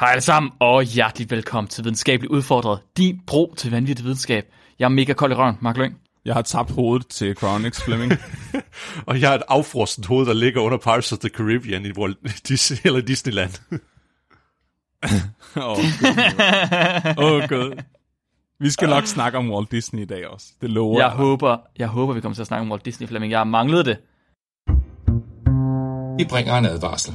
Hej alle sammen, og hjertelig velkommen til Videnskabeligt Udfordret, din bro til vanvittig videnskab. Jeg er mega kold i røven, Mark Lyng. Jeg har tabt hovedet til Chronix Fleming. og jeg har et affrostent hoved, der ligger under Pirates of the Caribbean i Walt eller Disneyland. Åh, oh, oh, God. Vi skal nok snakke om Walt Disney i dag også. Det lover Jeg jeg. håber, jeg håber, vi kommer til at snakke om Walt Disney Fleming. Jeg har manglet det. Vi bringer en advarsel.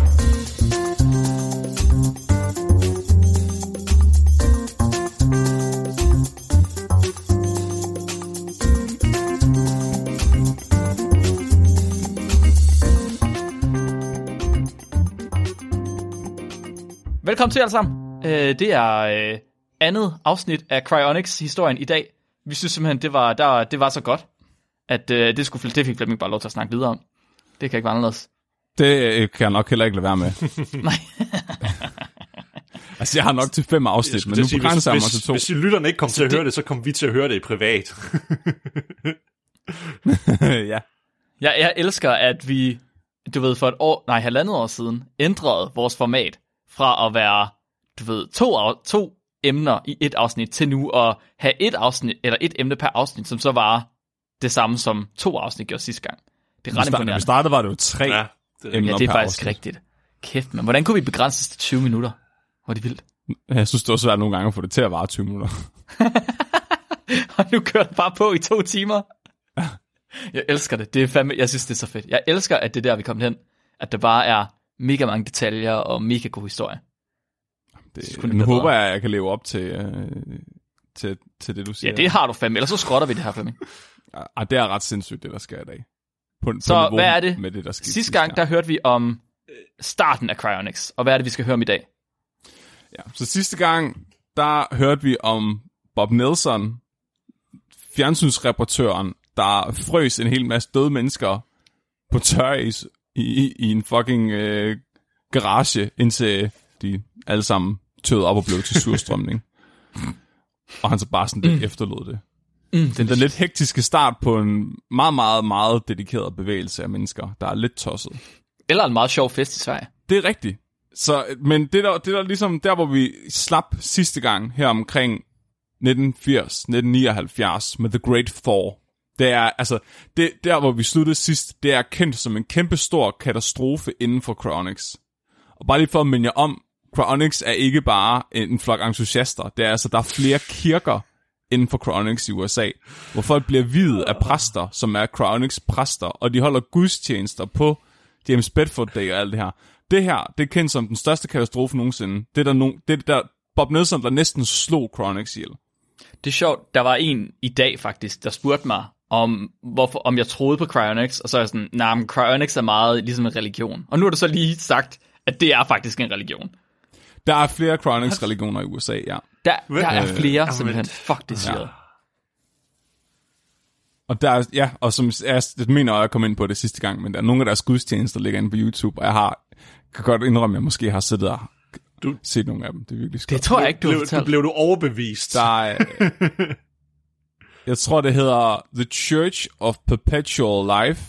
Velkommen til alle sammen. Øh, det er øh, andet afsnit af Cryonics-historien i dag. Vi synes simpelthen, det var, der, det var så godt, at øh, det, skulle, det fik Flemming bare lov til at snakke videre om. Det kan ikke være anderledes. Det øh, kan jeg nok heller ikke lade være med. Nej. Altså, jeg har nok til fem afsnit, men nu sige, begrænser jeg mig hvis, til to. hvis, hvis lytterne ikke kommer til at det- høre det, så kommer vi til at høre det i privat. ja. Jeg, jeg elsker, at vi, du ved, for et år, nej, halvandet år siden, ændrede vores format fra at være, du ved, to, to emner i et afsnit, til nu at have et afsnit, eller et emne per afsnit, som så var det samme som to afsnit gjorde sidste gang. Det er ret Da vi imponerende. startede, var det jo tre ja, det er emner Ja, det er faktisk afsnit. rigtigt. Kæft, men hvordan kunne vi begrænses til 20 minutter? Hvor er det vildt. Jeg synes, det var svært nogle gange at få det til at vare 20 minutter. Og nu kører det bare på i to timer. Jeg elsker det. Det er fandme, jeg synes, det er så fedt. Jeg elsker, at det er der, vi er kommet hen. At der bare er mega mange detaljer og mega god historie. Det, det nu blive håber bedre. jeg, at jeg kan leve op til, øh, til, til det, du siger. Ja, det har du fandme. Ellers så skrotter vi det her, Flemming. Ah, det er ret sindssygt, det der sker i dag. På, Så på hvad er det? Med det der skete Sidste gang, der hørte vi om starten af Cryonics. Og hvad er det, vi skal høre om i dag? Ja, så sidste gang, der hørte vi om Bob Nelson, fjernsynsreportøren, der frøs en hel masse døde mennesker på tøris i, i, en fucking øh, garage, indtil de alle sammen tøede op og blev til surstrømning. og han så bare sådan lidt mm. efterlod det. Mm, Den der lidt hektiske start på en meget, meget, meget dedikeret bevægelse af mennesker, der er lidt tosset. Eller en meget sjov fest i Sverige. Det er rigtigt. Så, men det der, det der ligesom der, hvor vi slap sidste gang her omkring 1980, 1979 med The Great Four, det er, altså, det, der hvor vi sluttede sidst, det er kendt som en kæmpe stor katastrofe inden for Cryonics. Og bare lige for at minde jer om, Cryonics er ikke bare en flok entusiaster. Det er altså, der er flere kirker inden for Cryonics i USA, hvor folk bliver videt af præster, som er Cryonics præster, og de holder gudstjenester på James Bedford Day og alt det her. Det her, det er kendt som den største katastrofe nogensinde. Det er der, no, det er der Bob Nelson, der næsten slog Cryonics ihjel. Det er sjovt, der var en i dag faktisk, der spurgte mig, om, hvorfor, om jeg troede på Cryonics, og så er jeg sådan, nej, nah, Cryonics er meget ligesom en religion. Og nu har du så lige sagt, at det er faktisk en religion. Der er flere Cryonics-religioner i USA, ja. Der, der er Øh, flere, jamen, simpelthen. Fuck, det siger. Ja. Og der er, ja, og som jeg, det mener jeg, jeg kom ind på det sidste gang, men der er nogle af deres gudstjenester, der ligger inde på YouTube, og jeg har, kan godt indrømme, at jeg måske har siddet og Du- set nogle af dem. Det er virkelig Det skønt. tror jeg ikke, du har blev, du fortalt. blev du overbevist. Der er, jeg tror, det hedder The Church of Perpetual Life.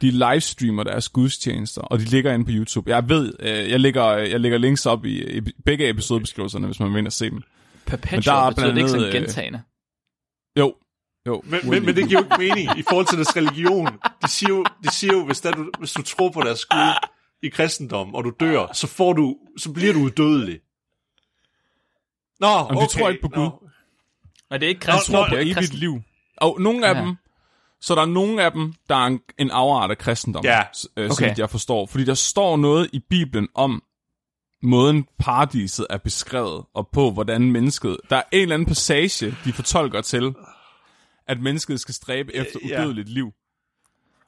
De livestreamer deres gudstjenester, og de ligger inde på YouTube. Jeg ved, øh, jeg lægger, jeg lægger links op i, i begge episodebeskrivelserne, hvis man vil ind og se dem. Perpetual, Men der er betyder det ikke sådan andet, øh, gentagende? Jo, jo. Men, men, men det giver jo ikke mening i forhold til deres religion. De siger jo, de siger jo hvis, der, du, hvis du tror på deres Gud i kristendom, og du dør, så, får du, så bliver du udødelig. Nå, Jamen, okay. de tror ikke på Gud. Nå. Nej, det er ikke Han kristen. tror på ikke evigt kristen. liv. Og nogle af Ja. dem, så der er nogle af dem, der er en, en afart af kristendom, Ja. øh, Okay. som jeg forstår. Fordi der står noget i Bibelen om måden paradiset er beskrevet, og på hvordan mennesket... Der er en eller anden passage, de fortolker til, at mennesket skal stræbe efter ja. udødeligt liv.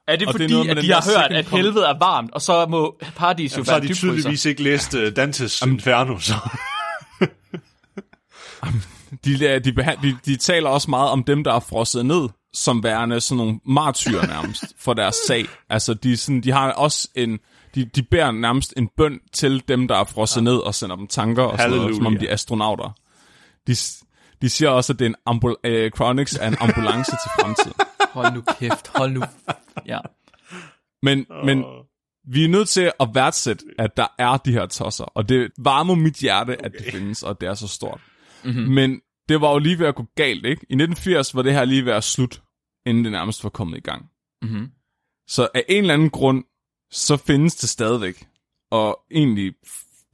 Er det Og det er fordi, noget at de har hørt, at helvede er varmt, og så må paradis jo Jamen, så har være de tydeligvis ikke læst uh, Dantes Inferno, så. De, de, de, de taler også meget om dem, der er frosset ned, som værende sådan nogle martyrer nærmest, for deres sag. Altså, de, sådan, de har også en... De, de bærer nærmest en bøn til dem, der er frosset ned og sender dem tanker og sådan noget, som om de er astronauter. De, de siger også, at det er en ambul- øh, Chronix er en ambulance til fremtiden. Hold nu kæft, hold nu. Ja. Men, men vi er nødt til at værdsætte, at der er de her tosser, og det varmer mit hjerte, okay. at det findes, og det er så stort. Mm-hmm. Men det var jo lige ved at gå galt, ikke? I 1980 var det her lige ved at slut, inden det nærmest var kommet i gang. Mm-hmm. Så af en eller anden grund, så findes det stadigvæk. Og egentlig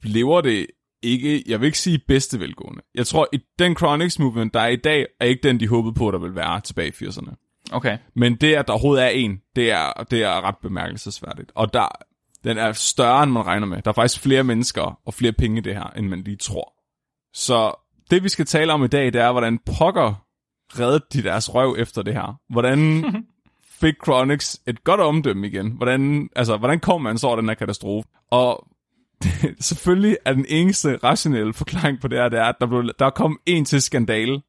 lever det ikke, jeg vil ikke sige bedste velgående. Jeg tror, at den Chronix movement, der er i dag, er ikke den, de håbede på, der vil være tilbage i 80'erne. Okay. Men det, at der overhovedet er en, det er, det er ret bemærkelsesværdigt. Og der, den er større, end man regner med. Der er faktisk flere mennesker og flere penge i det her, end man lige tror. Så det, vi skal tale om i dag, det er, hvordan pokker reddede de deres røv efter det her. Hvordan fik Chronix et godt omdømme igen? Hvordan, altså, hvordan kom man så over den her katastrofe? Og det, selvfølgelig er den eneste rationelle forklaring på det her, det er, at der, blev, der kom en til skandale,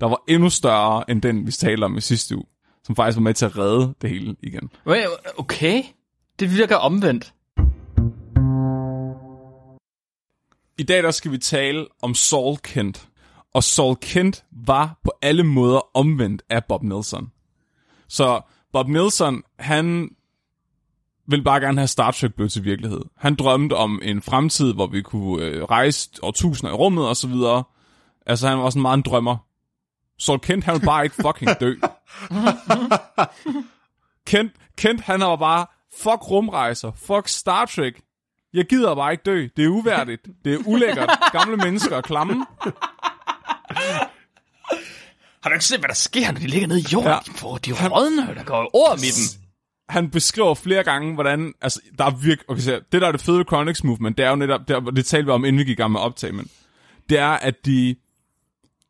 der var endnu større end den, vi talte om i sidste uge, som faktisk var med til at redde det hele igen. Okay. Det virker omvendt. I dag der skal vi tale om Saul Kent. Og Saul Kent var på alle måder omvendt af Bob Nelson. Så Bob Nelson, han ville bare gerne have Star Trek blev til virkelighed. Han drømte om en fremtid, hvor vi kunne øh, rejse årtusinder i rummet og så videre. Altså han var sådan meget en drømmer. Saul Kent, han ville bare ikke fucking dø. Kent, Kent, han var bare, fuck rumrejser, fuck Star Trek. Jeg gider bare ikke dø. Det er uværdigt. Det er ulækkert. Gamle mennesker er klamme. Har du ikke set, hvad der sker, når de ligger nede i jorden? Ja. De de rådne, der går orm i dem. Han beskriver flere gange, hvordan... Altså, der er virk... Okay, så det der er det fede Chronix Movement, det er jo netop... Det, er- det talte vi om, inden vi gik i gang med optag, men... Det er, at de...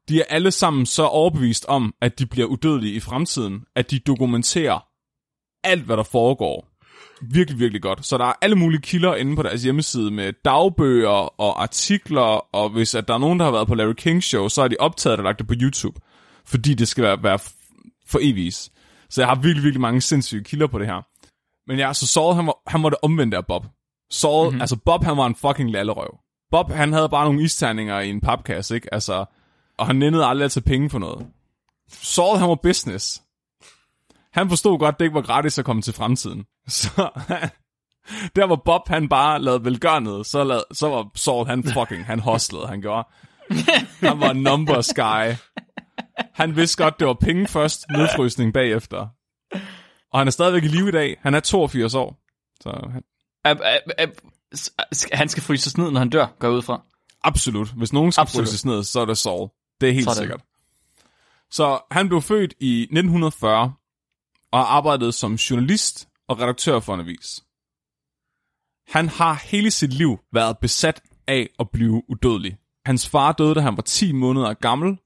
De er alle sammen så overbevist om, at de bliver udødelige i fremtiden, at de dokumenterer alt, hvad der foregår. Virkelig, virkelig godt. Så der er alle mulige kilder inde på deres hjemmeside med dagbøger og artikler, og hvis at der er nogen, der har været på Larry King Show, så er de optaget og lagt det på YouTube, fordi det skal være, være for evigt. Så jeg har virkelig, virkelig mange sindssyge kilder på det her. Men ja, så Saul, han var, han var det omvendte af Bob. Saul, mm-hmm. altså Bob, han var en fucking lallerøv. Bob, han havde bare nogle isterninger i en papkasse, ikke? Altså, og han nændede aldrig at tage penge for noget. Saul, han var business. Han forstod godt, det ikke var gratis at komme til fremtiden. Så der hvor Bob, han bare lavede velgørenhed, så, lavede, så var Saul, han fucking, han hustlede, han gjorde. Han var numbers guy. Han vidste godt, det var penge først, nedfrysning bagefter. Og han er stadigvæk i live i dag. Han er 82 år. Så han, Ab, ab, ab, han skal fryses ned, når han dør, går ud fra. absolut. Hvis nogen skal Absolut. fryses ned, så er det Saul. Det er helt Sådan. sikkert. Så han blev født i 1940 og har arbejdet som journalist og redaktør for en avis. Han har hele sit liv været besat af at blive udødelig. Hans far døde, da han var 10 måneder gammel,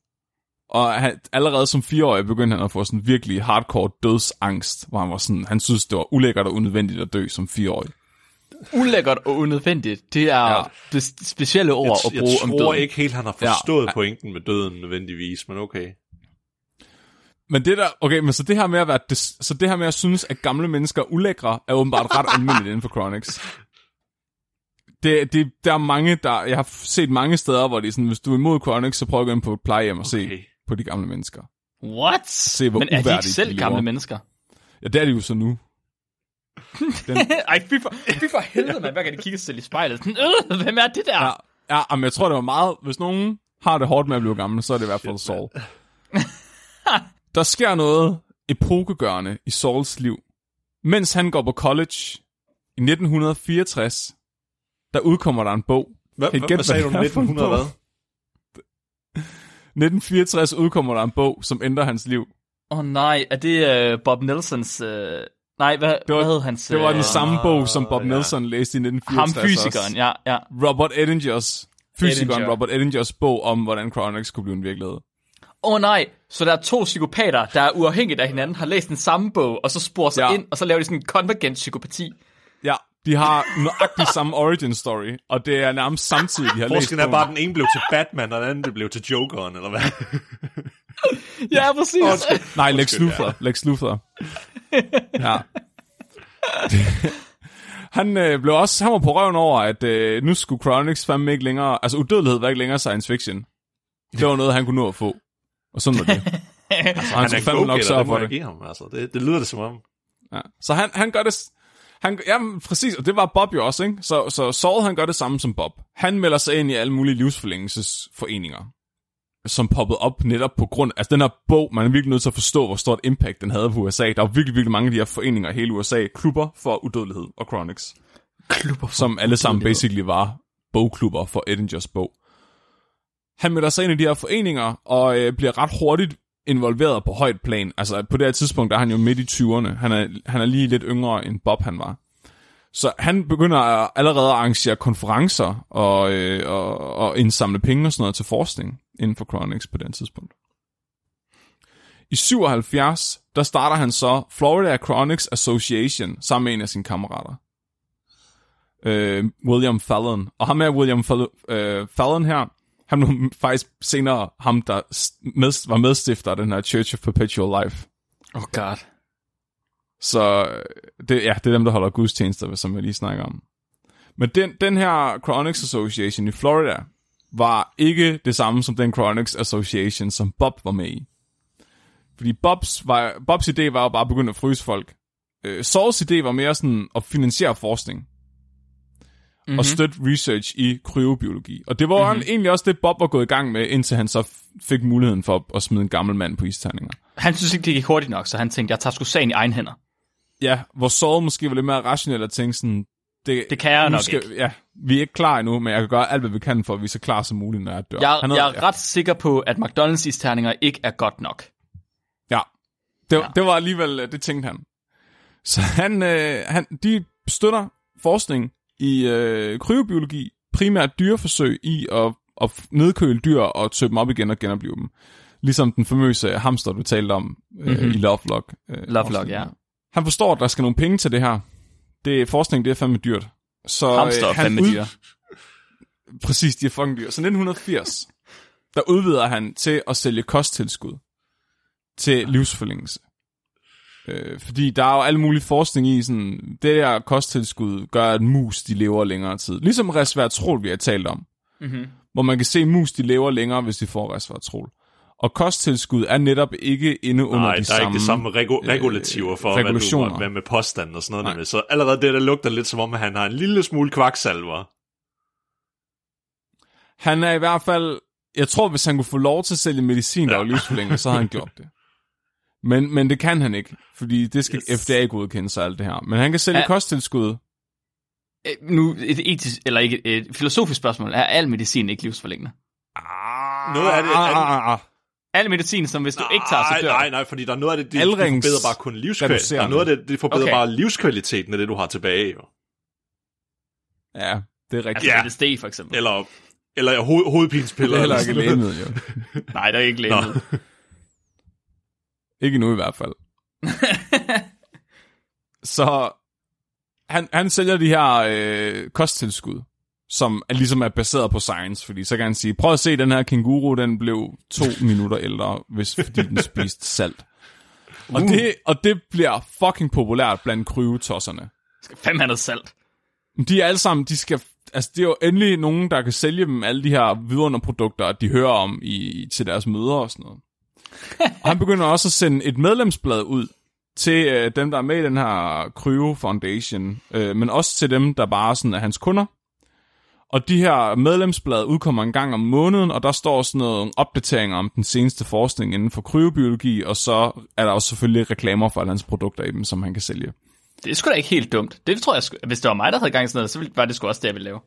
og han, allerede som fireårig begyndte han at få sådan virkelig hardcore dødsangst, hvor han var sådan, han synes, det var ulækkert og unødvendigt at dø som fireårig. Ulækkert og unødvendigt, det er Ja. ja. det specielle ord Jeg, at bruge jeg om tror døden. ikke helt, han har Ja. forstået pointen med døden nødvendigvis, men okay. Men det der, okay, men så det her med at være, det, så det her med at synes, at gamle mennesker er ulækre, er åbenbart ret almindeligt inden for Chronix. Det, det, der er mange, der, jeg har set mange steder, hvor de er sådan, hvis du er imod Chronix, så prøv at gå ind på et plejehjem og okay. se på de gamle mennesker. What? Se, hvor Men er de ikke selv de gamle mennesker? Ja, det er de jo så nu. Ej, fy for, fy for helvede, man. Hver gang de kigger sig selv i spejlet. Sådan, øh, hvem er det der? Ja, ja men jeg tror, det var meget, hvis nogen har det hårdt med at blive gammel, så er det i hvert fald Saul. Der sker noget epokegørende i Sauls liv. Mens han går på college i 1964, der udkommer der en bog. Hvad, Kan I hvad, gætte, hvad sagde du? hvad en 1900 bog? hvad? 1964 udkommer der en bog, som ændrer hans liv. Åh oh, nej, er det uh, Bob Nelsons... Uh... Nej, hvad, Det var, hvad hed hans... det var den øh, samme bog, som Bob ja. Nelson læste i Ham 1964. fysikeren, også. ja, ja. Robert Eddingers, fysikeren Edinger. Robert Eddingers bog om, hvordan Chronix kunne blive en virkelighed. Åh oh, nej, så der er to psykopater, der er uafhængigt af hinanden, har læst den samme bog, og så sporer sig Ja. ja. ind, og så laver de sådan en konvergent psykopati. Ja, de har nøjagtigt samme origin story, og det er nærmest samtidig, de har læst Forskellen er bare, at den ene blev til Batman, og den anden blev til Jokeren, eller hvad? Ja, præcis. Nej, Lex Luthor. Lex Luthor. Ja. Han øh, blev også, han var på røven over, at øh, nu skulle Chronix fandme ikke længere, altså udødelighed var ikke længere science fiction. Det var noget, han kunne nå at få. Og sådan var det. altså, han, Han er fandme nok sørge det for det. give ham. Altså, det, det lyder det som om. Ja. Så han, han gør det... Han, jamen, præcis, og det var Bob jo også, ikke? Så, så Saul, han gør det samme som Bob. Han melder sig ind i alle mulige livsforlængelsesforeninger, som poppede op netop på grund... Altså, den her bog, man er virkelig nødt til at forstå, hvor stort impact den havde på USA. Der var virkelig, virkelig mange af de her foreninger i hele USA. Klubber for udødelighed og Chronics. Klubber for Som alle sammen basically var bogklubber for Edingers bog. Han melder sig ind i de her foreninger, og øh, bliver ret hurtigt involveret på højt plan. Altså på det her tidspunkt, der er han jo midt i 20'erne. Han er, han er lige lidt yngre end Bob han var. Så han begynder allerede at arrangere konferencer og, øh, og, og indsamle penge og sådan noget til forskning inden for Chronix på den tidspunkt. I 77, der starter han så Florida Chronics Association sammen med en af sine kammerater. Øh, William Fallon. Og ham er William Fall- øh, Fallon her, han var faktisk senere ham, der med, var medstifter af den her Church of Perpetual Life. Oh god. Så øh, det, ja, det er dem, der holder gudstjenester, som jeg lige snakker om. Men den, den her Chronics Association i Florida var ikke det samme som den Chronics Association, som Bob var med i. Fordi Bobs, var, Bobs idé var jo bare at begynde at fryse folk. Øh, Sauls idé var mere sådan at finansiere forskning mm-hmm. og støtte research i kryobiologi. Og det var mm-hmm. egentlig også det, Bob var gået i gang med, indtil han så fik muligheden for at, at smide en gammel mand på isterninger. Han synes ikke, det gik hurtigt nok, så han tænkte, jeg tager sgu sagen i egen hænder. Ja, hvor Saul måske var lidt mere rationel og tænkte sådan, det, Det kan jeg nok ikke. Ja, vi er ikke klar endnu, men jeg kan gøre alt, hvad vi kan for, at vi er så klar som muligt, når jeg dør. Jeg, Han jeg er ret sikker på, at McDonald's isterninger ikke er godt nok. Ja, det, Ja. ja. det var alligevel, øh, det tænkte han. Så han, øh, han, de støtter forskning i øh, kryobiologi, primært dyreforsøg i at, at nedkøle dyr og tøbe dem op igen og genopleve dem. Ligesom den famøse hamster, du talte om øh, mm-hmm. i Lovelock. Øh, Lovelock, ja. Han forstår, at der skal nogle penge til det her. Det, forskning, det er fandme dyrt. Så, Hamster er han fandme ud- dyr. Præcis, de er fucking dyr. Så 1980, der udvider han til at sælge kosttilskud til livsforlængelse. Øh, fordi der er jo alle mulige forskning i, sådan, det der kosttilskud gør, at mus de lever længere tid. Ligesom resveratrol, vi har talt om. Mm-hmm. Hvor man kan se, at mus de lever længere, hvis de får resveratrol. Og kosttilskud er netop ikke inde under Nej, de der er samme... ikke det samme regu- regulativer for, hvad, du, hvad med påstanden og sådan noget. Nej. Så allerede det, der lugter lidt som om, at han har en lille smule kvaksalver. Han er i hvert fald... Jeg tror, hvis han kunne få lov til at sælge medicin, der var livsforlængende, så havde han gjort det. Men, men det kan han ikke, fordi det skal Yes. FDA godkende sig alt det her. Men han kan sælge Ja. kosttilskud. Øh, Nu et etisk, eller ikke et filosofisk spørgsmål. Er al medicin ikke livsforlængende? Noget af det... Ah, er- ah, ah. Al medicin, som hvis du ikke tager, så Nej, dør nej, nej, fordi der er noget af det, det, det forbedrer bare kun livskvalitet. Der er noget af det, det forbedrer Okay. bare livskvaliteten af det, du har tilbage. Jo. Ja, det er rigtigt. Altså Ja. LSD for eksempel. Eller, eller hoved, hovedpinspiller. det er heller ikke lægemiddel, jo. Nej, der er ikke lægemiddel. Ikke nu i hvert fald. Så han, han sælger de her øh, kosttilskud, som er, ligesom er baseret på science, fordi så kan han sige, prøv at se, den her kænguru, den blev to minutter ældre, hvis, fordi den spiste salt. Og, det, og det bliver fucking populært blandt kryvetosserne. Skal fandme have noget salt. De er alle sammen, de skal, altså det er jo endelig nogen, der kan sælge dem alle de her vidunderprodukter, de hører om i, til deres møder og sådan noget. og han begynder også at sende et medlemsblad ud til øh, dem, der er med i den her Cryo Foundation, øh, men også til dem, der bare sådan er hans kunder. Og de her medlemsblad udkommer en gang om måneden, og der står sådan noget opdateringer om den seneste forskning inden for kryobiologi, og så er der også selvfølgelig reklamer for alle hans produkter i dem, som han kan sælge. Det er sgu da ikke helt dumt. Det tror jeg, hvis det var mig, der havde gang i sådan noget, så var det sgu også det, jeg ville lave.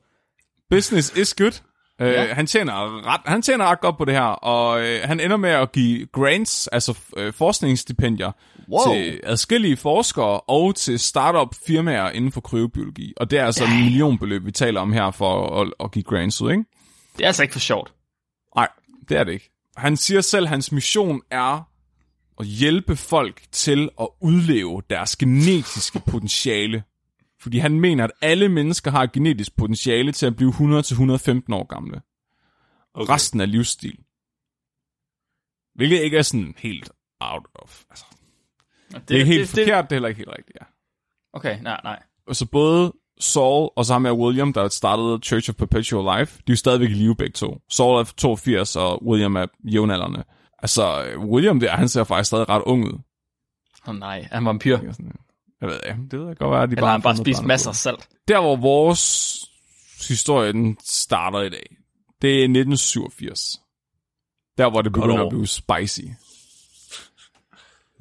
Business is good. Uh, Ja. han, tjener ret, han tjener ret godt på det her, og uh, han ender med at give grants, altså uh, forskningsstipendier, Wow. til adskillige forskere og til startup firmaer inden for kryobiologi. Og det er altså en millionbeløb, vi taler om her for at, at give grants ud, ikke? Det er altså ikke for sjovt. Nej, det er det ikke. Han siger selv, at hans mission er at hjælpe folk til at udleve deres genetiske potentiale. Fordi han mener, at alle mennesker har et genetisk potentiale til at blive 100-115 år gamle. Okay. Resten er livsstil. Hvilket ikke er sådan helt out of... Altså, det, det er ikke helt det, forkert, det, det er heller ikke helt rigtigt, ja. Okay, nej, nej. Og så både Saul, og så ham med William, der startede Church of Perpetual Life, de er jo stadigvæk i live begge to. Saul er 82, og William er jævnaldrende. Altså, William der, han ser faktisk stadig ret ung ud. Åh oh, nej, han var en pyr. Jeg, er sådan, jeg ved ikke, det ved jeg godt at de Eller har han bare spist masser af salt. Der, hvor vores historie den starter i dag, det er 1987. Der, hvor det begynder at blive spicy.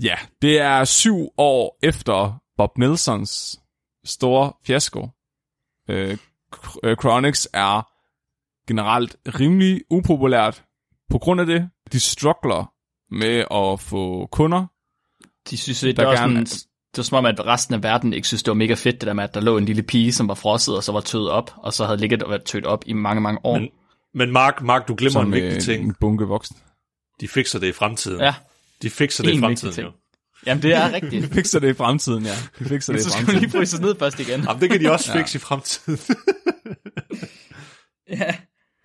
Ja, det er syv år efter Bob Nelsons store fiasko. Øh, øh, Chronix er generelt rimelig upopulært på grund af det. De struggler med at få kunder. De synes, det, var gerne- sådan, det var som om, at resten af verden ikke synes, det var mega fedt, det der med, at der lå en lille pige, som var frosset, og så var tøet op, og så havde ligget og været tøet op i mange, mange år. Men, men Mark, Mark, du glemmer en vigtig øh, ting. en bunke voksne. De fikser det i fremtiden. Ja, De fikser det i En vigtig fremtiden, ting. jo. jamen det er rigtigt. De fikser det i fremtiden, ja. De fikser det i så skal fremtiden. lige fryse ned først igen. Jamen, det kan de også fikse i fremtiden. Ja.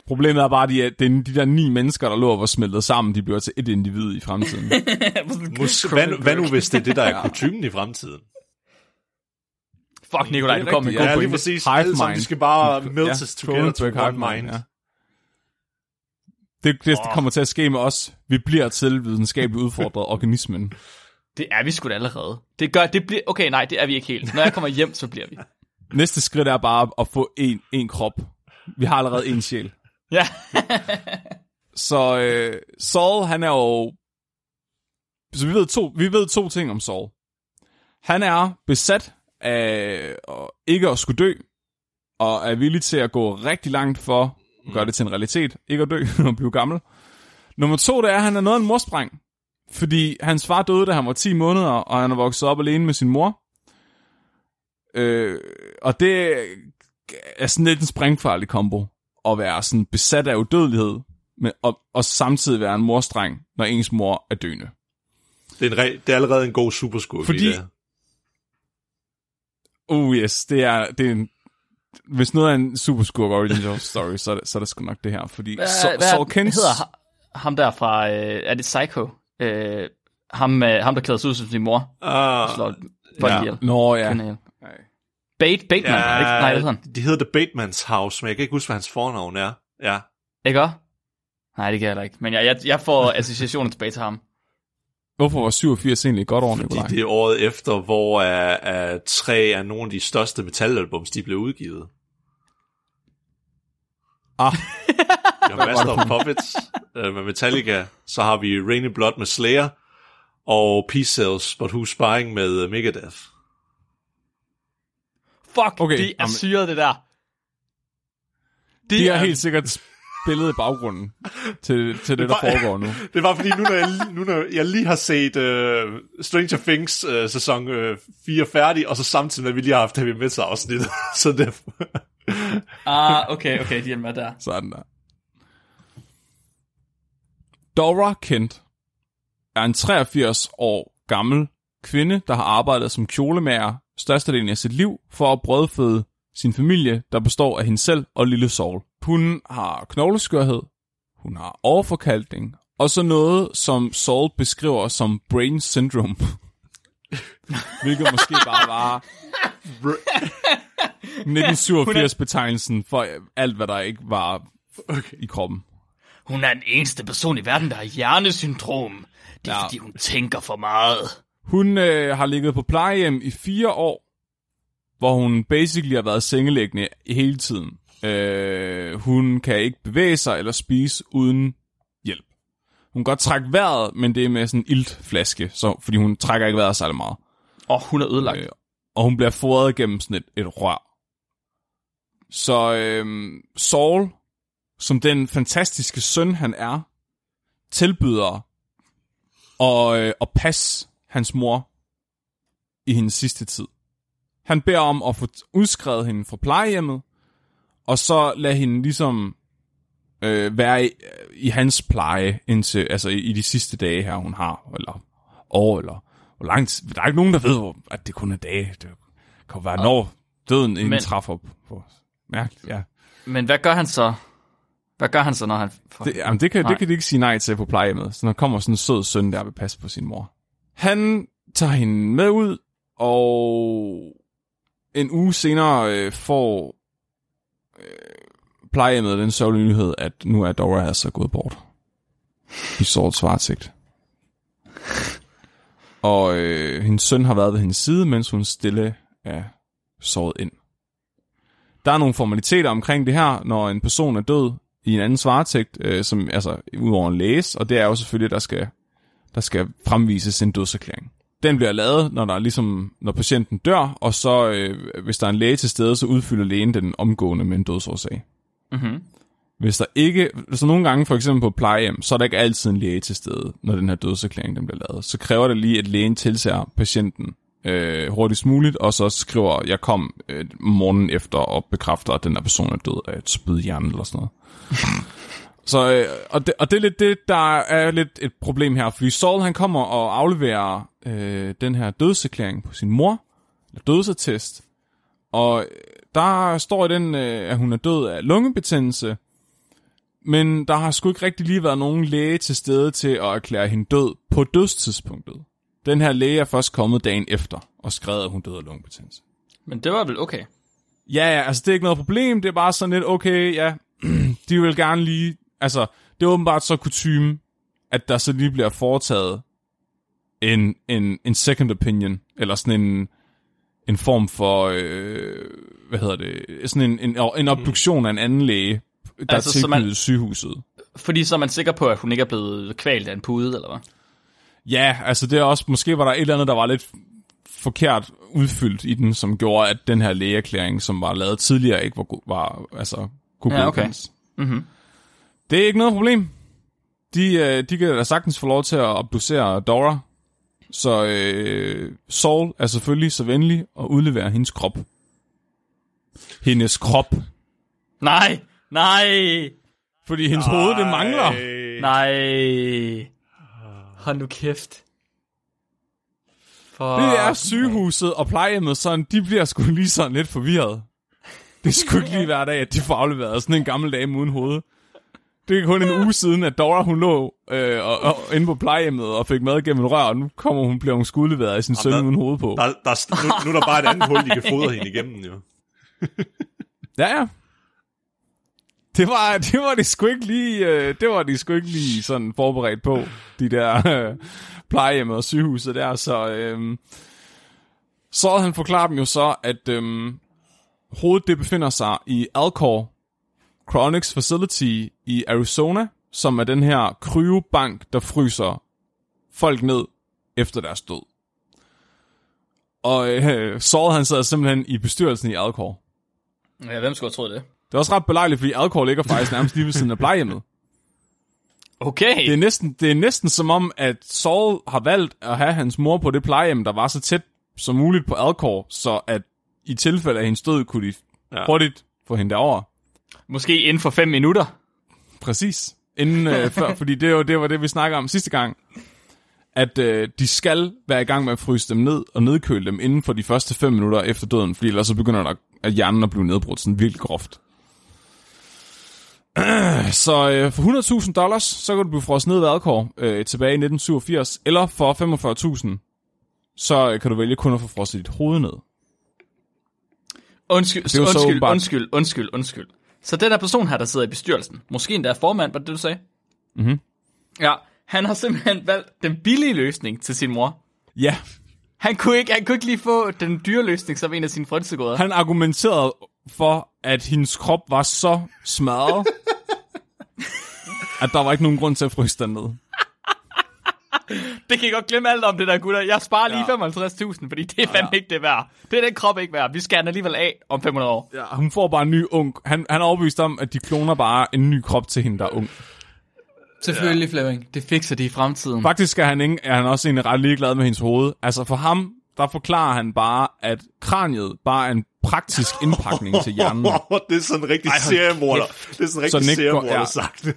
Problemet er bare, at de, det de der ni mennesker, der lå og var smeltet sammen, de bliver til et individ i fremtiden. Mås- hvad, hvad nu, hvis det er det, der er kutumen i fremtiden? Fuck, Nikolaj, Det er du kom med god Ja, lige præcis. Hive Alle sammen, mind. de skal bare meltes Ja, together to Cronenberg one Hive mind. Ja. Det, det oh. kommer til at ske med os. Vi bliver til videnskabeligt udfordret organismen. Det er vi sgu da allerede. Det gør, det bliver, okay, nej, det er vi ikke helt. Når jeg kommer hjem, så bliver vi. Næste skridt er bare at få en, en krop. Vi har allerede en sjæl. Ja. Så øh, Saul, han er jo... Så vi ved, to, vi ved to ting om Saul. Han er besat af ikke at skulle dø, og er villig til at gå rigtig langt for at gøre det til en realitet. Ikke at dø og blive gammel. Nummer to, det er, at han er noget af en morspræng. Fordi hans far døde, da han var 10 måneder, og han er vokset op alene med sin mor. Øh, og det er sådan lidt en sprængfarlig kombo. At være sådan besat af udødelighed, men, og, og samtidig være en morstreng, når ens mor er døende. Det er, en re- det er allerede en god superskurk Fordi- i det. Oh yes, det er, det er en, hvis noget er en superskurk origin story, så er, det, så er det sgu nok det her. Fordi Hvad, Saul, hvad Saul Kens... hedder ha- ham der fra, øh, er det Psycho? Øh, ham, øh, ham, der klæder sig ud som sin mor, Ah, slår folk ja. ihjel. Nå ja. Kvinder Bait, Bateman, ja, er det ikke? Nej, det hedder han. de hedder The Batemans House, men jeg kan ikke huske, hvad hans fornavn er. Ja. Ikke også? Nej, det kan jeg heller ikke. Men jeg, jeg, jeg får associationer tilbage til ham. Hvorfor var 87 egentlig et godt år, Fordi Nikolaj? det er året efter, hvor uh, uh, tre af nogle af de største metalalbums, de blev udgivet. Ah, Vi har Master of Puppets uh, med Metallica, så har vi Rainy Blood med Slayer, og Peace Cells, But Who's Spying med uh, Megadeth. Fuck, Okay, det er jamen- syret, det der. Det de har er helt sikkert spillet i baggrunden til, til det, der bare- foregår nu. Det var fordi, nu når jeg, nu, når jeg lige har set uh, Stranger Things uh, sæson uh, 4 færdig, og så samtidig med, at vi lige har haft Heavy Metal afsnit. så det, Ah, okay, okay, de er med der. Sådan der. Dora Kent er en 83 år gammel kvinde, der har arbejdet som kjolemager størstedelen af sit liv for at brødføde sin familie, der består af hende selv og lille Saul. Hun har knogleskørhed, hun har overforkalkning, og så noget, som Saul beskriver som brain syndrome. Hvilket måske bare var 1987-betegnelsen for alt, hvad der ikke var okay. i kroppen. Hun er den eneste person i verden, der har hjernesyndrom. Det er, Ja. ja. fordi hun tænker for meget. Hun øh, har ligget på plejehjem i fire år, hvor hun basically har været sengeliggende hele tiden. Øh, hun kan ikke bevæge sig eller spise uden hjælp. Hun kan godt trække vejret, men det er med sådan en iltflaske, så, fordi hun trækker ikke vejret særlig meget. Og hun er ødelagt. Øh, og hun bliver fodret gennem sådan et, et rør. Så øh, Saul, som den fantastiske søn han er, tilbyder at, øh, at passe hans mor i hendes sidste tid. Han beder om at få udskrevet hende fra plejehjemmet, og så lade hende ligesom øh, være i, i hans pleje indtil, altså i, i de sidste dage her, hun har, eller år, eller hvor lang tid. Der er ikke nogen, der ved, at det kun er dage. Det kan være, når døden indtræffer på. Mærkeligt, ja. Men hvad gør han så? Hvad gør han så, når han... får- Det, jamen, det, kan, Nej. det kan de ikke sige nej til på plejehjemmet. Så når kommer sådan en sød søn, der vil passe på sin mor. Han tager hende med ud, og en uge senere øh, får øh, plejehjemmet den sørgelige nyhed, at nu er Dora altså gået bort. I sort svartsigt. Og øh, hendes søn har været ved hendes side, mens hun stille er såret ind. Der er nogle formaliteter omkring det her, når en person er død i en anden svartægt, øh, som altså udover en læse, og det er jo selvfølgelig, at der skal, der skal fremvises en dødserklæring. Den bliver lavet, når der er ligesom, når patienten dør, og så øh, hvis der er en læge til stede, så udfylder lægen den omgående med en dødsårsag. Mm-hmm. Hvis der ikke, så nogle gange for eksempel på plejehjem, så er der ikke altid en læge til stede, når den her dødserklæring den bliver lavet. Så kræver det lige, at lægen tilser patienten øh, hurtigst muligt, og så skriver, jeg kom øh, morgenen efter og bekræfter, at den her person er død af et spyd i hjernen eller sådan noget. så, øh, og, det, og det er lidt det, der er lidt et problem her, fordi Saul han kommer og afleverer øh, den her dødserklæring på sin mor, eller dødsattest, og der står i den, øh, at hun er død af lungebetændelse, men der har sgu ikke rigtig lige været nogen læge til stede til at erklære hende død på dødstidspunktet. Den her læge er først kommet dagen efter og skrevet, at hun døde af lungebetændelse. Men det var vel okay. Ja, ja, altså det er ikke noget problem, det er bare sådan lidt, okay, ja, de vil gerne lige, altså det er åbenbart så kutume, at der så lige bliver foretaget en, en, en second opinion, eller sådan en, en form for, øh, hvad hedder det, sådan en, en, en obduktion af en anden læge, der Altså, så er man- tilknyttet sygehuset. Fordi så er man sikker på, at hun ikke er blevet kvalt af en pude, eller hvad? Ja, altså det er også, måske var der et eller andet, der var lidt forkert udfyldt i den, som gjorde, at den her lægeerklæring, som var lavet tidligere, ikke var, var altså, kunne Ja, okay. godkendes. Det er ikke noget problem. De, øh, de kan da sagtens få lov til at obducere Dora. Så øh, Saul er selvfølgelig så venlig at udlevere hendes krop. Hendes krop. Nej! Nej! Fordi hendes hoved, det mangler. Nej! Hold nu kæft. For... Det er sygehuset og plejehjemmet sådan, de bliver sgu lige sådan lidt forvirret. Det sgu ikke lige hver dag, at de får afleveret sådan en gammel dame uden hoved. Det er kun en uge siden, at Dora hun lå øh, og, og, inde på plejehjemmet og fik mad gennem rør, og nu kommer hun, bliver hun skudleveret af sin søn der- uden hoved på. Der, der, er- nu, nu er der bare et andet hul, de kan fodre hende igennem, jo. Ja, ja. Det var, det var de sgu ikke lige, øh, det var de sgu ikke lige sådan forberedt på, de der øh, plejehjemmet og sygehuset der, så øh, så han forklarer dem jo så, at øh, hovedet det befinder sig i Alcor Chronics Facility i Arizona, som er den her kryobank, der fryser folk ned efter deres død. Og øh, såret han sad simpelthen i bestyrelsen i Alcor. Ja, hvem skulle have troet det? Det er også ret belejligt, fordi Alcor ligger faktisk nærmest lige ved siden af plejehjemmet. Okay. Det er, næsten, det er næsten som om, at Saul har valgt at have hans mor på det plejehjem, der var så tæt som muligt på Alcor, så at i tilfælde af hendes død, kunne de ja. hurtigt få hende derover. Måske inden for fem minutter. Præcis. Inden, øh, før, fordi det, er jo, det var det, vi snakker om sidste gang. At øh, de skal være i gang med at fryse dem ned og nedkøle dem inden for de første 5 minutter efter døden, fordi ellers så begynder der, at hjernen at blive nedbrudt sådan virkelig groft. Så øh, for 100.000 dollars, så kan du blive frosset ned ved Alcor øh, tilbage i 1987, eller for 45.000, så øh, kan du vælge kun at få frosset dit hoved ned. Undskyld, undskyld, undskyld, undskyld, undskyld. Så den der person her, der sidder i bestyrelsen, måske endda er formand, var det det, du sagde? Mhm. Ja, han har simpelthen valgt den billige løsning til sin mor. Ja, Han kunne ikke, han kunne ikke lige få den dyre løsning som en af sine frynsegoder. han argumenterede for, at hendes krop var så smadret, at der var ikke nogen grund til at fryse den ned. Det kan I godt glemme alt om det der, gutter. Jeg sparer lige Ja. 55.000, fordi det er fandme ikke det værd. Det er den krop ikke værd. Vi skal den alligevel af om 500 år. Ja, hun får bare en ny ung... Han, han er overbevist om, at de kloner bare en ny krop til hende, der er ung. Selvfølgelig, ja. Flemming. Det fikser de i fremtiden. Faktisk er han, ikke, er han også egentlig ret ligeglad med hendes hoved. Altså for ham, der forklarer han bare, at kraniet bare er en praktisk indpakning til hjernen. det er sådan en rigtig seriemorder. Det er sådan en rigtig seriemorder ja. sagt.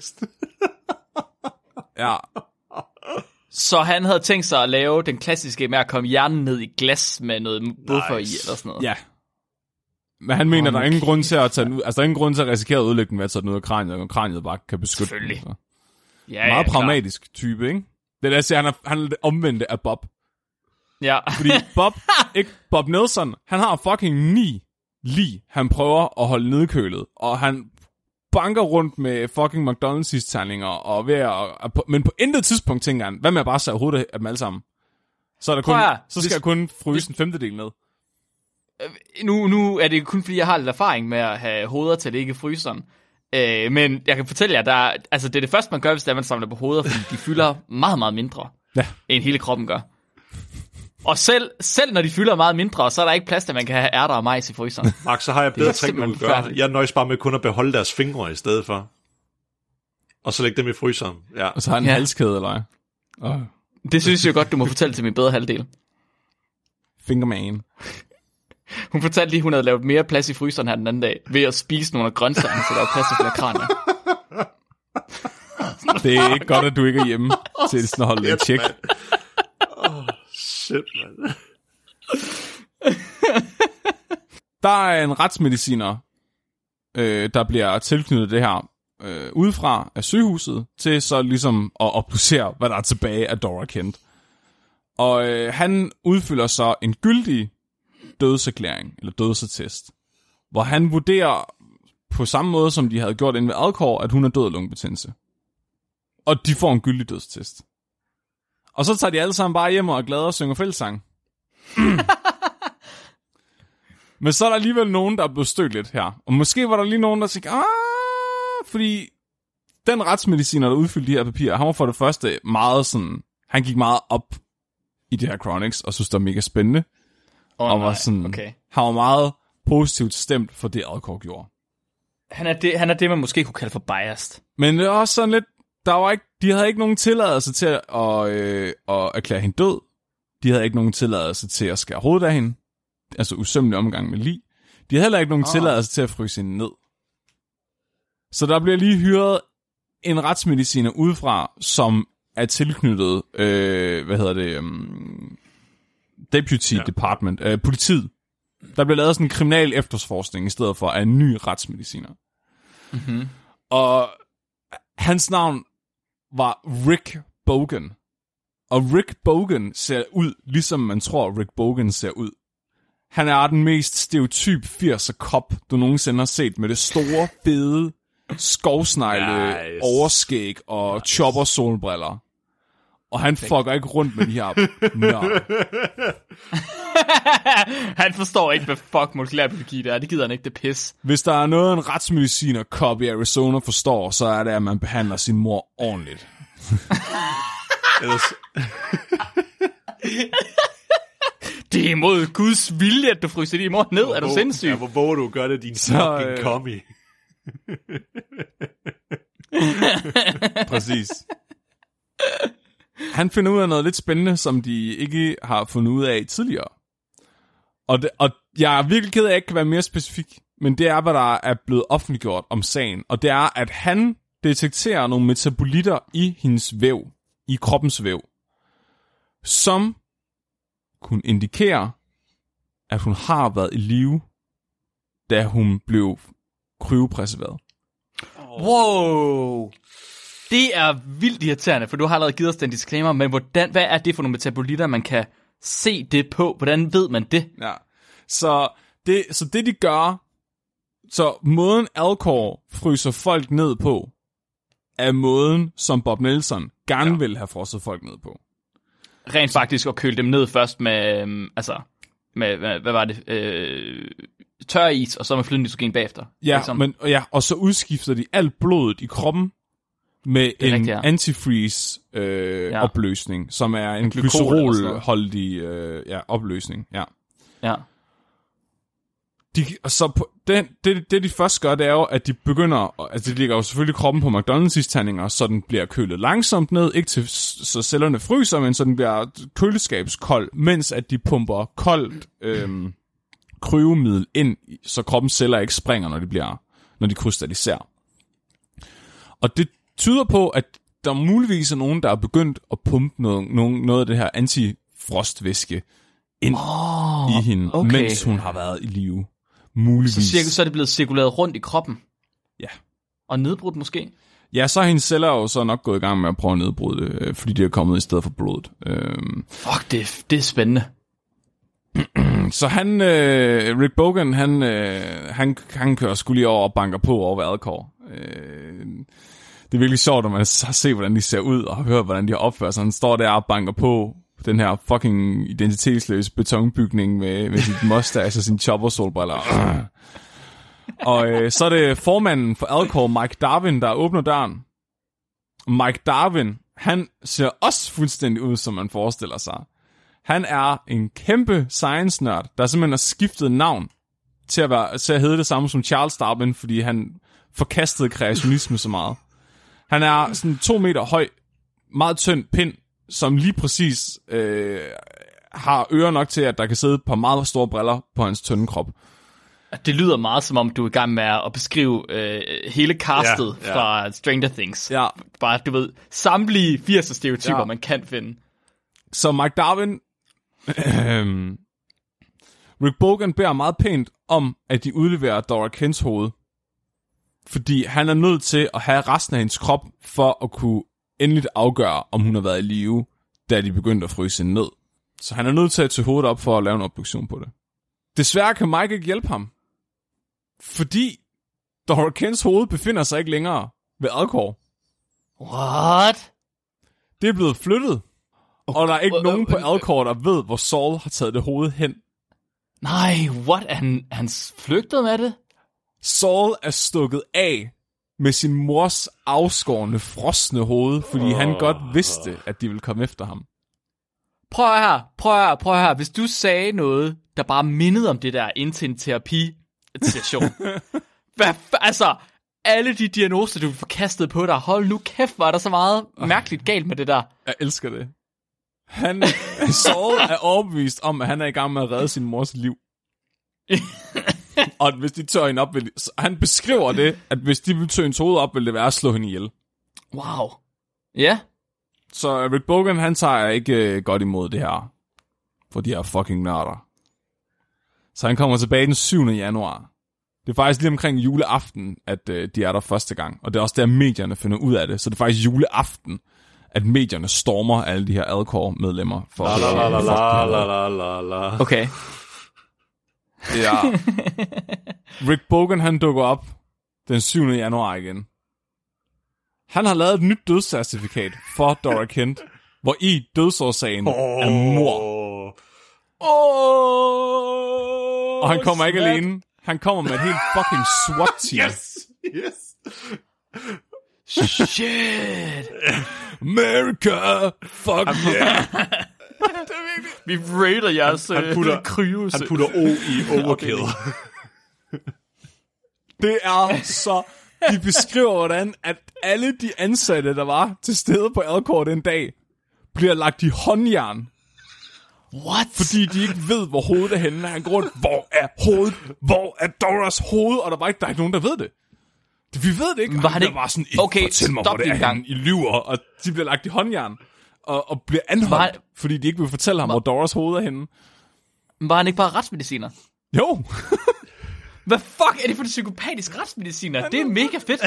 Ja, Så han havde tænkt sig at lave den klassiske med at komme hjernen ned i glas med noget buffer Nice. i, eller sådan noget. ja. Men han mener, Hold der er ingen grund til at tage den altså der er ingen grund til at risikere at ødelægge den ved at tage den ud af kraniet, og kraniet bare kan beskytte den. Selvfølgelig. Så. ja Meget klar. pragmatisk type, ikke? Det er der, han er, han er det omvendte af Bob. Ja. Fordi Bob, ikke Bob Nelson, han har fucking ni lige, han prøver at holde nedkølet, og han banker rundt med fucking McDonald's terninger og ved at, at, men på intet tidspunkt tænker han, hvad med at bare sætte hovedet af dem alle sammen? Så, er der kun, Prøv at- så skal hvis- jeg kun fryse en femtedel ned. nu, nu er det kun fordi, jeg har lidt erfaring med at have hoveder til ikke i fryseren. Øh, men jeg kan fortælle jer, der er, altså det er det første, man gør, hvis det er, man samler på hoveder, fordi de fylder meget, meget mindre, Ja. end hele kroppen gør. Og selv, selv når de fylder meget mindre, så er der ikke plads til, at man kan have ærter og majs i fryseren. Max, så har jeg bedre trick, du gøre. Jeg nøjes bare med kun at beholde deres fingre i stedet for. Og så lægge dem i fryseren. Ja. Og så har han en Ja. halskæde, eller hvad? Oh, Det synes jeg godt, du må fortælle til min bedre halvdel. fingerman. Hun fortalte lige, hun havde lavet mere plads i fryseren her den anden dag, ved at spise nogle af grøntsagerne, så der var plads til flere kranier. Det er ikke godt, at du ikke er hjemme til sådan at holde en tjek. Shit, man. Der er en retsmediciner, øh, der bliver tilknyttet det her øh, udefra af sygehuset, til så ligesom at obducere, hvad der er tilbage af Dora Kent. Og øh, han udfylder så en gyldig dødserklæring, eller dødsattest, hvor han vurderer på samme måde, som de havde gjort inde ved Alcor, at hun er død af lungebetændelse. Og de får en gyldig dødstest. Og så tager de alle sammen bare hjem og er glade og synger fællessang. Men så er der alligevel nogen, der er blevet stødt lidt her. Og måske var der lige nogen, der tænkte, ah, fordi den retsmediciner, der udfyldte de her papirer, han var for det første meget sådan, han gik meget op i det her Chronics, og synes, det var mega spændende. Oh, og var sådan, okay. han var meget positivt stemt for det, Alcor gjorde. Han er, det, han er det, man måske kunne kalde for biased. Men det er også sådan lidt, der var ikke, de havde ikke nogen tilladelse til at, at, øh, at erklære hende død. De havde ikke nogen tilladelse til at skære hovedet af hende. Altså usømmelig omgang med lig. De havde heller ikke nogen oh. tilladelse til at fryse hende ned. Så der bliver lige hyret en retsmediciner udefra, som er tilknyttet, øh, hvad hedder det, um, Deputy ja. Department, øh, politiet. Der bliver lavet sådan en kriminal efterforskning i stedet for af en ny retsmediciner. Mm-hmm. Og hans navn var Rick Bogan. Og Rick Bogan ser ud, ligesom man tror, Rick Bogan ser ud. Han er den mest stereotyp 80'er kop, du nogensinde har set, med det store, fede, skovsnegle, Nice. overskæg og nice. chopper solbriller. Og han fucker ikke rundt med de her nørder. han forstår ikke, hvad fuck molekylærbiologi det er. Det gider han ikke, det pis. Hvis der er noget, en retsmediciner cop i Arizona forstår, så er det, at man behandler sin mor ordentligt. Ellers, Det er imod Guds vilje, at du fryser din mor ned. Er du hvor- sindssyg? Ja, hvor våger du at gøre det, din Så, fucking øh, commie? Præcis. Han finder ud af noget lidt spændende, som de ikke har fundet ud af tidligere. Og, det, og jeg er virkelig ked af, at jeg ikke kan være mere specifik, men det er, hvad der er blevet offentliggjort om sagen. Og det er, at han detekterer nogle metabolitter i hendes væv, i kroppens væv, som kunne indikere, at hun har været i live, da hun blev kryopreserveret. Wow. Det er vildt irriterende, for du har allerede givet os den disclaimer, men hvordan, hvad er det for nogle metabolitter, man kan se det på? Hvordan ved man det? Ja. Så det, så det de gør, så måden Alcor fryser folk ned på, er måden, som Bob Nelson gerne ja. vil have frosset folk ned på. Rent faktisk at køle dem ned først med, øhm, altså, med, hvad, hvad var det, øh, tør is, og så med flydende nitrogen bagefter. Ja, men, ja, og så udskifter de alt blodet i kroppen med en rigtigt, ja. antifreeze øh, Ja. opløsning, som er en sådan noget. glycerolholdig øh, ja, opløsning. Ja. Ja. de, og så på, den, det, det, de først gør, det er jo, at de begynder, altså de ligger jo selvfølgelig kroppen på McDonald's tandinger, så den bliver kølet langsomt ned, ikke til, så cellerne fryser, men så den bliver køleskabskold, mens at de pumper koldt øhm, kryvemiddel ind, i- så kroppens celler ikke springer, når de bliver, når de krystalliserer. Og det tyder på, at der muligvis er nogen, der er begyndt at pumpe noget, noget, noget af det her antifrostvæske ind Oh, i hende, okay. mens hun har været i live. Muligvis. Så, cirka, så er det blevet cirkuleret rundt i kroppen. Ja. Og nedbrudt måske. Ja, så er hendes celler jo så nok gået i gang med at prøve at nedbryde det, øh, fordi det er kommet i stedet for blodet. Øhm, Fuck, det, det er spændende. så han, øh, Rick Bogan, han, øh, han, han kører skulle lige over og banker på over ved Alcor. Øh, det er virkelig sjovt, når man så set, hvordan de ser ud, og hører, hvordan de har opført sig. Han står der og banker på den her fucking identitetsløse betonbygning med, med sit mustache og sin chopper solbriller. og øh, så er det formanden for Alcor, Mike Darwin, der åbner døren. Mike Darwin, han ser også fuldstændig ud, som man forestiller sig. Han er en kæmpe science-nørd, der simpelthen har skiftet navn til at, være, til at hedde det samme som Charles Darwin, fordi han forkastede kreationisme så meget. Han er sådan to meter høj, meget tynd pind, som lige præcis øh, har ører nok til, at der kan sidde et par meget store briller på hans tynde krop. Det lyder meget som om, du er i gang med at beskrive øh, hele castet Ja, ja. fra Stranger Things. Ja. Bare, du ved, samtlige 80'er stereotyper, Ja. man kan finde. Så Mike Darwin, øh, Rick Bogan beder meget pænt om, at de udleverer Dora Kents hoved. Fordi han er nødt til at have resten af hendes krop, for at kunne endeligt afgøre, om hun har været i live, da de begyndte at fryse hende ned. Så han er nødt til at tage hovedet op for at lave en obduktion på det. Desværre kan Mike ikke hjælpe ham. Fordi Dora Kents hoved befinder sig ikke længere ved Alcor. What? Det er blevet flyttet. Og der er ikke nogen på Alcor, der ved, hvor Saul har taget det hoved hen. Nej, what? Er han, han flygtet med det? Saul er stukket af med sin mors afskårende, frosne hoved, fordi han godt vidste, at de ville komme efter ham. Prøv her, prøv her, prøv her. Hvis du sagde noget, der bare mindede om det der indtil en terapi-session. Hvad, f- altså, alle de diagnoser, du forkastede på dig, hold nu kæft, var der så meget mærkeligt galt med det der. Jeg elsker det. Han, Saul er overbevist om, at han er i gang med at redde sin mors liv. og hvis de tør hende op, vil de, så han beskriver det, at hvis de vil tø hendes hoved op, vil det være at slå hende ihjel. Wow. Ja, Så Rick Bogan, han tager ikke øh, godt imod det her. For de her fucking nørder. Så han kommer tilbage den 7. januar. Det er faktisk lige omkring juleaften, at øh, de er der første gang. Og det er også der, medierne finder ud af det. Så det er faktisk juleaften, at medierne stormer alle de her Alcor-medlemmer. For La la la la la la la la la. okay. Ja. Rick Bogan, han dukker op den 7. januar igen. Han har lavet et nyt dødscertifikat for Dora Kent, hvor i dødsårsagen er mor. Oh, Og han kommer ikke alene. Han kommer med et helt fucking SWAT-team. Yes! Yes! Shit. America! Fuck yeah! Vi raider jeres Han putter- kryus. Han putter O i overkill. Det er så... De beskriver, hvordan at alle de ansatte, der var til stede på Alcor den dag, bliver lagt i håndjern, What? fordi de ikke ved, hvor hovedet er henne. Han går rundt, hvor er hovedet? Hvor er Doras hoved? Og der var ikke, der er ikke nogen, der ved det. Det- Vi ved det ikke. Var han der var sådan, Okay, fortæl mig, stop hvor det er gang. I lyver, og de bliver lagt i håndjern. Og, og bliver anholdt, Var han- fordi de ikke vil fortælle ham, hvor Doras hoved er henne. Var han ikke bare retsmediciner? Jo, Hvad fuck er det for en psykopatisk retsmediciner? Det er mega fedt.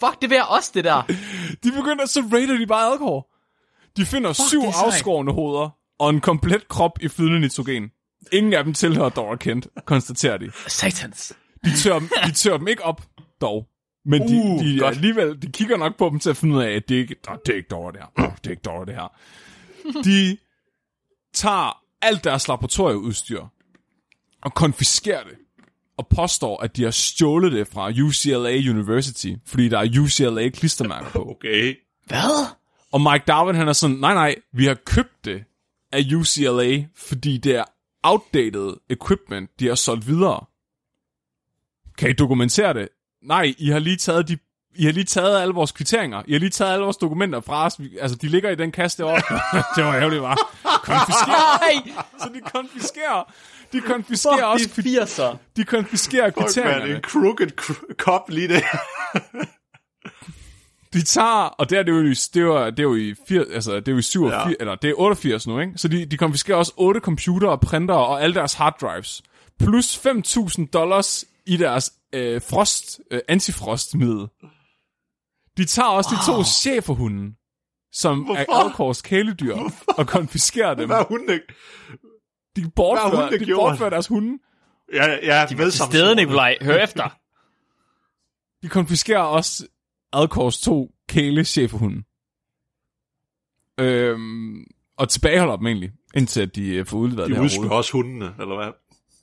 fuck, det vil jeg også, det der. de begynder, så raider de bare Alcor. De finder syv er sejt. afskårne hoveder, og en komplet krop i flydende nitrogen. Ingen af dem tilhører Dora Kent, konstaterer de. Satans. De tør, dem, de tør dem ikke op, dog. Men de, Uh, de, godt. alligevel, de kigger nok på dem til at finde ud af, at det ikke, "Nå, det er ikke Dora, det her. Det er ikke Dora, det her. De tager alt deres laboratorieudstyr og konfiskerer det. Og påstår, at de har stjålet det fra UCLA University, fordi der er UCLA klistermærker på. Okay. Hvad? Og Mike Darwin, han er sådan, nej, nej, vi har købt det af UCLA, fordi det er outdated equipment, de har solgt videre. Kan I dokumentere det? Nej, I har lige taget de I har lige taget alle vores kvitteringer. I har lige taget alle vores dokumenter fra os. Altså, de ligger i den kasse derovre. det var ærgerligt, var. Konfiskerer. Nej! Så de konfiskerer. De konfiskerer Fuck, også. de 80'er. De konfiskerer Fuck, man, kvitteringerne. en crooked cr- cop lige der. De tager, og det er det jo, i- det var, det er jo i, fir, altså, det er jo i 87, Ja. eller det er 88 nu, ikke? Så de, de konfiskerer også otte computer og printer og alle deres hard drives. Plus 5.000 dollars i deres øh, frost, øh, antifrostmiddel. De tager også de to cheferhunde, som Hvorfor? er Alcors kæledyr, og konfiskerer dem. Hvad har hunden ikke? De bortfører, hundene de gjort? bortfører deres hunde. Ja, ja, De var til stede, Nikolaj. Hør efter. De konfiskerer også Alcors to kælecheferhunde. Øhm, og tilbageholder dem egentlig, indtil at de øh, får udleveret De det her hoved. også hundene, eller hvad?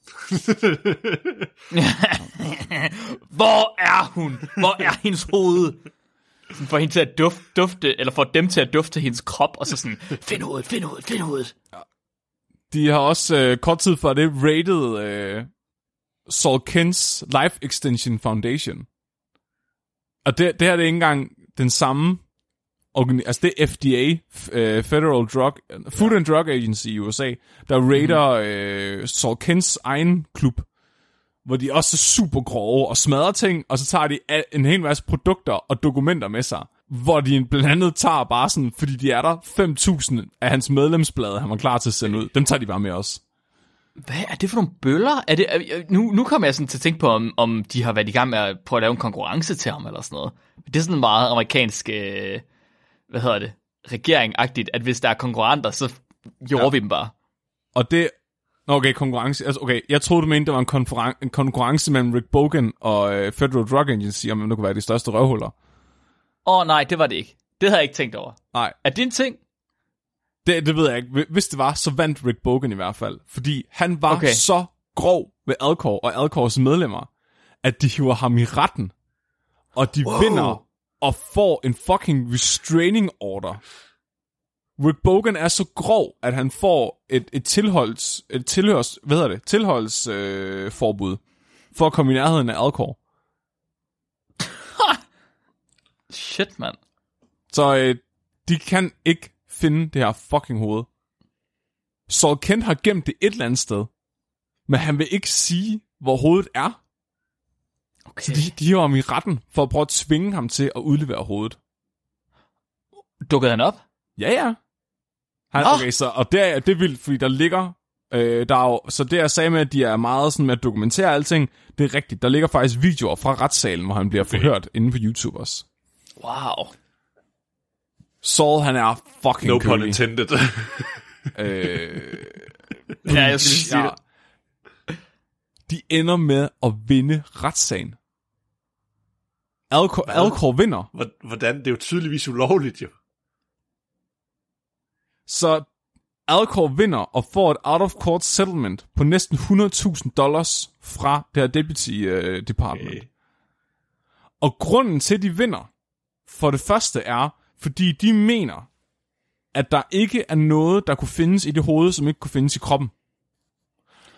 Hvor er hun? Hvor er hendes hoved? Sådan får hende til at dufte, dufte, eller for dem til at dufte hendes krop, og så sådan, find hovedet, find hovedet, find hovedet. De har også øh, kort tid før det rated øh, Saul Kens Life Extension Foundation. Og det, det her det er ikke engang den samme organi- altså det er FDA, øh, Federal Drug, Food and Drug Agency i USA, der rater øh, Saul Kens egen klub, hvor de også er super grove og smadrer ting, og så tager de en hel masse produkter og dokumenter med sig, hvor de blandt andet tager bare sådan, fordi de er der, 5.000 af hans medlemsblade, han var klar til at sende ud. Dem tager de bare med os. Hvad er det for nogle bøller? Er det, er, nu, nu kommer jeg sådan til at tænke på, om, om de har været i gang med at prøve at lave en konkurrence til ham, eller sådan noget. Det er sådan meget amerikansk, øh, hvad hedder det, regering-agtigt, at hvis der er konkurrenter, så gjorde ja. vi dem bare. Og det... Okay, konkurrence. Altså, okay, jeg troede, du mente, der var en, konferen- en konkurrence mellem Rick Bogan og øh, Federal Drug Agency, om der kunne være de største røvhuller. Åh oh, nej, det var det ikke. Det havde jeg ikke tænkt over. Nej, Er det en ting? det, det ved jeg ikke. Hvis det var, så vandt Rick Bogan i hvert fald. Fordi han var okay. så grov ved Alcor og Alcors medlemmer, at de hiver ham i retten. Og de wow. vinder og får en fucking restraining order. Rick Bogan er så grov, at han får et, et tilholds, et tilhørs, hvad hedder det, tilholds øh, forbud for at komme i nærheden af Alcor. Shit, mand. Så øh, de kan ikke finde det her fucking hoved. Saul Kent har gemt det et eller andet sted, men han vil ikke sige, hvor hovedet er. Okay. Så de, de hiver ham i retten for at prøve at tvinge ham til at udlevere hovedet. Dukkede han op? Ja, ja. Han, Nå. okay, så, og det er, det er vildt, fordi der ligger... Øh, der er jo, så det jeg sagde med, at de er meget sådan med at dokumentere alting, det er rigtigt. Der ligger faktisk videoer fra retssalen, hvor han bliver forhørt inde på YouTube også. Wow. Saul, han er fucking No pun intended. Øh, Ja, jeg skulle sige ja. De ender med at vinde retssagen. Alcor, Alcor vinder. Hvor- Hvordan? Det er jo tydeligvis ulovligt, jo. Så Alcor vinder og får et out-of-court settlement på næsten 100.000 dollars fra det her deputy uh, department. Okay. Okay. Og grunden til, at de vinder, for det første er, fordi de mener, at der ikke er noget, der kunne findes i det hoved, som ikke kunne findes i kroppen.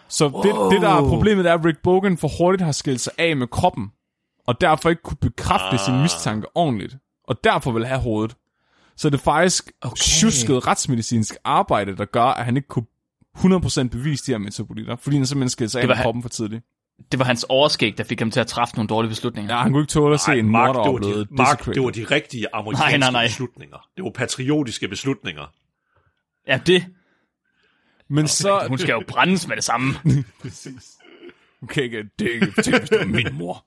Så wow. det, det, der er problemet, er, at Rick Bogan for hurtigt har skilt sig af med kroppen, og derfor ikke kunne bekræfte ah. sin mistanke ordentligt, og derfor vil have hovedet. Så det er faktisk okay. tjusket retsmedicinsk arbejde, der gør, at han ikke kunne 100% bevise de her metabolitter, fordi han simpelthen skilte sig af kroppen for tidligt. Det var hans overskæg, der fik ham til at træffe nogle dårlige beslutninger. Ja, han kunne ikke tåle at se Ej, en Mark, det var, de, Mark, det var de rigtige amerikanske Nej, nej, nej. beslutninger. Det var patriotiske beslutninger. ja det. Men så... Hun skal jo brændes med det samme. Okay, ikke, det er ikke tænk, hvis det var min mor.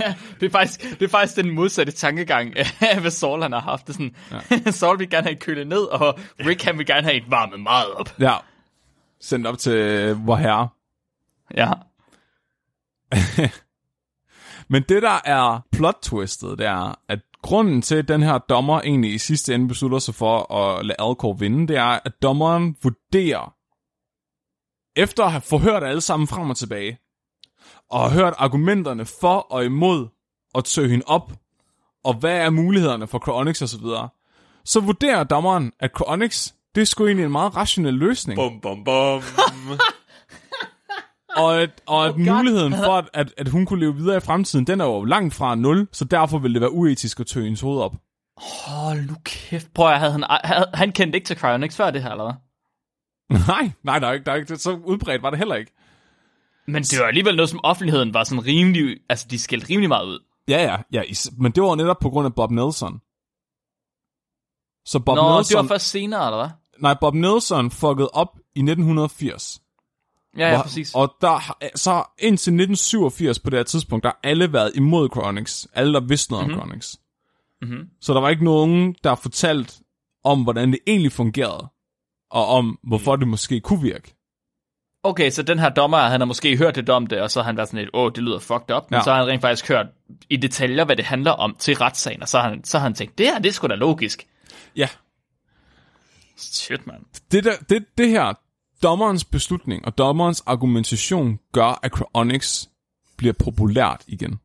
Ja, det er faktisk, det er faktisk den modsatte tankegang af, hvad Saul han har haft. Det sådan, ja. Saul vil gerne have kølet ned, og Rick han vil gerne have et varmet meget op. Ja. Sendt op til øh, vor herre. Ja. Men det, der er plot-twistet, det er, at grunden til, at den her dommer egentlig i sidste ende beslutter sig for at lade Alcor vinde, det er, at dommeren vurderer, efter at have forhørt alle sammen frem og tilbage, og har hørt argumenterne for og imod at søge hende op, og hvad er mulighederne for Cryonics osv., så, videre, så vurderer dommeren, at Cryonics, det er sgu egentlig en meget rationel løsning. Bum, bum, bum. Og at, og at Oh God. muligheden for, at, at, at hun kunne leve videre i fremtiden, den er jo langt fra nul, så derfor vil det være uetisk at tøge hendes hoved op. Hold nu kæft. Prøv at havde han, havde, han kendte ikke til Cryonics før det her, eller hvad? nej, nej, der er ikke, der er ikke, så udbredt var det heller ikke. Men det var alligevel noget, som offentligheden var sådan rimelig, altså de skældte rimelig meget ud. Ja, ja, ja, men det var netop på grund af Bob Nelson. Så Bob Nå, Nelson, det var først senere, eller hvad? nej, Bob Nelson fuckede op i 1980. Ja, ja, Hvor- præcis. Og der, så indtil 1987 på det her tidspunkt, der har alle været imod Chronics. Alle, der vidste noget mm-hmm. om Chronics. Mm-hmm. Så der var ikke nogen, der fortalt om, hvordan det egentlig fungerede, og om, hvorfor det måske kunne virke. Okay, så den her dommer, han har måske hørt lidt om det, og så har han været sådan lidt, åh, det lyder fucked up, men Ja. så har han rent faktisk hørt i detaljer, hvad det handler om til retssagen, og så har han, så har han tænkt, det her, det er sgu da logisk. Ja, Shit, mand. det, der, det, det her, dommerens beslutning og dommerens argumentation gør, at Cryonics bliver populært igen.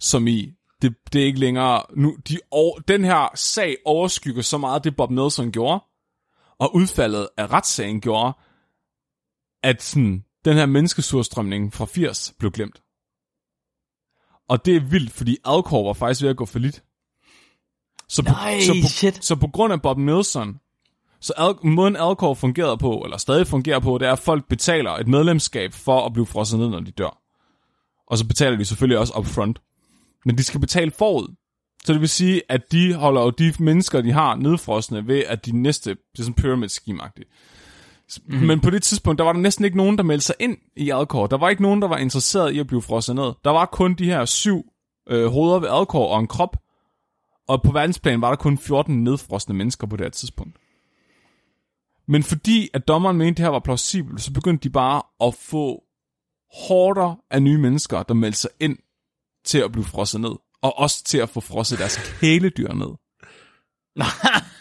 Som i, det, det er ikke længere, nu, de, over, den her sag overskygger så meget det, Bob Nelson gjorde, og udfaldet af retssagen gjorde, at sådan, den her menneskesurstrømning fra 80 blev glemt. Og det er vildt, fordi Alcor var faktisk ved at gå for lidt. Så på, Nej, så, på, shit. så på grund af Bob Nelson, så al- måden Alcor fungerer på, eller stadig fungerer på, det er, at folk betaler et medlemskab for at blive frosset ned, når de dør. Og så betaler de selvfølgelig også upfront. Men de skal betale forud. Så det vil sige, at de holder jo de mennesker, de har nedfrosne ved, at de næste, det er sådan pyramid scheme mm. Men på det tidspunkt, der var der næsten ikke nogen, der meldte sig ind i Alcor. Der var ikke nogen, der var interesseret i at blive frosset ned. Der var kun de her syv øh, hoveder ved Alcor og en krop. Og på verdensplan var der kun 14 nedfrosne mennesker på det her tidspunkt. Men fordi at dommeren mente, at det her var plausibelt, så begyndte de bare at få hårder af nye mennesker, der meldte sig ind til at blive frosset ned. Og også til at få frosset deres kæledyr ned.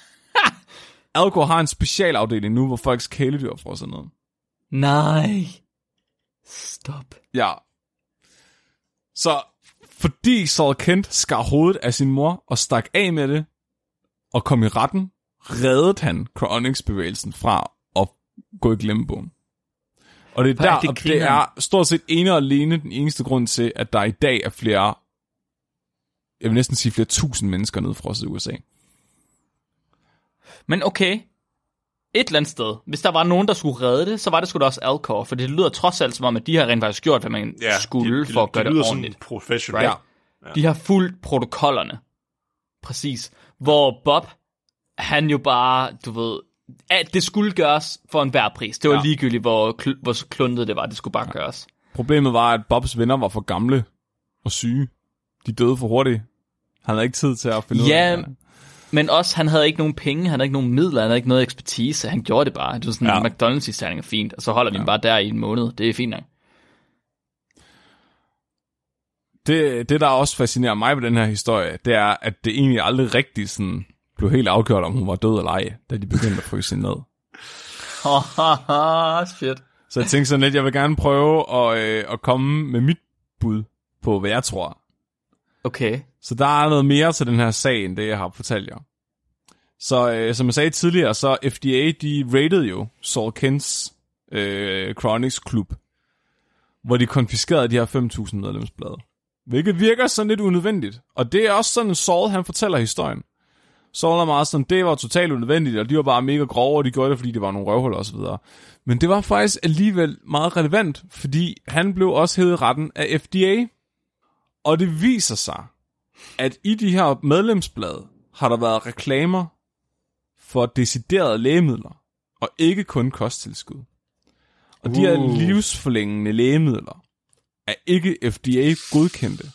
Alcor har en specialafdeling nu, hvor folks kæledyr er frosset ned. Nej. Stop. Ja. Så fordi Saul Kent skar hovedet af sin mor og stak af med det, og kom i retten, reddede han Cryonics-bevægelsen fra at gå i glemmebogen. Og det er, er der, det det er stort set ene og alene den eneste grund til, at der i dag er flere, jeg vil næsten sige flere tusind mennesker nedfrosset i USA. Men okay, et eller andet sted, hvis der var nogen, der skulle redde det, så var det sgu da også Alcor, for det lyder trods alt som om, at de har rent faktisk gjort, hvad man ja, skulle de, for at gøre de det lyder ordentligt. sådan professionelt. Right? Ja. De har fulgt protokollerne. Præcis. Hvor Bob, han jo bare, du ved, at det skulle gøres for en hver pris. Det var Ja. ligegyldigt, hvor, kl- hvor kluntet det var. Det skulle bare ja. gøres. Problemet var, at Bobs venner var for gamle og syge. De døde for hurtigt. Han havde ikke tid til at finde ud Ja, af det. Men også, han havde ikke nogen penge, han havde ikke nogen midler, han havde ikke noget ekspertise, han gjorde det bare. Det var sådan, ja. mcdonalds isterning er fint, og så holder ja. bare der i en måned. Det er fint nok. Det, det, der også fascinerer mig ved den her historie, det er, at det egentlig aldrig rigtig sådan blev helt afgjort, om hun var død eller ej, da de begyndte at fryse hende ned. Shit. Så jeg tænkte sådan lidt, jeg vil gerne prøve at, øh, at komme med mit bud på, hvad jeg tror. Okay. Så der er noget mere til den her sag, end det, jeg har fortalt jer. Så øh, som jeg sagde tidligere, så FDA, de rated jo Saul Kents øh, Chronics Klub, hvor de konfiskerede de her 5.000 medlemsblade. Hvilket virker sådan lidt unødvendigt. Og det er også sådan, Saul han fortæller historien. Saul er meget sådan, det var totalt unødvendigt, og de var bare mega grove, og de gjorde det, fordi det var nogle røvhuller osv. Men det var faktisk alligevel meget relevant, fordi han blev også hævet i retten af FDA. Og det viser sig, at i de her medlemsblade har der været reklamer for deciderede lægemidler, og ikke kun kosttilskud. Og de her Uh. livsforlængende lægemidler er ikke FDA godkendte.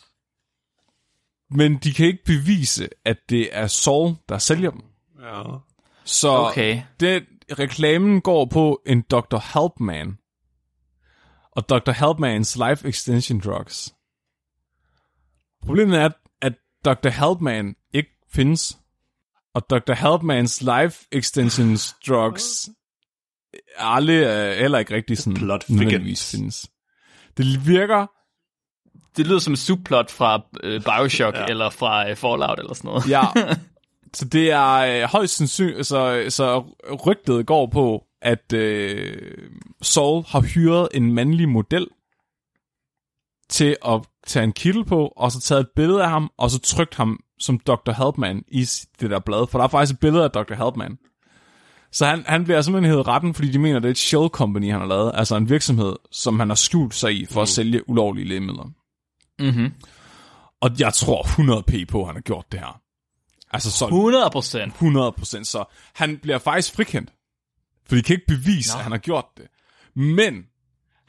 Men de kan ikke bevise, at det er Saul, der sælger dem. Ja. Så Okay. det, reklamen går på en Dr. Helpman. Og Dr. Helpmans Life Extension Drugs. Problemet er, at Dr. Helpman ikke findes. Og Dr. Helpmans Life Extensions Drugs aldrig øh, heller ikke rigtig sådan Plot nødvendigvis findes. Det virker Det lyder som et subplot fra øh, Bioshock, ja. eller fra øh, Fallout, eller sådan noget. Ja. så det er øh, højst sandsynligt, så, så rygtet går på, at øh, Saul har hyret en mandlig model til at tage en kittel på, og så taget et billede af ham, og så trykt ham som Dr. Helpman i det der blad, for der er faktisk et billede af Dr. Helpman. Så han, han bliver simpelthen hævet retten, fordi de mener, det er et shell company, han har lavet, altså en virksomhed, som han har skjult sig i for at sælge ulovlige lægemidler. Mm-hmm. Og jeg tror 100 p på, at han har gjort det her. Altså så 100 procent. 100%, så han bliver faktisk frikendt. For de kan ikke bevise, Nå. at han har gjort det. Men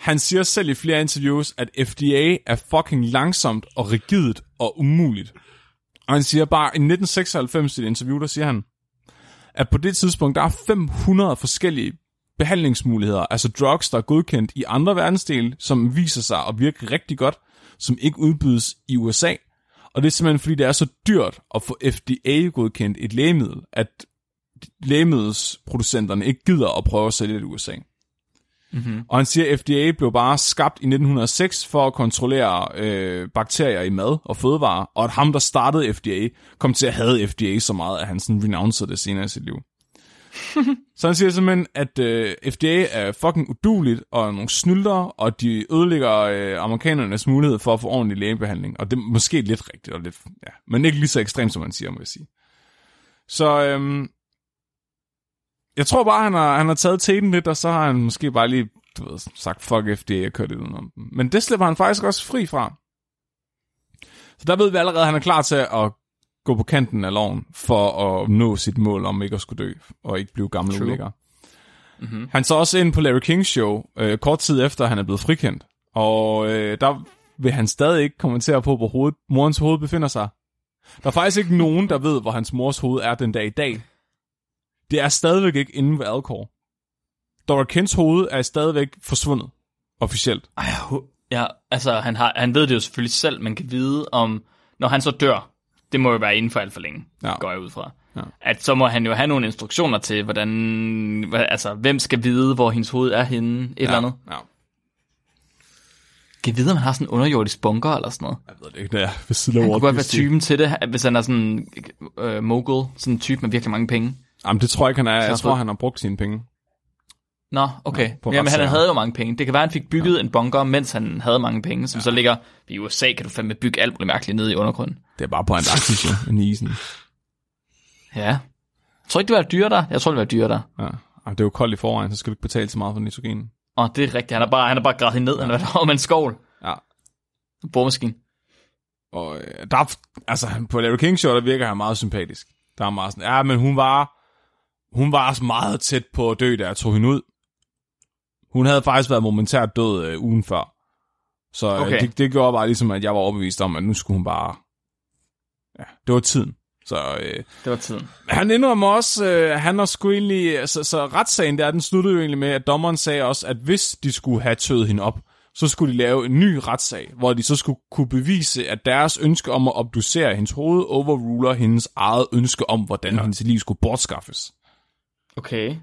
han siger selv i flere interviews, at FDA er fucking langsomt og rigidt og umuligt. Og han siger bare, i 1996 i et interview, der siger han, at på det tidspunkt, der er 500 forskellige behandlingsmuligheder, altså drugs, der er godkendt i andre verdensdele, som viser sig at virke rigtig godt, som ikke udbydes i USA. Og det er simpelthen, fordi det er så dyrt at få FDA-godkendt et lægemiddel, at lægemiddelsproducenterne ikke gider at prøve at sælge det i USA. Mm-hmm. Og han siger, at FDA blev bare skabt i 1906 for at kontrollere øh, bakterier i mad og fødevarer, og at ham, der startede FDA, kom til at have FDA så meget, at han sådan renouncede det senere i sit liv. så han siger simpelthen, at øh, FDA er fucking uduligt og nogle snylder, og de ødelægger øh, amerikanernes mulighed for at få ordentlig lægebehandling. Og det er måske lidt rigtigt, og lidt, ja, men ikke lige så ekstremt, som man siger, må jeg sige. Så øhm, jeg tror bare, han har, han har taget teten lidt, og så har han måske bare lige du ved, sagt, fuck FDA og kørt det udenom dem. Men det slipper han faktisk også fri fra. Så der ved vi allerede, at han er klar til at gå på kanten af loven, for at nå sit mål om ikke at skulle dø, og ikke blive gammel ulækker. Mm-hmm. Han så også ind på Larry Kings show, øh, kort tid efter han er blevet frikendt. Og øh, der vil han stadig ikke kommentere på, hvor hovedet, morens hoved befinder sig. Der er faktisk ikke nogen, der ved, hvor hans mors hoved er den dag i dag. Det er stadigvæk ikke inde ved Alcor. Dora Kents hoved er stadigvæk forsvundet, officielt. Ej, ja, altså han, har, han ved det jo selvfølgelig selv, man kan vide om, når han så dør, det må jo være inden for alt for længe, ja. går jeg ud fra. Ja. At så må han jo have nogle instruktioner til, hvordan, altså hvem skal vide, hvor hendes hoved er henne, et ja. eller andet. Ja. Kan vide, om han har sådan en underjordisk bunker eller sådan noget? Jeg ved det ikke, det er ved siden af Han kunne godt være typen til det, hvis han er sådan øh, mogul, sådan en type med virkelig mange penge. Jamen, det tror jeg ikke, han er. Jeg, tror, han har brugt sine penge. Nå, okay. Ja, Jamen, han havde jo mange penge. Det kan være, han fik bygget ja. en bunker, mens han havde mange penge, som ja. så ligger i USA, kan du fandme bygge alt muligt mærkeligt nede i undergrunden. Det er bare på Antarktis, jo, i isen. Ja. Jeg tror ikke, det var dyre der. Jeg tror, det var dyre der. Ja. Jamen, det er jo koldt i forvejen, så skal du ikke betale så meget for nitrogen. Åh, det er rigtigt. Han er bare, han er bare gravet ned. Ja. Han er været med en skovl. Ja. Boremaskine. Og øh, der, altså, på Larry King Show, der virker han meget sympatisk. Der er meget sådan, ja, men hun var, hun var også meget tæt på at dø, da jeg tog hende ud. Hun havde faktisk været momentært død øh, ugen før. Så øh, okay. det, det gjorde bare ligesom, at jeg var overbevist om, at nu skulle hun bare... Ja, det var tiden. Så, øh, det var tiden. Han indrømmer også, øh, han har sgu egentlig... Så, så retssagen der, den sluttede jo egentlig med, at dommeren sagde også, at hvis de skulle have tøet hende op, så skulle de lave en ny retssag, hvor de så skulle kunne bevise, at deres ønske om at obducere hendes hoved overruler hendes eget ønske om, hvordan ja. hendes liv skulle bortskaffes. Okay.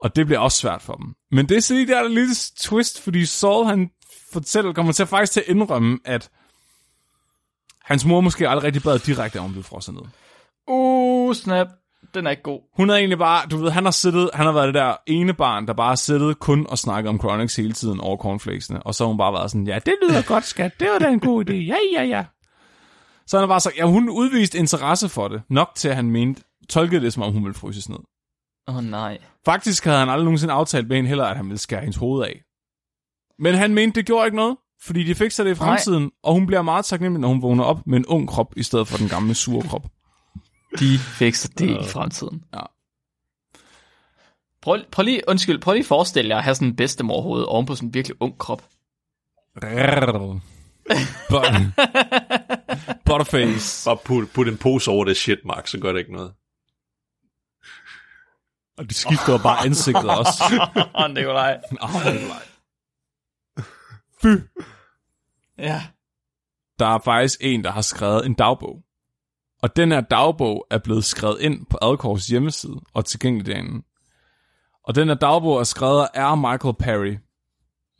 Og det bliver også svært for dem. Men det er så lige der er en lille twist, fordi Saul han fortæller, kommer til faktisk til at indrømme, at hans mor måske aldrig rigtig bad direkte om, blev frosset ned. Uh, snap. Den er ikke god. Hun er egentlig bare, du ved, han har siddet, han har været det der ene barn, der bare har siddet kun og snakket om Chronix hele tiden over cornflakesene. Og så har hun bare været sådan, ja, det lyder godt, skat. Det var da en god idé. Ja, ja, ja. Så han har bare sagt, ja, hun udviste interesse for det. Nok til, at han mente, tolkede det, som om hun ville fryses ned. Åh oh, nej. Faktisk havde han aldrig nogensinde aftalt med hende heller, at han ville skære hendes hoved af. Men han mente, det gjorde ikke noget, fordi de fikser det i fremtiden, nej. og hun bliver meget taknemmelig, når hun vågner op med en ung krop, i stedet for den gamle sure krop. De fikser det i fremtiden. Ja. Prøv, prøv lige, undskyld, prøv lige at forestille jer at have sådan en bedstemorhoved oven på sådan en virkelig ung krop. Butterface. Bare put, put en pose over det shit, Mark, så gør det ikke noget. Og de skifter bare ansigtet også. Åh, Nikolaj. Åh, Nikolaj. Fy. Ja. Der er faktisk en, der har skrevet en dagbog. Og den her dagbog er blevet skrevet ind på Alcors hjemmeside og tilgængelig derinde. Og den her dagbog er skrevet af Michael Perry,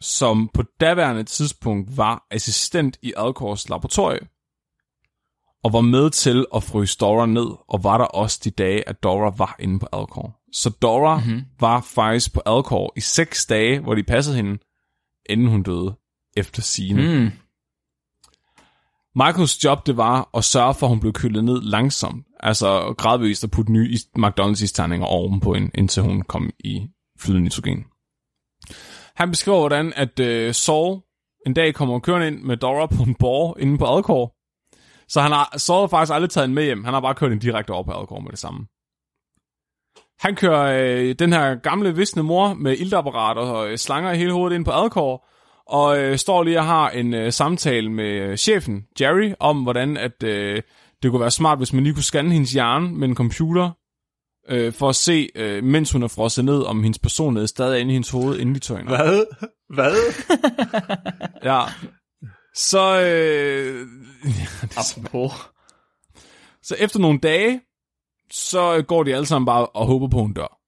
som på daværende tidspunkt var assistent i Alcors laboratorie, og var med til at fryse Dora ned, og var der også de dage, at Dora var inde på Alcor. Så Dora mm-hmm. var faktisk på Alcor i seks dage, hvor de passede hende, inden hun døde, efter sine. Mm. Michaels job, det var at sørge for, at hun blev kølet ned langsomt. Altså gradvist at putte nye McDonald's isterninger ovenpå hende, indtil hun kom i flydende nitrogen. Han beskriver, hvordan at uh, Saul en dag kommer kørende ind med Dora på en borg inde på Alcor. Så han har, Saul har faktisk aldrig taget hende med hjem. Han har bare kørt hende direkte over på Alcor med det samme. Han kører øh, den her gamle visne mor med iltapparat og øh, slanger hele hovedet ind på Alcor, og øh, står lige og har en øh, samtale med øh, chefen, Jerry, om hvordan at øh, det kunne være smart, hvis man lige kunne scanne hendes hjerne med en computer, øh, for at se, øh, mens hun er frosset ned, om hendes personlighed stadig er inde i hendes hoved, inden de tøjner. Hvad? Hvad? Ja. Så, øh, Apropos. så efter nogle dage, så går de alle sammen bare og håber på, hun dør.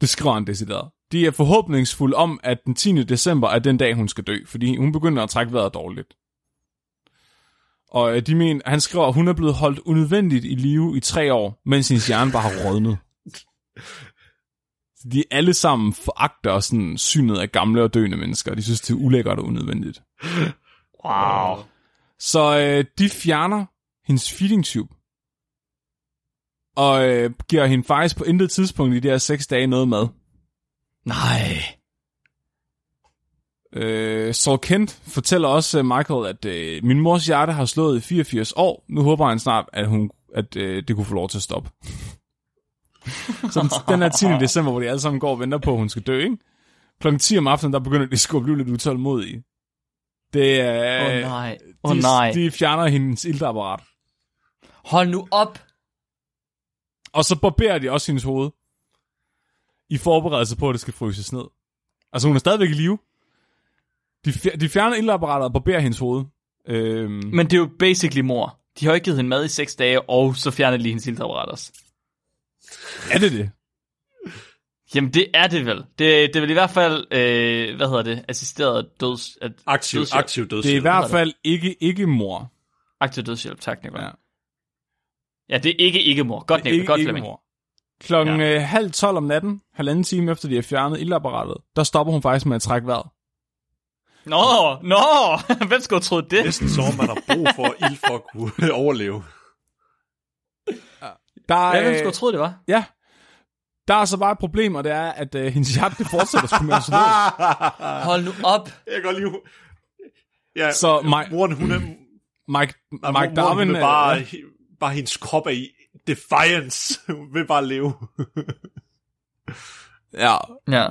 Det skriver han decideret. De er forhåbningsfulde om, at den 10. december er den dag, hun skal dø, fordi hun begynder at trække vejret dårligt. Og øh, de mener, han skriver, at hun er blevet holdt unødvendigt i live i tre år, mens hendes hjerne bare har rådnet. De alle sammen foragter sådan synet af gamle og døende mennesker. De synes, det er ulækkert og unødvendigt. Wow. Så øh, de fjerner hendes feeding tube. Og øh, giver hende faktisk på intet tidspunkt i de her seks dage noget mad. Nej. Øh, Saul Kent fortæller også uh, Michael, at øh, min mors hjerte har slået i 84 år. Nu håber han snart, at, hun, at øh, det kunne få lov til at stoppe. Så den- den her 10. december, hvor de alle sammen går og venter på, at hun skal dø, ikke? Klokken 10 om aftenen, der begynder de at blive lidt utålmodige. Det er... Åh oh, nej. Oh, de, nej. de fjerner hendes iltapparat. Hold nu op. Og så barberer de også hendes hoved. I forberedelse på, at det skal fryses ned. Altså hun er stadigvæk i live. De, fjer- de fjerner iltapparatet og barberer hendes hoved. Øhm, Men det er jo basically mor. De har jo ikke givet hende mad i seks dage, og så fjerner de lige hendes iltapparat også. er det det? Jamen, det er det vel. Det, det er vel i hvert fald, øh, hvad hedder det, assisteret døds... At, Aktiv, dødshjælp. aktiv Det er i dødshjælp. hvert fald ikke, ikke mor. Aktiv dødshjælp, tak, Nicolai. Ja. Ja. det er ikke ikke mor. Godt, Nicolai. ikke, Godt, ikke Flemming. mor. Klokken Ja. øh, halv tolv om natten, halvanden time efter de har fjernet iltapparatet, der stopper hun faktisk med at trække vejret. Nå, nå, hvem skulle have troet det? Næsten om man har brug for ild for at kunne overleve. Der er, Ja, hvem øh, skulle have troet det var? ja, der er så bare et problem, og det er, at øh, hendes hjerte det fortsætter sgu med at slå. Hold nu op. Jeg kan godt lide... Ja, Så Mi- moren, hun er... Mike, Mike moren, Darwin... hun er øh, bare, ja. Bare hendes krop er i defiance. Hun vil bare leve. Ja, Ja.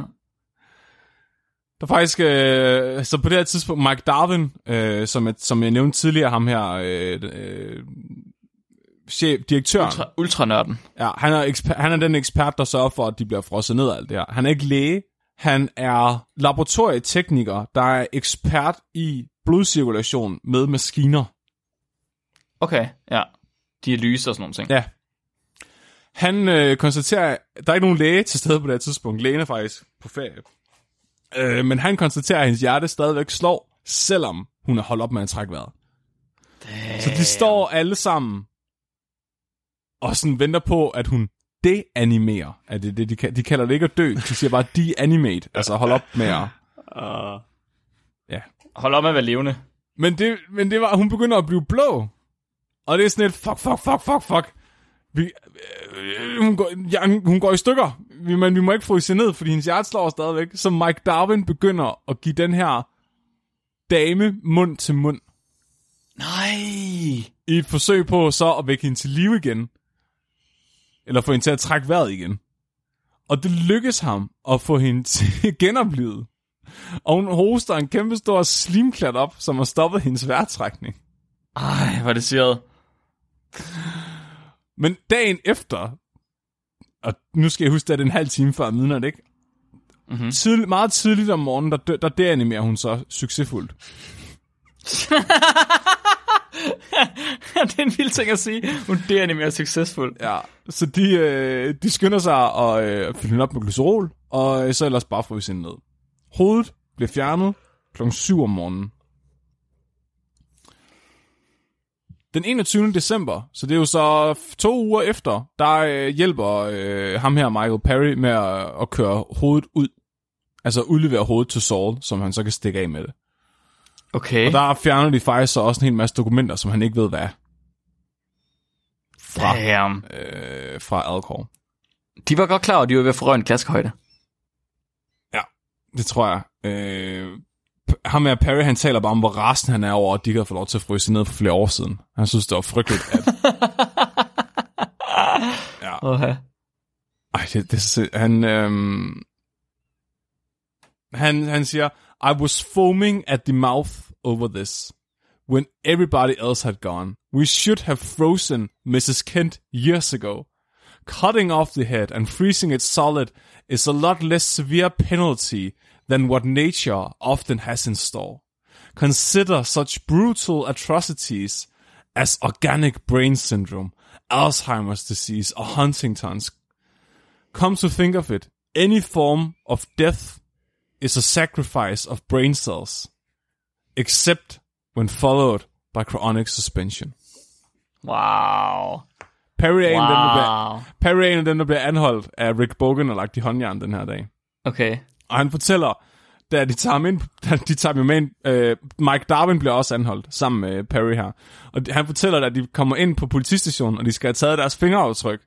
Der er faktisk, øh, så på det her tidspunkt, Mike Darwin, øh, som, jeg, som jeg nævnte tidligere, ham her, øh, øh, chef, direktøren, Ultra, ultranørden. ja, han, er eksper, han er den ekspert, der sørger for, at de bliver frosset ned og alt det her. Han er ikke læge, han er laboratorietekniker, der er ekspert i blodcirkulation med maskiner. Okay, ja. Dialyse og sådan nogle ting. Ja. Han øh, konstaterer, der er ikke nogen læge til stede på det her tidspunkt. Lægen er faktisk på ferie. Øh, men han konstaterer, at hendes hjerte stadigvæk slår, selvom hun er holdt op med at trække vejret. Så de står alle sammen og sådan venter på, at hun deanimerer. Er det det, de, de kalder det ikke at dø, de siger bare deanimate, altså hold op med at... Uh, Hold op med at være levende. Men det, men det var, hun begynder at blive blå. Og det er sådan et, fuck, fuck, fuck, fuck, fuck. Vi, øh, hun, går, ja, hun går i stykker, vi, men vi må ikke fryse ned, fordi hendes hjerte slår stadigvæk. Så Mike Darwin begynder at give den her dame mund til mund. Nej. I et forsøg på så at vække hende til live igen. Eller få hende til at trække vejret igen. Og det lykkes ham at få hende til genoplevet. Og hun hoster en kæmpe stor slimklat op, som har stoppet hendes vejrtrækning. Ej, hvor det syret. Men dagen efter, og nu skal jeg huske, at det er en halv time før midnat, ikke? Mm-hmm. Tidlig, meget tidligt om morgenen, der, der deanimerer hun så succesfuldt. det er en vild ting at sige. Hun det er mere succesfuld. Ja, så de, øh, de skynder sig at øh, fylde hende op med glycerol, og øh, så ellers bare fryse hende ned. Hovedet bliver fjernet kl. 7 om morgenen. Den 21. december, så det er jo så to uger efter, der øh, hjælper øh, ham her, Michael Perry, med at, at køre hovedet ud. Altså udlevere hovedet til Saul, som han så kan stikke af med det. Okay. Og der fjerner de faktisk så også en hel masse dokumenter, som han ikke ved, hvad er. Fra, Damn. øh, fra Alcor. De var godt klar over, at de var ved at få en klaskehøjde. Det tror jeg. Øh, ham med Perry, han taler bare om, hvor rasende han er over, at de ikke havde fået lov til at fryse ned for flere år siden. Han synes, det var frygteligt, at... Okay. Ej, det, det, han, øhm, han, han siger, I was foaming at the mouth over this. When everybody else had gone, We should have frozen Mrs. Kent years ago. Cutting off the head and freezing it solid is a lot less severe penalty than what nature often has in store. Consider such brutal atrocities as organic brain syndrome, Alzheimer's disease, or Huntington's. Come to think of it, any form of death is a sacrifice of brain cells, except when followed by chronic suspension. Wow. Perry er, en af dem, der bliver, Wow. Perry er en af dem, der bliver anholdt af Rick Bogan og lagt i håndjern den her dag. Okay. Og han fortæller, da de tager ham ind, da de tager ham ind, øh, Mike Darwin bliver også anholdt sammen med Perry her. Og han fortæller, at de kommer ind på politistationen, og de skal have taget deres fingeraftryk.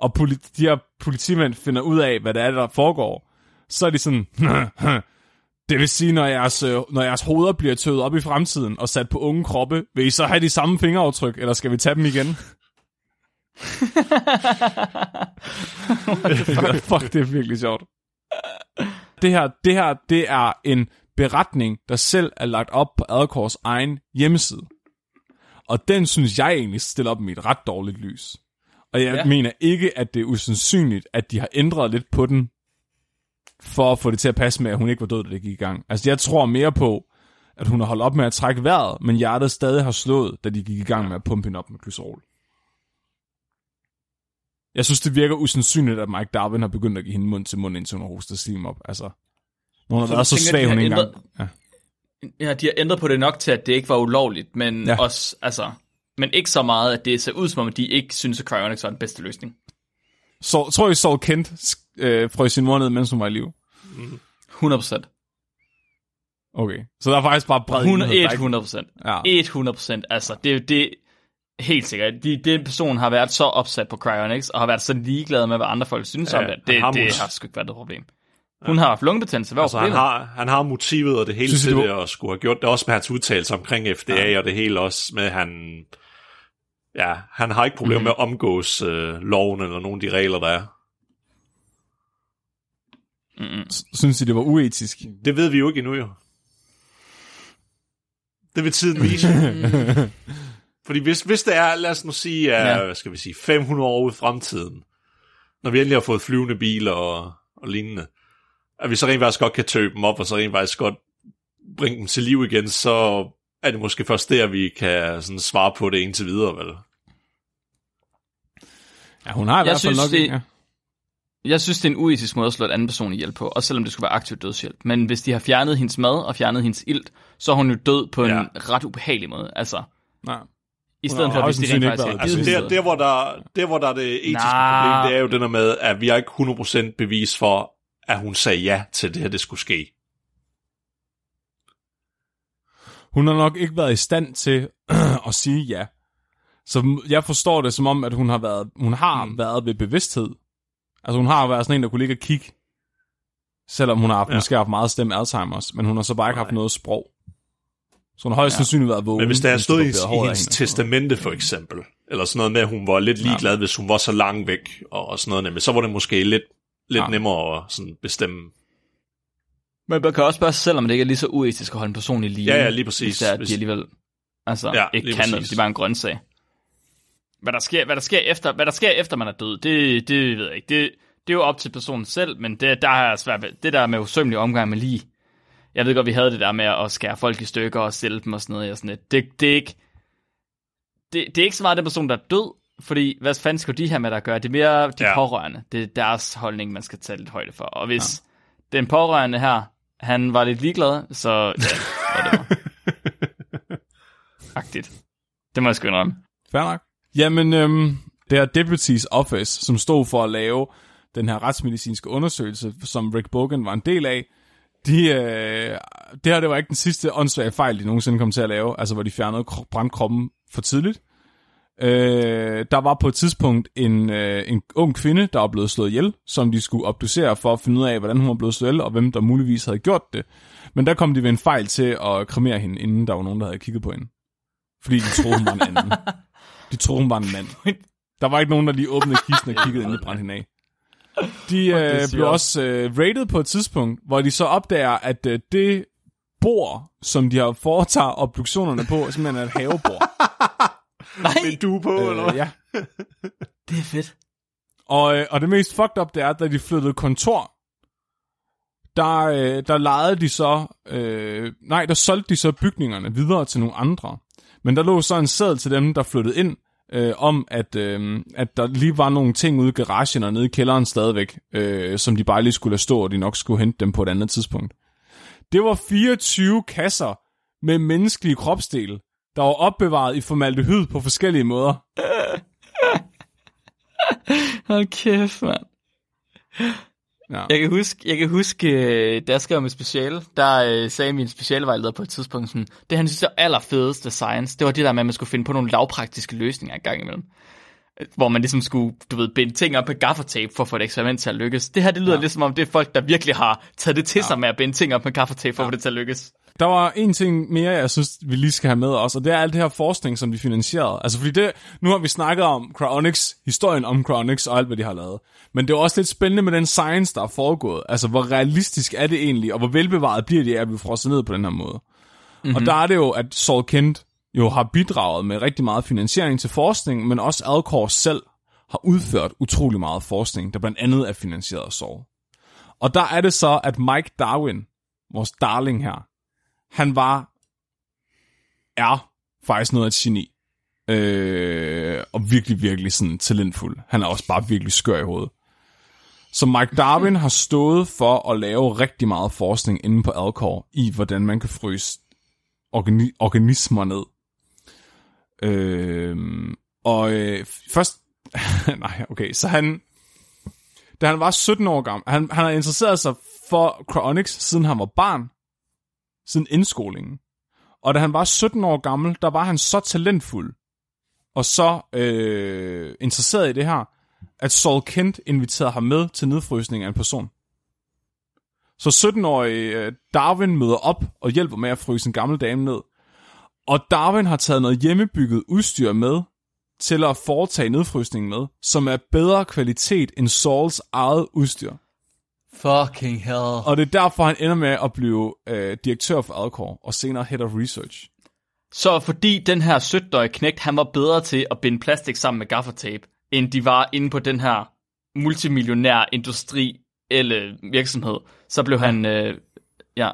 Og politi- de her politimænd finder ud af, hvad det er, der foregår. Så er de sådan, det vil sige, når jeres, øh, når jeres hoveder bliver tøet op i fremtiden og sat på unge kroppe, vil I så have de samme fingeraftryk, eller skal vi tage dem igen? Fuck, det er virkelig sjovt. Det her, det her, det er en beretning, der selv er lagt op på Adkors egen hjemmeside. Og den synes jeg egentlig stiller op i et ret dårligt lys. Og jeg Ja. mener ikke, at det er usandsynligt, at de har ændret lidt på den, for at få det til at passe med, at hun ikke var død, da det gik i gang. Altså, jeg tror mere på, at hun har holdt op med at trække vejret, men hjertet stadig har slået, da de gik i gang med at pumpe hende op med glycerol. Jeg synes, det virker usandsynligt, at Mike Darwin har begyndt at give hende mund til mund, indtil hun har hostet slim op. Altså, når hun har Så været så svag, de hun ikke engang... Ja. Ja, de har ændret på det nok til, at det ikke var ulovligt, men ja. Også, altså, men ikke så meget, at det ser ud som om, at de ikke synes, at cryonics var den bedste løsning. Så tror jeg, Saul Kent øh, frøs sin mor ned, mens hun var i live. 100 procent. Okay. Så der er faktisk bare bred enighed. Der er ikke- 100 procent. Ja. 100 procent. Altså, det det, helt sikkert. De, den person har været så opsat på cryonics, og har været så ligeglad med, hvad andre folk synes Ja, om det. han Det, har det har sgu ikke været et problem. Hun har haft lungebetændelse. Hvad Altså, han har, han har motivet og det hele Synes til det og skulle have gjort det også med hans udtalelse omkring FDA, ja. og det hele også med, han... Ja, han har ikke problemer mm. med at omgås øh, loven eller nogle af de regler, der er. Synes I, det var uetisk? Det ved vi jo ikke endnu, jo. Det vil tiden vise. Fordi hvis, hvis det er, lad os nu sige, er, Ja. hvad skal vi sige, 500 år ude i fremtiden, når vi endelig har fået flyvende biler og, og lignende, at vi så rent faktisk godt kan tøbe dem op, og så rent faktisk godt bringe dem til liv igen, så er det måske først der, vi kan sådan svare på det indtil videre, vel? Ja, hun har i Jeg hvert fald synes, nok... det- Ja. Jeg synes, det er en uetisk måde at slå et anden person ihjel på, også selvom det skulle være aktiv dødshjælp. Men hvis de har fjernet hendes mad og fjernet hendes ilt, så er hun jo død på en Ja. ret ubehagelig måde. Altså, Nej. I stedet for, hvis højst de rent faktisk Altså der, der, hvor der, der, hvor der er det etiske Nah. problem, det er jo det der med, at vi har ikke 100% bevis for, at hun sagde ja til det her, det skulle ske. Hun har nok ikke været i stand til at sige ja. Så jeg forstår det som om, at hun har været, hun har mm. været ved bevidsthed. Altså hun har været sådan en, der kunne ligge og kigge. Selvom hun har haft, Ja. måske haft meget stemme Alzheimer's, men hun har så bare ikke Nej. haft noget sprog. Så hun har højst ja. sandsynligt været vågen. Men hvis der er mens de stået i, i hendes hende. testamente for eksempel, eller sådan noget med, at hun var lidt ligeglad, ja. hvis hun var så langt væk, og, og sådan noget, men så var det måske lidt, lidt ja. Nemmere at sådan bestemme. Men man kan også spørge sig selv, om det ikke er lige så uetisk at holde en person i live. Ja, ja, lige præcis. Hvis det er, at Hvis- de alligevel altså, Ja, ikke lige kan noget, det er bare en grøntsag. Hvad der sker, hvad der sker, efter, hvad der sker efter man er død, det, det ved jeg ikke. Det, det er jo op til personen selv, men det, der er svært ved, det der med usømmelig omgang med lige. Jeg ved godt, vi havde det der med at skære folk i stykker og stille dem og sådan noget. Og sådan lidt. Det, det, er ikke, det, det er ikke så meget den person, der er død, fordi hvad fanden skal de her med der gøre? Det er mere de Ja. ja. pårørende. Det er deres holdning, man skal tage lidt højde for. Og hvis ja. den pårørende her, han var lidt ligeglad, så ja, whatever. Agtigt. Det må jeg sgu indrømme. Fair nok. Jamen, øhm, det er Deputies Office, som stod for at lave den her retsmedicinske undersøgelse, som Rick Bogan var en del af. De, øh, det her det var ikke den sidste åndssvage fejl, de nogensinde kom til at lave, altså hvor de fjernede kro- brandkroppen for tidligt. Øh, der var på et tidspunkt en, øh, en ung kvinde, der var blevet slået ihjel, som de skulle obducere for at finde ud af, hvordan hun var blevet slået ihjel, og hvem der muligvis havde gjort det. Men der kom de ved en fejl til at kremere hende, inden der var nogen, der havde kigget på hende. Fordi de troede, hun var en anden. De troede, hun var en mand. Der var ikke nogen, der lige åbnede kisten og kiggede ind og brændte hende af. De øh, sygt. blev også øh, rated på et tidspunkt, hvor de så opdager, at øh, det bord, som de har foretaget obduktionerne på, simpelthen er et havebord. Nej, Med en due på, øh, eller hvad? ja. det er fedt. Og, øh, og det mest fucked up, det er, da de flyttede kontor, der, øh, der lejede de så, øh, nej, der solgte de så bygningerne videre til nogle andre. Men der lå så en seddel til dem, der flyttede ind, øh, om at, øh, at der lige var nogle ting ude i garagen og nede i kælderen stadigvæk, øh, som de bare lige skulle lade stå, og de nok skulle hente dem på et andet tidspunkt. Det var 24 kasser med menneskelige kropsdele, der var opbevaret i formaldehyd på forskellige måder. Hold kæft, mand. Ja. Jeg kan huske, jeg kan huske øh, da jeg skrev med speciale, der øh, sagde min specialevejleder på et tidspunkt sådan, det han synes er allerfedeste science, det var det der med, at man skulle finde på nogle lavpraktiske løsninger en gang imellem. Øh, Hvor man ligesom skulle, du ved, binde ting op på gaffertape for at få et eksperiment til at lykkes. Det her, det lyder ja. lidt som om, det er folk, der virkelig har taget det til ja. sig med at binde ting op med gaffertape for ja. at få det til at lykkes. Der var en ting mere, jeg synes, vi lige skal have med os, og det er alt det her forskning, som de finansierede. Altså fordi det, nu har vi snakket om Cryonics, historien om Cryonics og alt, hvad de har lavet. Men det er også lidt spændende med den science, der er foregået. Altså hvor realistisk er det egentlig, og hvor velbevaret bliver det af at blive frosset ned på den her måde. Mm-hmm. Og der er det jo, at Saul Kent jo har bidraget med rigtig meget finansiering til forskning, men også Alcor selv har udført utrolig meget forskning, der blandt andet er finansieret af Saul. Og der er det så, at Mike Darwin, vores darling her, han var, er faktisk noget af et geni. Øh, og virkelig, virkelig sådan talentfuld. Han er også bare virkelig skør i hovedet. Så Mike Darwin har stået for at lave rigtig meget forskning inde på Alcor i, hvordan man kan fryse organi- organismer ned. Øh, og øh, først... nej, okay, så han... Da han var 17 år gammel, han, han har interesseret sig for cryonics, siden han var barn, siden indskolingen. Og da han var 17 år gammel, der var han så talentfuld, og så øh, interesseret i det her, at Saul Kent inviterede ham med til nedfrysning af en person. Så 17-årig øh, Darwin møder op og hjælper med at fryse en gammel dame ned. Og Darwin har taget noget hjemmebygget udstyr med til at foretage nedfrysningen med, som er bedre kvalitet end Sauls eget udstyr. Fucking hell. Og det er derfor, han ender med at blive øh, direktør for Alcor, og senere head of research. Så fordi den her 17-årige knægt, han var bedre til at binde plastik sammen med gaffertape, end de var inde på den her multimillionær industri eller virksomhed, så blev han, øh, ja,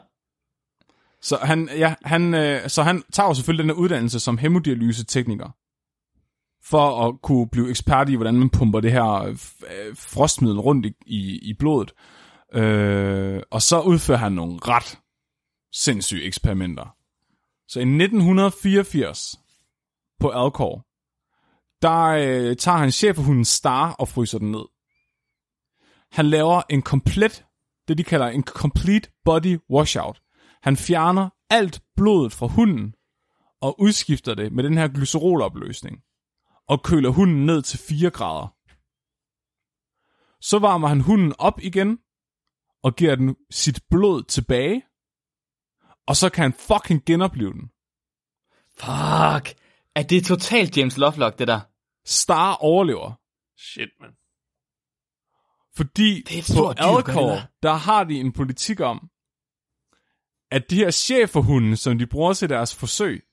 Så han, ja, han, øh, så han tager jo selvfølgelig den her uddannelse som hemodialysetekniker, for at kunne blive ekspert i, hvordan man pumper det her øh, frostmiddel rundt i, i, i blodet. Øh, og så udfører han nogle ret sindssyge eksperimenter. Så i 1984 på Alcor, der øh, tager han cheferhunden Star og fryser den ned. Han laver en komplet, det de kalder en complete body washout. Han fjerner alt blodet fra hunden og udskifter det med den her glycerolopløsning og køler hunden ned til 4 grader. Så varmer han hunden op igen og giver den sit blod tilbage, og så kan han fucking genopleve den. fuck. Er det totalt James Lovelock, det der? Star overlever, Shit, man. Fordi er på Alcor, der. har de en politik om, at de her cheferhunde, som de bruger til deres forsøg,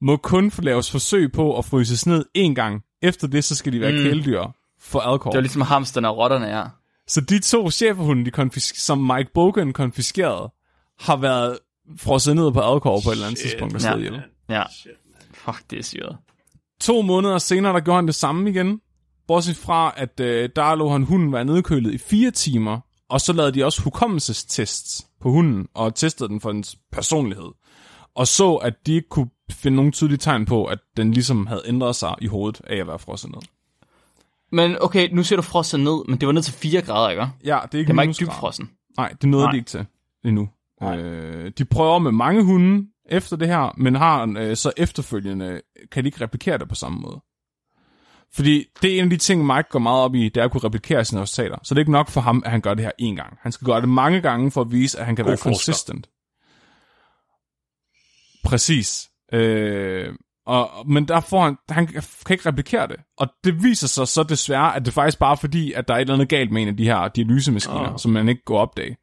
må kun få laves forsøg på at fryses ned en gang. Efter det, så skal de være mm. kæledyr for Alcor. Det var ligesom hamsterne og rotterne, ja. Så de to cheferhunde, de konfisk- som Mike Bogan konfiskerede, har været frosset ned på Alcor på et eller andet Shit, tidspunkt og ja. slået ihjel. Ja, Shit, fuck, det er syret. To måneder senere, der gjorde han det samme igen. Bortset fra, at øh, der lå han hunden være nedkølet i fire timer, og så lavede de også hukommelsestests på hunden, og testede den for dens personlighed. Og så, at de ikke kunne finde nogen tydelige tegn på, at den ligesom havde ændret sig i hovedet af at være frosset ned. Men okay, nu ser du frosset ned, men det var ned til 4 grader, ikke? Ja, det er ikke Det var ikke dybfrossen. Nej, det nåede Nej. de ikke til endnu. Øh, de prøver med mange hunde efter det her, men har øh, så efterfølgende, kan de ikke replikere det på samme måde. Fordi det er en af de ting, Mike går meget op i, det er at kunne replikere sine resultater. Så det er ikke nok for ham, at han gør det her én gang. Han skal gøre det mange gange for at vise, at han kan God være forsker. consistent. Præcis. Øh, og, men der får han, han kan ikke replikere det. Og det viser sig så desværre, at det faktisk bare er fordi, at der er et eller andet galt med en af de her dialysemaskiner, Ah. som man ikke går opdage.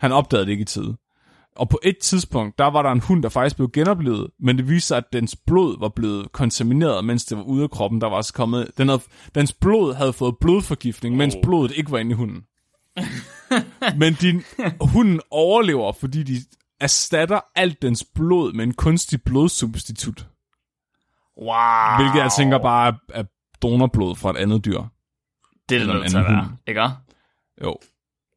Han opdagede det ikke i tide. Og på et tidspunkt, der var der en hund, der faktisk blev genoplevet, men det viste sig, at dens blod var blevet kontamineret, mens det var ude af kroppen. Der var også kommet, den havde, dens blod havde fået blodforgiftning, mens blodet ikke var inde i hunden. men din, hunden overlever, fordi de erstatter alt dens blod med en kunstig blodsubstitut. Wow. Hvilket jeg tænker bare er, er donorblod fra et andet dyr. Det er det nødt til at være, ikke? Jo.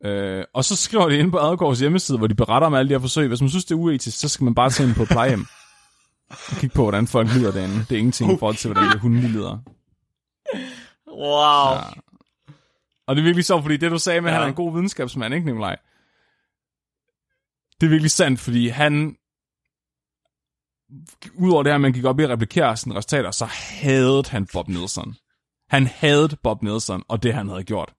Øh, og så skriver de ind på Adegårds hjemmeside, hvor de beretter om alle de her forsøg. Hvis man synes, det er uetisk, så skal man bare tage ind på et plejehjem. Og kigge på, hvordan folk lider derinde. Det er ingenting i forhold til, hvordan de hunde de lider. Wow. Ja. Og det er virkelig sjovt, fordi det du sagde med, at han Ja. er en god videnskabsmand, ikke Nikolaj? Det er virkelig sandt, fordi han... Udover det her, at man gik op i at replikere sine resultater, så havde han Bob Nelson. Han havde Bob Nelson, og det han havde gjort.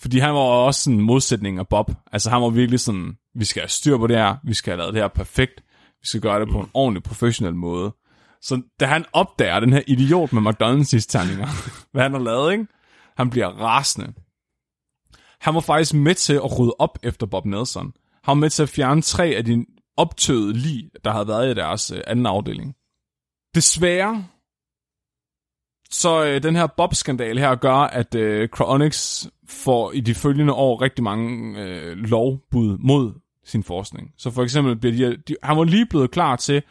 Fordi han var også sådan en modsætning af Bob. Altså han var virkelig sådan, vi skal have styr på det her, vi skal have lavet det her perfekt, vi skal gøre det på en ordentlig, professionel måde. Så da han opdager den her idiot med McDonald's terninger, hvad han har lavet, ikke? Han bliver rasende. Han var faktisk med til at rydde op efter Bob Nelson. Han var med til at fjerne tre af de optøet lige, der havde været i deres øh, anden afdeling. Desværre, så øh, den her Bob-skandal her gør, at øh, Cryonics får i de følgende år rigtig mange øh, lovbud mod sin forskning. Så for eksempel bliver de, de, han var lige blevet klar til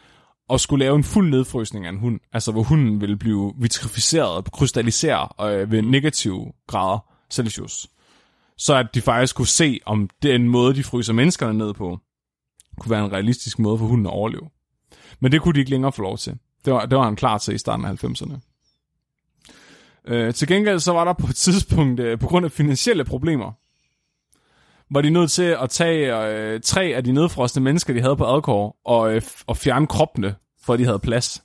at skulle lave en fuld nedfrysning af en hund, altså hvor hunden ville blive vitrificeret, krystalliseret øh, ved negative grader Celsius. Så at de faktisk kunne se, om den måde, de fryser menneskerne ned på, kunne være en realistisk måde for hunden at overleve. Men det kunne de ikke længere få lov til. Det var, det var han klar til i starten af 90'erne. Øh, til gengæld så var der på et tidspunkt, øh, på grund af finansielle problemer, var de nødt til at tage øh, tre af de nedfrosne mennesker, de havde på Adkår, og, øh, og fjerne kroppene, for at de havde plads.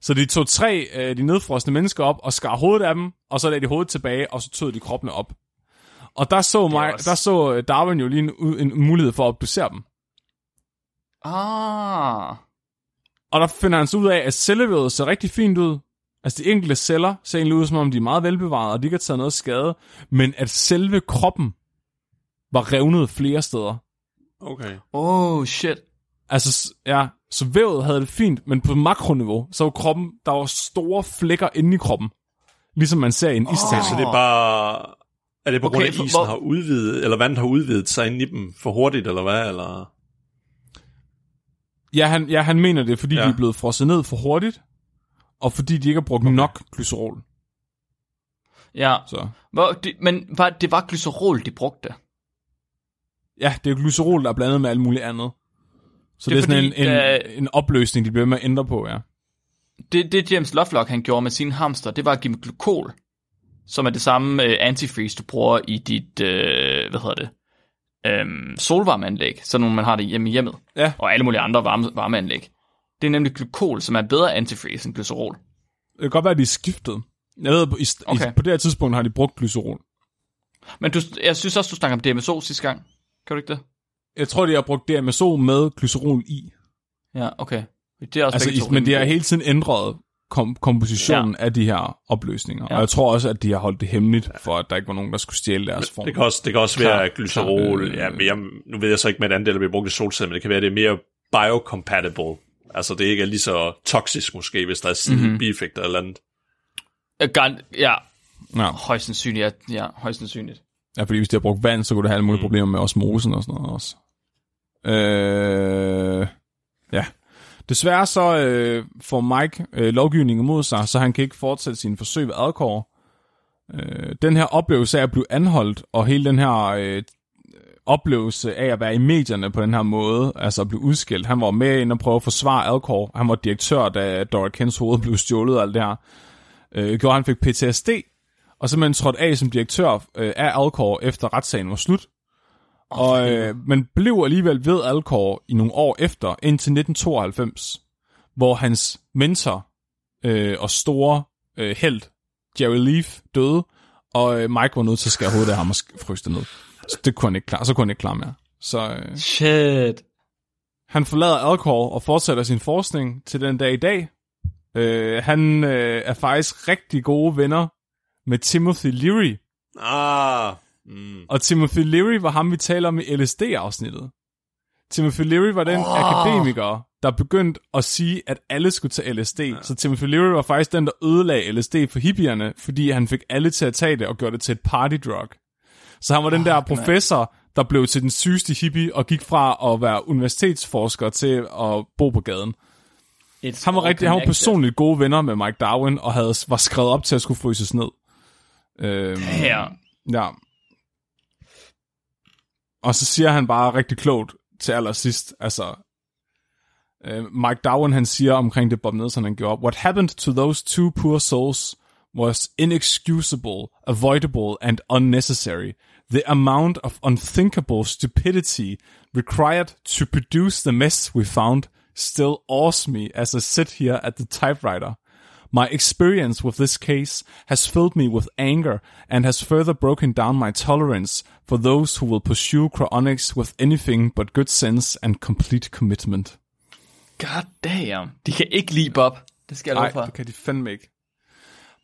Så de tog tre af øh, de nedfrosne mennesker op og skar hovedet af dem, og så lagde de hovedet tilbage, og så tog de kroppene op. Og der så, mig, der så øh, Darwin jo lige en, en mulighed for at obducere dem. Ah. Og der finder han så ud af, at cellevævet ser rigtig fint ud. Altså de enkelte celler ser egentlig ud, som om de er meget velbevaret, og de ikke har taget noget skade. Men at selve kroppen var revnet flere steder. Okay. Oh, shit. Altså, ja, så vævet havde det fint, men på makroniveau, så var kroppen, der var store flækker inde i kroppen. Ligesom man ser i en isterning. Så det er bare... Er det på Okay, grund af, at isen hvor- har udvidet, eller vandet har udvidet sig ind i dem for hurtigt, eller hvad? Eller? Ja, han, ja, han mener det, er, fordi ja. De er blevet frosset ned for hurtigt, og fordi de ikke har brugt okay. nok glycerol. Ja. Så. Hvor, det, men var, det var glycerol, de brugte. Ja, det er jo glycerol, der er blandet med alt muligt andet. Så Det det er er, sådan fordi, en, en, der- en opløsning, de bliver med at ændre på, ja. Det, det James Lovelock han gjorde med sine hamster, det var at give dem glukol, som er det samme øh, antifreeze, du bruger i dit, øh, hvad hedder det, øhm, solvarmeanlæg, sådan nogle man har det hjemme i hjemmet, Ja. og alle mulige andre varme, varmeanlæg. Det er nemlig glukol, som er bedre antifreeze end glycerol. Det kan godt være, at de er skiftet. Jeg ved, på, i, okay. I, på det her tidspunkt har de brugt glycerol. Men du, jeg synes også, du snakker om DMSO sidste gang. Kan du ikke det? Jeg tror, de har brugt DMSO med glycerol i. Ja, okay. Det er også Altså, i, to men de har hele tiden ændret kom, kompositionen ja. af de her opløsninger. Ja. Og jeg tror også, at de har holdt det hemmeligt, for at der ikke var nogen, der skulle stjæle deres form. Det kan også, det kan også være Klar, at glycerol. klar. Ja, mere, nu ved jeg så ikke med et andet, der bliver brugt i solceller, men det kan være, at det er mere biocompatible. Altså, det ikke er lige så toksisk måske, hvis der er side Mhm. mm-hmm. bieffekter eller andet. Øh, Ja, Ja. højst sandsynligt. Ja, ja, højst sandsynligt. ja, fordi hvis de har brugt vand, så kunne det have alle mulige mm. problemer med osmosen og sådan noget også. Øh, ja. Desværre så øh, får Mike øh, lovgivningen imod sig, så han kan ikke fortsætte sine forsøg ved Adkår. Øh, den her oplevelse af at blive anholdt, og hele den her øh, oplevelse af at være i medierne på den her måde, altså at blive udskilt. Han var med ind og prøve at forsvare Adkår. Han var direktør, da Dora Kens hoved blev stjålet og alt det her. Øh, gjorde, at han fik PTSD, og simpelthen trådte af som direktør øh, af Adkår, efter retssagen var slut. Og øh, man blev alligevel ved Alcor i nogle år efter, indtil 1992, hvor hans mentor øh, og store øh, held, Jerry Leaf, døde, og øh, Mike var nødt til at skære hovedet af ham og det ned. Så det kunne han ikke klare, så kunne han ikke klare mere. Så øh, Shit. han forlader Alcor og fortsætter sin forskning til den dag i dag. Øh, han øh, er faktisk rigtig gode venner med Timothy Leary, Ah, mm. Og Timothy Leary var ham, vi taler om i LSD-afsnittet. Timothy Leary var den oh. akademiker, der begyndte at sige, at alle skulle tage LSD. Ja. Så Timothy Leary var faktisk den, der ødelagde LSD for hippierne, fordi han fik alle til at tage det og gjorde det til et party drug. Så han var den oh, der professor, der blev til den sygeste hippie og gik fra at være universitetsforsker til at bo på gaden. It's han var, rigtig, han var personligt gode venner med Mike Darwin, og havde, var skrevet op til at skulle fryses ned. Øhm, ja. Ja. Og så siger han bare rigtig klogt til allersidst, altså, øh, Mike Darwin han siger omkring det Bob Nelson han gjorde, What happened to those two poor souls was inexcusable, avoidable and unnecessary. The amount of unthinkable stupidity required to produce the mess we found still awes me as I sit here at the typewriter. My experience with this case has filled me with anger and has further broken down my tolerance for those who will pursue cryonics with anything but good sense and complete commitment. God damn. De kan ikke lide Bob. Det skal jeg love for. Nej, det kan de fandme ikke.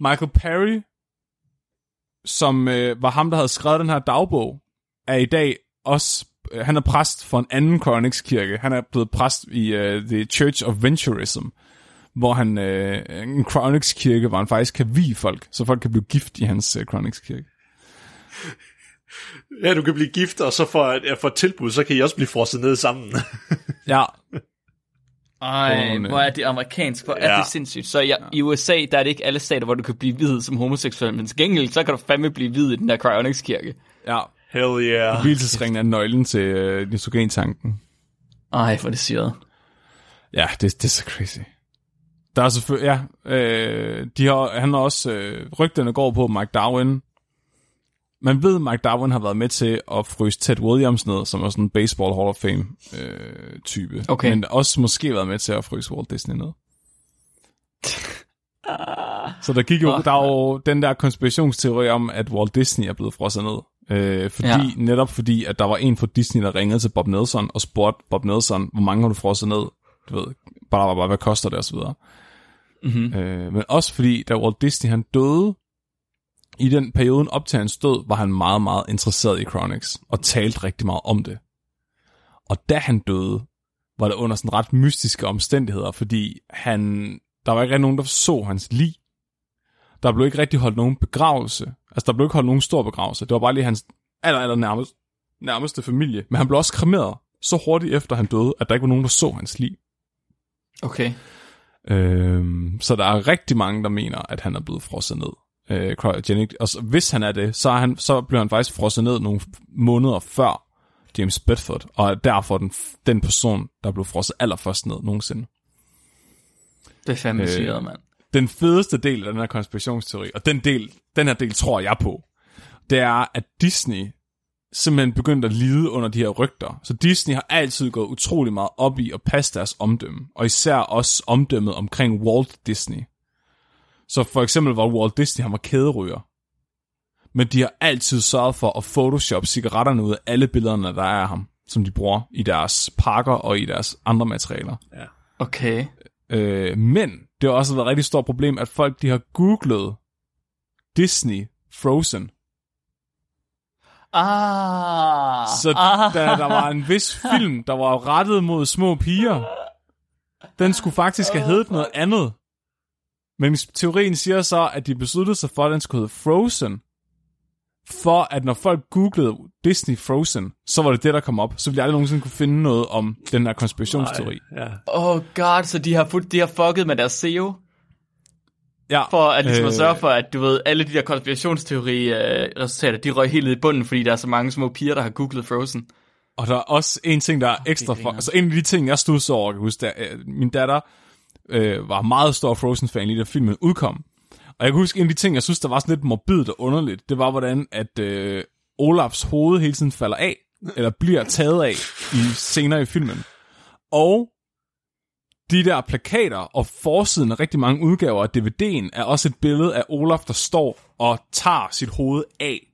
Michael Perry, som øh, var ham, der havde skrevet den her dagbog, er i dag også, øh, han er præst for en anden Chronics kirke. Han er blevet præst i øh, The Church of Venturism, hvor han, øh, en Chronics kirke, hvor han faktisk kan vige folk, så folk kan blive gift i hans øh, Chronics kirke. Ja, du kan blive gift, og så for, for et tilbud, så kan I også blive frosset ned sammen. ja, ej, hvor er det amerikansk, hvor er ja. det sindssygt. Så ja, i USA, der er det ikke alle stater, hvor du kan blive videt som homoseksuel, men til gengæld, så kan du fandme blive videt i den der cryonics-kirke. Ja. Hell yeah. Hvilesesringen er nøglen til øh, nitrogentanken. Ej, hvor det siger. Ja, det, det er så crazy. Der er selvfølgelig, ja, øh, de har, han har også, øh, rygterne går på Mike Darwin, man ved, at Mike Darwin har været med til at fryse Ted Williams ned, som er sådan en baseball Hall of Fame øh, type. Okay. Men også måske været med til at fryse Walt Disney ned. Så der gik jo, oh, der er jo den der konspirationsteori om, at Walt Disney er blevet frosset ned. Øh, fordi, ja. Netop fordi, at der var en fra Disney, der ringede til Bob Nelson og spurgte Bob Nelson, hvor mange har du frosset ned? Du ved, bare, bare, bare hvad koster det, videre. Mm-hmm. Øh, men også fordi, da Walt Disney han døde, i den perioden op til hans død, var han meget, meget interesseret i Chronix, og talte rigtig meget om det. Og da han døde, var det under sådan ret mystiske omstændigheder, fordi han, der var ikke rigtig nogen, der så hans lig. Der blev ikke rigtig holdt nogen begravelse. Altså, der blev ikke holdt nogen stor begravelse. Det var bare lige hans aller, aller nærmest, nærmeste familie. Men han blev også kremeret så hurtigt efter han døde, at der ikke var nogen, der så hans lig. Okay. Øhm, så der er rigtig mange, der mener, at han er blevet frosset ned øh, cryogenic. Og så, hvis han er det, så, er han, så bliver han faktisk frosset ned nogle måneder før James Bedford, og er derfor den, den person, der blev frosset allerførst ned nogensinde. Det er fandme øh, syret, mand. Den fedeste del af den her konspirationsteori, og den, del, den her del tror jeg på, det er, at Disney simpelthen begyndte at lide under de her rygter. Så Disney har altid gået utrolig meget op i at passe deres omdømme, og især også omdømmet omkring Walt Disney. Så for eksempel var Walt Disney, han var kæderyger. Men de har altid sørget for at photoshop cigaretterne ud af alle billederne, der er af ham, som de bruger i deres pakker og i deres andre materialer. Ja. Okay. Øh, men det har også været et rigtig stort problem, at folk de har googlet Disney Frozen. Ah, Så ah. da der var en vis film, der var rettet mod små piger, den skulle faktisk have heddet noget andet. Men teorien siger så, at de besluttede sig for, at den skulle hedde Frozen. For at når folk googlede Disney Frozen, så var det det, der kom op. Så ville jeg aldrig nogensinde kunne finde noget om den her konspirationsteori. Ja. Oh god, så de har, de har fucket med deres SEO? Ja, For at ligesom øh, sørge for, at du ved, alle de der konspirationsteori-resultater, de røg helt ned i bunden, fordi der er så mange små piger, der har googlet Frozen. Og der er også en ting, der er ekstra for... Altså en af de ting, jeg stod over, kan huske, der, min datter, øh, var meget stor Frozen-fan lige da filmen udkom. Og jeg kan huske, en af de ting, jeg synes, der var sådan lidt morbidt og underligt, det var, hvordan at øh, Olafs hoved hele tiden falder af, eller bliver taget af i senere i filmen. Og de der plakater og forsiden af rigtig mange udgaver af DVD'en er også et billede af Olaf, der står og tager sit hoved af.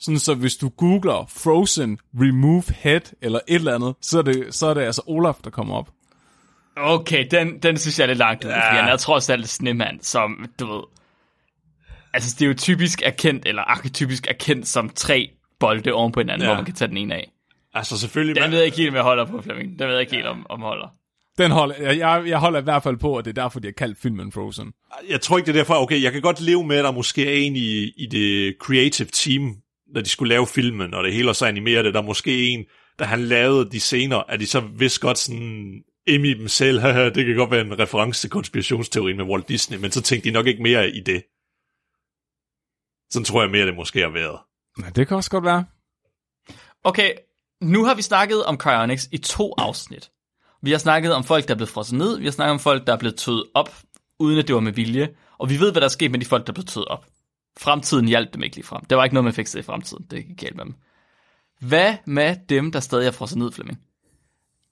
Sådan så hvis du googler Frozen Remove Head eller et eller andet, så er det, så er det altså Olaf, der kommer op. Okay, den, den synes jeg er lidt langt ud, ja. fordi han er trods alt snemand, som, du ved... Altså, det er jo typisk erkendt, eller arketypisk erkendt som tre bolde oven på hinanden, ja. hvor man kan tage den ene af. Altså selvfølgelig... Den ved jeg ikke helt, om jeg holder på, Flemming. Den ved jeg ikke helt, om, om holder. Den holder, jeg, jeg, jeg holder i hvert fald på, at det er derfor, de har kaldt filmen Frozen. Jeg tror ikke, det er derfor. Okay, jeg kan godt leve med, at der måske er en i, i det creative team, når de skulle lave filmen, og det hele så animere det. Der er måske en, da han lavede de scener, at de så vidste godt sådan inde i dem selv, haha, det kan godt være en reference til konspirationsteorien med Walt Disney, men så tænkte de nok ikke mere i det. Sådan tror jeg mere, det måske har været. Nej, det kan også godt være. Okay, nu har vi snakket om cryonics i to afsnit. Vi har snakket om folk, der er blevet frosset ned. Vi har snakket om folk, der er blevet tøet op, uden at det var med vilje. Og vi ved, hvad der er sket med de folk, der er blevet tøet op. Fremtiden hjalp dem ikke lige frem. Det var ikke noget, man fik i fremtiden. Det gik galt med dem. Hvad med dem, der stadig er frosset ned, Flemming?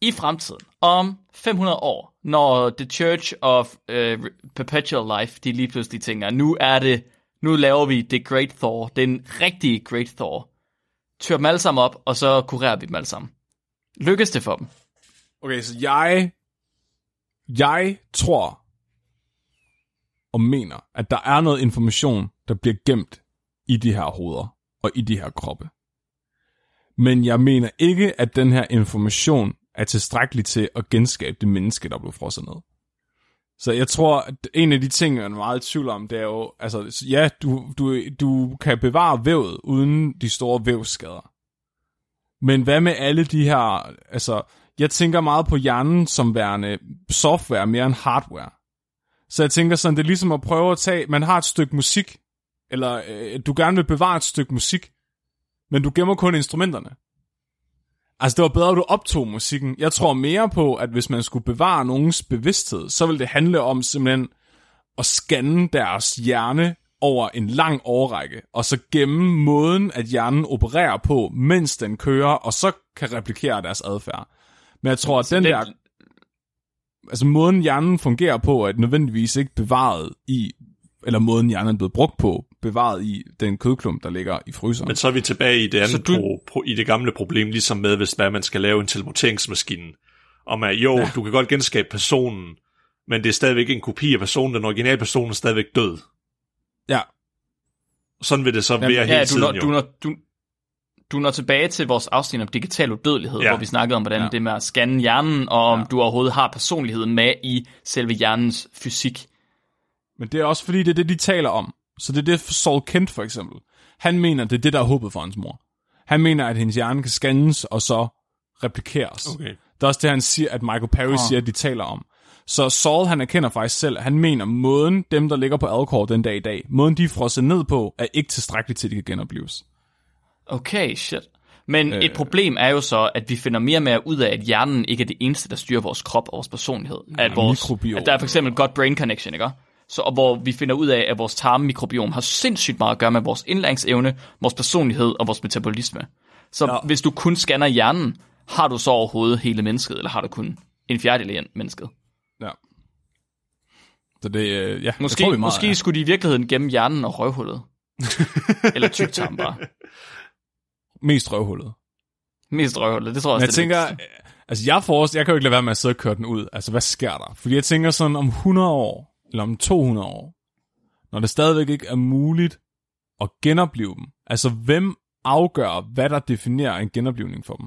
I fremtiden, om 500 år, når The Church of uh, Perpetual Life, de lige pludselig tænker, nu er det, nu laver vi The Great Thor, den rigtige Great Thor. Tør dem alle sammen op, og så kurerer vi dem alle sammen. Lykkes det for dem? Okay, så jeg, jeg tror og mener, at der er noget information, der bliver gemt i de her hoveder og i de her kroppe. Men jeg mener ikke, at den her information er tilstrækkelig til at genskabe det menneske, der blev frosset ned. Så jeg tror, at en af de ting, jeg er meget i tvivl om, det er jo, altså, ja, du, du, du kan bevare vævet uden de store vævsskader. Men hvad med alle de her, altså, jeg tænker meget på hjernen som værende software mere end hardware. Så jeg tænker sådan, det er ligesom at prøve at tage, man har et stykke musik, eller øh, du gerne vil bevare et stykke musik, men du gemmer kun instrumenterne. Altså, det var bedre, at du optog musikken. Jeg tror mere på, at hvis man skulle bevare nogens bevidsthed, så ville det handle om simpelthen at scanne deres hjerne over en lang årrække, og så gemme måden, at hjernen opererer på, mens den kører, og så kan replikere deres adfærd. Men jeg tror, at den der... Altså, måden hjernen fungerer på, er nødvendigvis ikke bevaret i, eller måden hjernen er blevet brugt på, bevaret i den kødklump, der ligger i fryseren. Men så er vi tilbage i det, andet du- pro, pro, i det gamle problem, ligesom med, hvis hvad man skal lave en teleporteringsmaskine. Om at jo, ja. du kan godt genskabe personen, men det er stadigvæk en kopi af personen. Den originale person er stadigvæk død. Ja, Sådan vil det så være Ja, hele du tiden når, jo. du, når, du, du når tilbage til vores afsnit om digital udødelighed, Ja. hvor vi snakkede om, hvordan Ja. det med at scanne hjernen, og om Ja. du overhovedet har personligheden med i selve hjernens fysik. men det er også fordi, det er det, de taler om. Så det er det for Saul Kent for eksempel. Han mener, det er det, der er håbet for hans mor. Han mener, at hendes hjerne kan scannes og så replikeres. Okay. Det er også det, han siger, at Michael Perry oh. siger, at de taler om. Så Saul, han erkender faktisk selv, han mener, måden dem, der ligger på Alcor den dag i dag, måden de er frosset ned på, er ikke tilstrækkeligt til, at de kan genopleves. Okay, shit. Men øh. et problem er jo så, at vi finder mere og mere ud af, at hjernen ikke er det eneste, der styrer vores krop og vores personlighed. At, vores, at der er for eksempel godt brain connection, ikke? Så, og hvor vi finder ud af, at vores tarmmikrobiom har sindssygt meget at gøre med vores indlæringsevne, vores personlighed og vores metabolisme. Så ja. hvis du kun scanner hjernen, har du så overhovedet hele mennesket, eller har du kun en fjerdedel af mennesket? Ja. Så det, øh, ja, Måske, det tror vi meget måske af. skulle de i virkeligheden gemme hjernen og røvhullet. eller tyktarmen bare. Mest røvhullet. Mest røvhullet, det tror jeg Men også, jeg det er tænker, altså jeg, forestiller, jeg kan jo ikke lade være med at sidde og køre den ud. Altså hvad sker der? Fordi jeg tænker sådan om 100 år, eller om 200 år, når det stadigvæk ikke er muligt at genopleve dem. Altså hvem afgør, hvad der definerer en genoplevning for dem?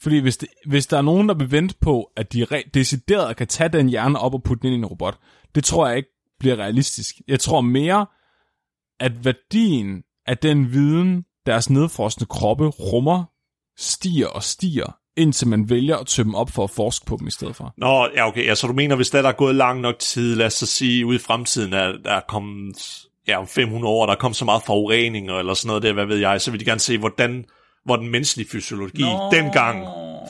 Fordi hvis, det, hvis der er nogen, der vil vente på, at de re- decideret kan tage den hjerne op og putte den ind i en robot, det tror jeg ikke bliver realistisk. Jeg tror mere, at værdien af den viden, deres nedfrosne kroppe rummer, stiger og stiger, indtil man vælger at tømme op for at forske på dem i stedet for. Nå, ja, okay. Ja, så du mener, hvis der er gået lang nok tid, lad os så sige, ude i fremtiden, er der er kommet, ja, om 500 år, der er kommet så meget forurening eller sådan noget der, hvad ved jeg, så vil de gerne se, hvordan, hvor den menneskelige fysiologi Nå. dengang,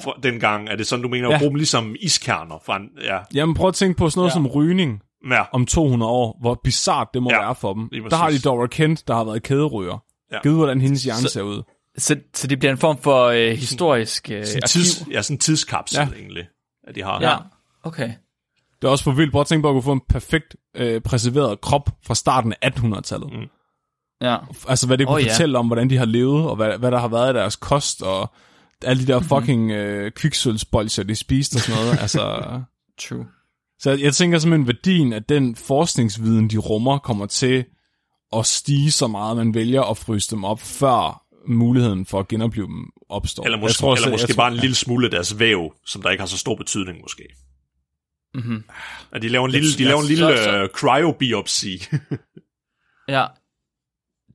for, dengang, er det sådan, du mener, at Ja. bruge dem ligesom iskerner fra en, ja, Jamen prøv at tænke på sådan noget ja. som rygning ja, om 200 år, hvor bizart det må Ja, være for dem. Der har de. Dora Kent, der har været kæderyger. Ja. Ja. Givet, hvordan hendes hjerne Så- ser ud. Så, så det bliver en form for øh, historisk øh, sådan, arkiv? tids, ja, sådan en tidskapsel Ja. egentlig, at de har. Ja, okay. Det er også for vildt. Prøv at tænke på at kunne få en perfekt øh, preserveret krop fra starten af 1800-tallet. Mm. Ja. Altså hvad det kunne oh, ja. fortælle om, hvordan de har levet, og hvad, hvad der har været i deres kost, og alle de der Mhm. fucking øh, kviksølvsbolcher, de spiste og sådan noget. altså, True. så jeg tænker simpelthen, værdien af den forskningsviden, de rummer, kommer til at stige så meget, man vælger at fryse dem op, før muligheden for at genopleve dem opstår. Eller, Jeg måske, tror eller så- måske jeg tror- bare en lille smule af deres væv, som der ikke har så stor betydning måske. Mhm. At de laver en lille, de laver en lille øh, cryobiopsi. Ja.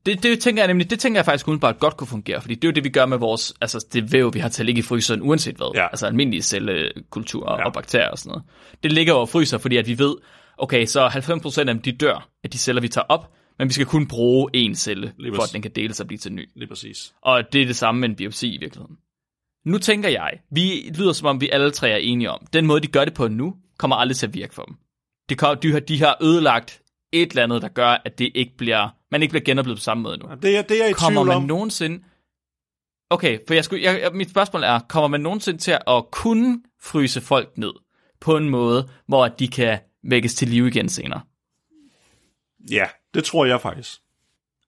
Det, det, tænker jeg nemlig, det tænker jeg faktisk umiddelbart godt kunne fungere, fordi det er jo det, vi gør med vores, altså det væv, vi har til at ligge i fryseren, uanset hvad. Ja. Altså almindelige cellekultur Ja. ja. og bakterier og sådan noget. Det ligger jo og fryser, fordi at vi ved, okay, så 90% af dem, de dør af de celler, vi tager op, men vi skal kun bruge én celle, Lige for præcis. at den kan deles og blive til en ny. Lige præcis. Og det er det samme med en biopsi i virkeligheden. Nu tænker jeg, vi lyder som om vi alle tre er enige om, den måde, de gør det på nu, kommer aldrig til at virke for dem. De, de, har, de har ødelagt et eller andet, der gør, at det ikke bliver, man ikke bliver genoplevet på samme måde nu. Det er, det er i Kommer man om. nogensinde... Okay, for jeg skulle, jeg, jeg, mit spørgsmål er, kommer man nogensinde til at kunne fryse folk ned på en måde, hvor de kan vækkes til live igen senere? Ja, det tror jeg faktisk.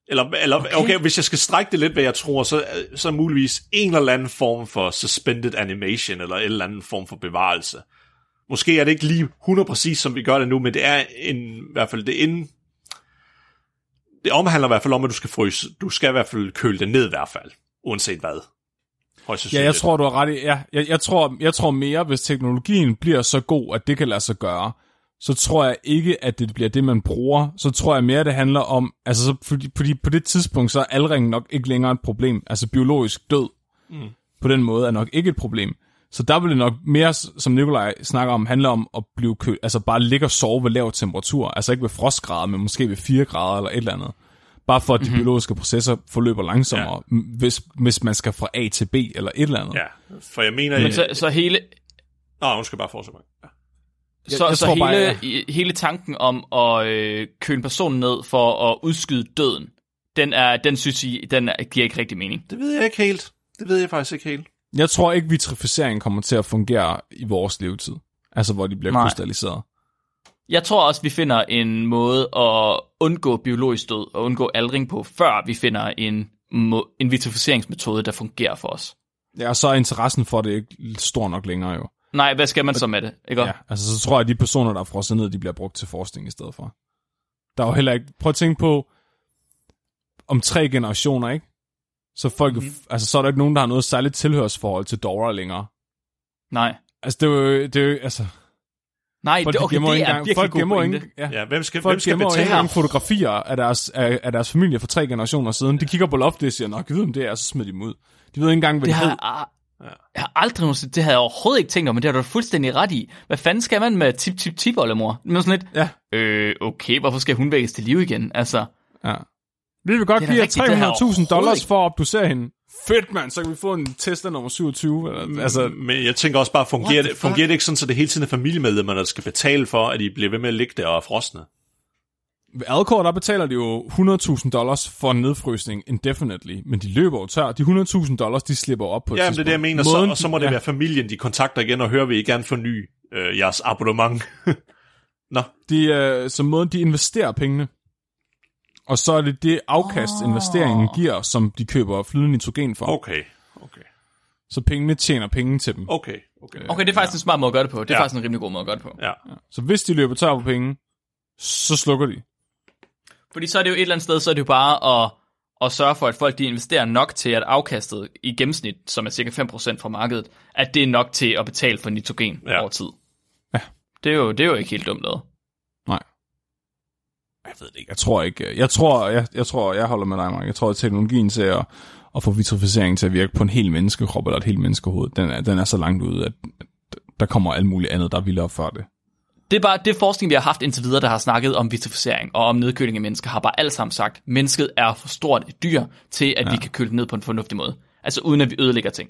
Eller, eller okay. okay, hvis jeg skal strække det lidt, hvad jeg tror, så, så muligvis en eller anden form for suspended animation, eller en eller anden form for bevarelse. Måske er det ikke lige 100 præcis, som vi gør det nu, men det er en, i hvert fald det inden... Det omhandler i hvert fald om, at du skal fryse. Du skal i hvert fald køle det ned i hvert fald, uanset hvad. Ja, jeg tror, du har ret i. Ja, jeg, jeg, tror, jeg tror mere, hvis teknologien bliver så god, at det kan lade sig gøre, så tror jeg ikke, at det bliver det, man bruger. Så tror jeg mere, det handler om, altså så, fordi, fordi på det tidspunkt, så er aldringen nok ikke længere et problem. Altså biologisk død mm. på den måde er nok ikke et problem. Så der vil det nok mere, som Nikolaj snakker om, handle om at blive kø, altså bare ligge og sove ved lav temperatur. Altså ikke ved frostgrader, men måske ved 4 grader eller et eller andet. Bare for, at de mm-hmm. biologiske processer forløber langsommere, ja. hvis, hvis man skal fra A til B eller et eller andet. Ja, for jeg mener... Men så, så hele, Nå, undskyld bare fortsætte mig. Så, jeg så tror hele, bare, ja. hele tanken om at øh, køle en person ned for at udskyde døden, den, er, den synes I, den er, giver ikke rigtig mening. Det ved jeg ikke helt. Det ved jeg faktisk ikke helt. Jeg tror ikke, vitrificering kommer til at fungere i vores levetid. Altså, hvor de bliver Nej. krystalliseret. Jeg tror også, vi finder en måde at undgå biologisk død og undgå aldring på, før vi finder en, en vitrificeringsmetode, der fungerer for os. Ja, og så er interessen for det ikke stor nok længere jo. Nej, hvad skal man så med det? Ikke? Ja, altså så tror jeg, at de personer, der er frosset ned, de bliver brugt til forskning i stedet for. Der er jo heller ikke... Prøv at tænke på, om tre generationer, ikke? Så, folk, Mhm. mm-hmm. altså, så er der ikke nogen, der har noget særligt tilhørsforhold til Dora længere. Nej. Altså, det er jo, det er jo altså, Nej, folk det, okay, gemmer det er engang, folk gemmer ikke, ja, Ja, hvem skal, hvem Folk skal gemmer jo ikke betale? engang fotografier af deres, af, af deres familie for tre generationer siden. De kigger på loftet og siger, nok, vide om det er, og så smider de dem ud. De ved ikke engang, hvad Det det har, hed. jeg, har aldrig nogensinde, det havde jeg overhovedet ikke tænkt om, men det har du fuldstændig ret i. Hvad fanden skal man med tip tip tip oldemor? Men sådan lidt, Ja, øh, okay, hvorfor skal hun vækkes til live igen? Altså, ja. Vi vil godt er give jeg 300.000 overhovedet dollars for at obducere hende. Fedt, mand. Så kan vi få en Tesla nummer 27. Eller, altså, Men jeg tænker også bare, fungerer det, fungerer det ikke sådan, så det hele tiden er familiemedlemmerne, der skal betale for, at de bliver ved med at ligge der og frosne? Ved Alcor, der betaler de jo 100.000 dollars for en nedfrysning indefinitely, men de løber jo tør. De 100.000 dollars, de slipper op på et Ja, men det er det, jeg mener. Så, Måden, og så må det ja. være familien, de kontakter igen og hører, vil I gerne forny øh, jeres abonnement? Nå, De, øh, så måden, de investerer pengene, og så er det det afkast, oh. investeringen giver, som de køber flydende nitrogen for. okay. Okay. Så pengene tjener penge til dem. Okay. Okay. okay, det er faktisk en smart måde at gøre det på. Det er Ja. faktisk en rimelig god måde at gøre det på. Ja. Så hvis de løber tør på penge, så slukker de. Fordi så er det jo et eller andet sted, så er det jo bare at, at sørge for, at folk de investerer nok til, at afkastet i gennemsnit, som er cirka 5% fra markedet, at det er nok til at betale for nitrogen Ja. over tid. Ja. Det er jo, det er jo ikke helt dumt lavet. Nej. Jeg ved det ikke. Jeg tror ikke. Jeg tror, jeg, jeg, tror, jeg holder med dig, Mark. Jeg tror, at teknologien til at, at få vitrificering til at virke på en hel menneskekrop eller et helt menneskehoved, den er, den er så langt ude, at at der kommer alt muligt andet, der er vildere før det. Det er bare det forskning, vi har haft indtil videre, der har snakket om vitrificering og om nedkøling af mennesker, har bare alt sammen sagt, mennesket er for stort et dyr til, at ja. vi kan køle det ned på en fornuftig måde. Altså uden at vi ødelægger ting.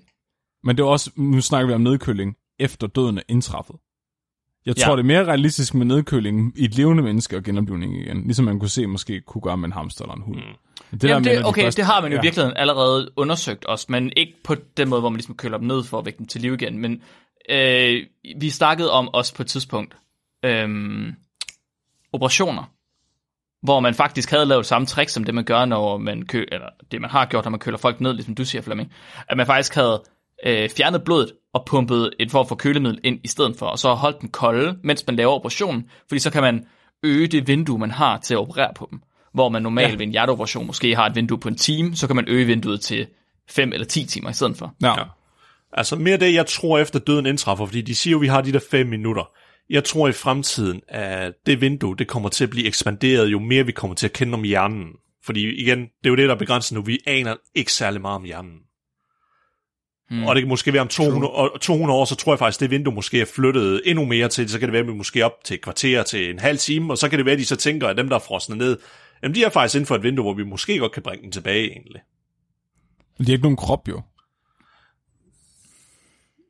Men det er også, nu snakker vi om nedkøling, efter døden er indtræffet. Jeg Ja. tror, det er mere realistisk med nedkøling i et levende menneske og genoplivning igen. Ligesom man kunne se måske kunne gøre med en hamster eller en hund. Mm. Det Jamen at det, de okay, første- det har man jo i ja. virkeligheden allerede undersøgt også, men ikke på den måde, hvor man ligesom køler dem ned for at vække dem til liv igen. Men øh, vi snakkede om også på et tidspunkt øh, operationer, hvor man faktisk havde lavet samme trick som det, man gør, når man kø eller det, man har gjort, når man køler folk ned, ligesom du siger, Flemming. At man faktisk havde øh, fjernet blodet og pumpet en form for kølemiddel ind i stedet for, og så holdt den kolde, mens man laver operationen, fordi så kan man øge det vindue, man har til at operere på dem. Hvor man normalt ja. ved en hjerteoperation måske har et vindue på en time, så kan man øge vinduet til 5 eller 10 timer i stedet for. Ja. Ja. Altså mere det, jeg tror efter døden indtræffer, fordi de siger jo, vi har de der 5 minutter. Jeg tror i fremtiden, at det vindue, det kommer til at blive ekspanderet, jo mere vi kommer til at kende om hjernen. Fordi igen, det er jo det, der er begrænset nu. Vi aner ikke særlig meget om hjernen. Hmm. Og det kan måske være om 200, og 200 år, så tror jeg faktisk, det vindue måske er flyttet endnu mere til. Så kan det være, at vi måske op til et kvarter til en halv time, og så kan det være, at de så tænker, at dem, der er frosne ned, jamen de er faktisk inden for et vindue, hvor vi måske godt kan bringe den tilbage egentlig. Men de har ikke nogen krop, jo.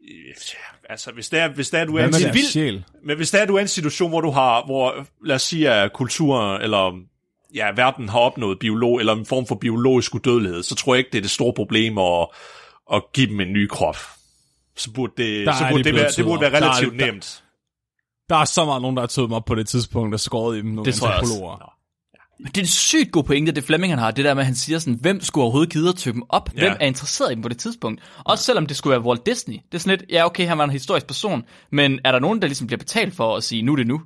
Ja, altså, hvis det er, hvis det er, du er en deres sjæl? Men hvis der er du er en situation, hvor du har, hvor lad os sige, at kulturen eller ja, verden har opnået biolog, eller en form for biologisk udødelighed, så tror jeg ikke, det er det store problem at, at give dem en ny krop. Så burde det, Der så burde de det, være, det burde være op. Der er- relativt der- nemt. Der er så meget nogen, der har tøet mig op på det tidspunkt, der skåret i dem. Nogle Det tror jeg også. Det er en sygt god pointe, det Flemming han har, det der med, at han siger sådan, hvem skulle overhovedet gide at tøve dem op? Hvem Ja. er interesseret i dem på det tidspunkt? Også selvom det skulle være Walt Disney. Det er sådan lidt, ja okay, han var en historisk person, men er der nogen, der ligesom bliver betalt for at sige, nu er det nu?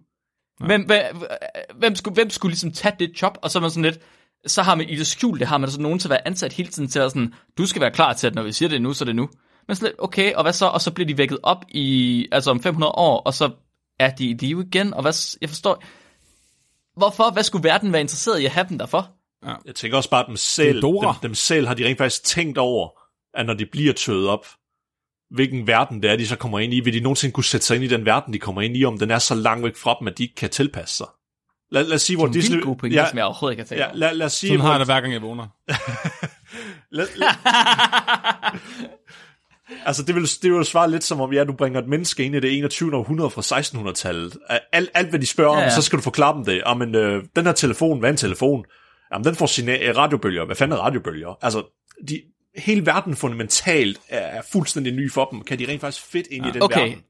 Hvem, hvem, hvem, skulle, hvem skulle ligesom tage det job? Og så er man sådan lidt, så har man i det skjulte, har man sådan nogen til at være ansat hele tiden til at sådan, du skal være klar til, at når vi siger det nu, så er det nu. Men sådan lidt, okay, og hvad så? Og så bliver de vækket op i, altså om 500 år, og så er de i live igen, og hvad, jeg forstår, hvorfor, hvad skulle verden være interesseret i at have dem derfor? Jeg tænker også bare, at dem selv, dem, dem selv har de rent faktisk tænkt over, at når de bliver tøet op, hvilken verden det er, de så kommer ind i. Vil de nogensinde kunne sætte sig ind i den verden, de kommer ind i, om den er så langt væk fra dem, at de ikke kan tilpasse sig? Lad, lad os sige, hvor Det er en Disney... god pointe, ja, som jeg overhovedet ikke har talt ja, lad, lad os sige, Sådan har hvor, jeg det hver gang, jeg vågner. lad, lad, Altså, det vil, det vil svare lidt som om, ja, du bringer et menneske ind i det 21. århundrede fra 1600-tallet. Alt, alt, hvad de spørger Ja, om, ja. så skal du forklare dem det. Jamen, øh, den her telefon, hvad er en telefon? Jamen, den får sine øh, radiobølger. Hvad fanden er radiobølger? Altså, de, hele verden fundamentalt er, er fuldstændig ny for dem. Kan de rent faktisk fedt ind i den Okay. verden?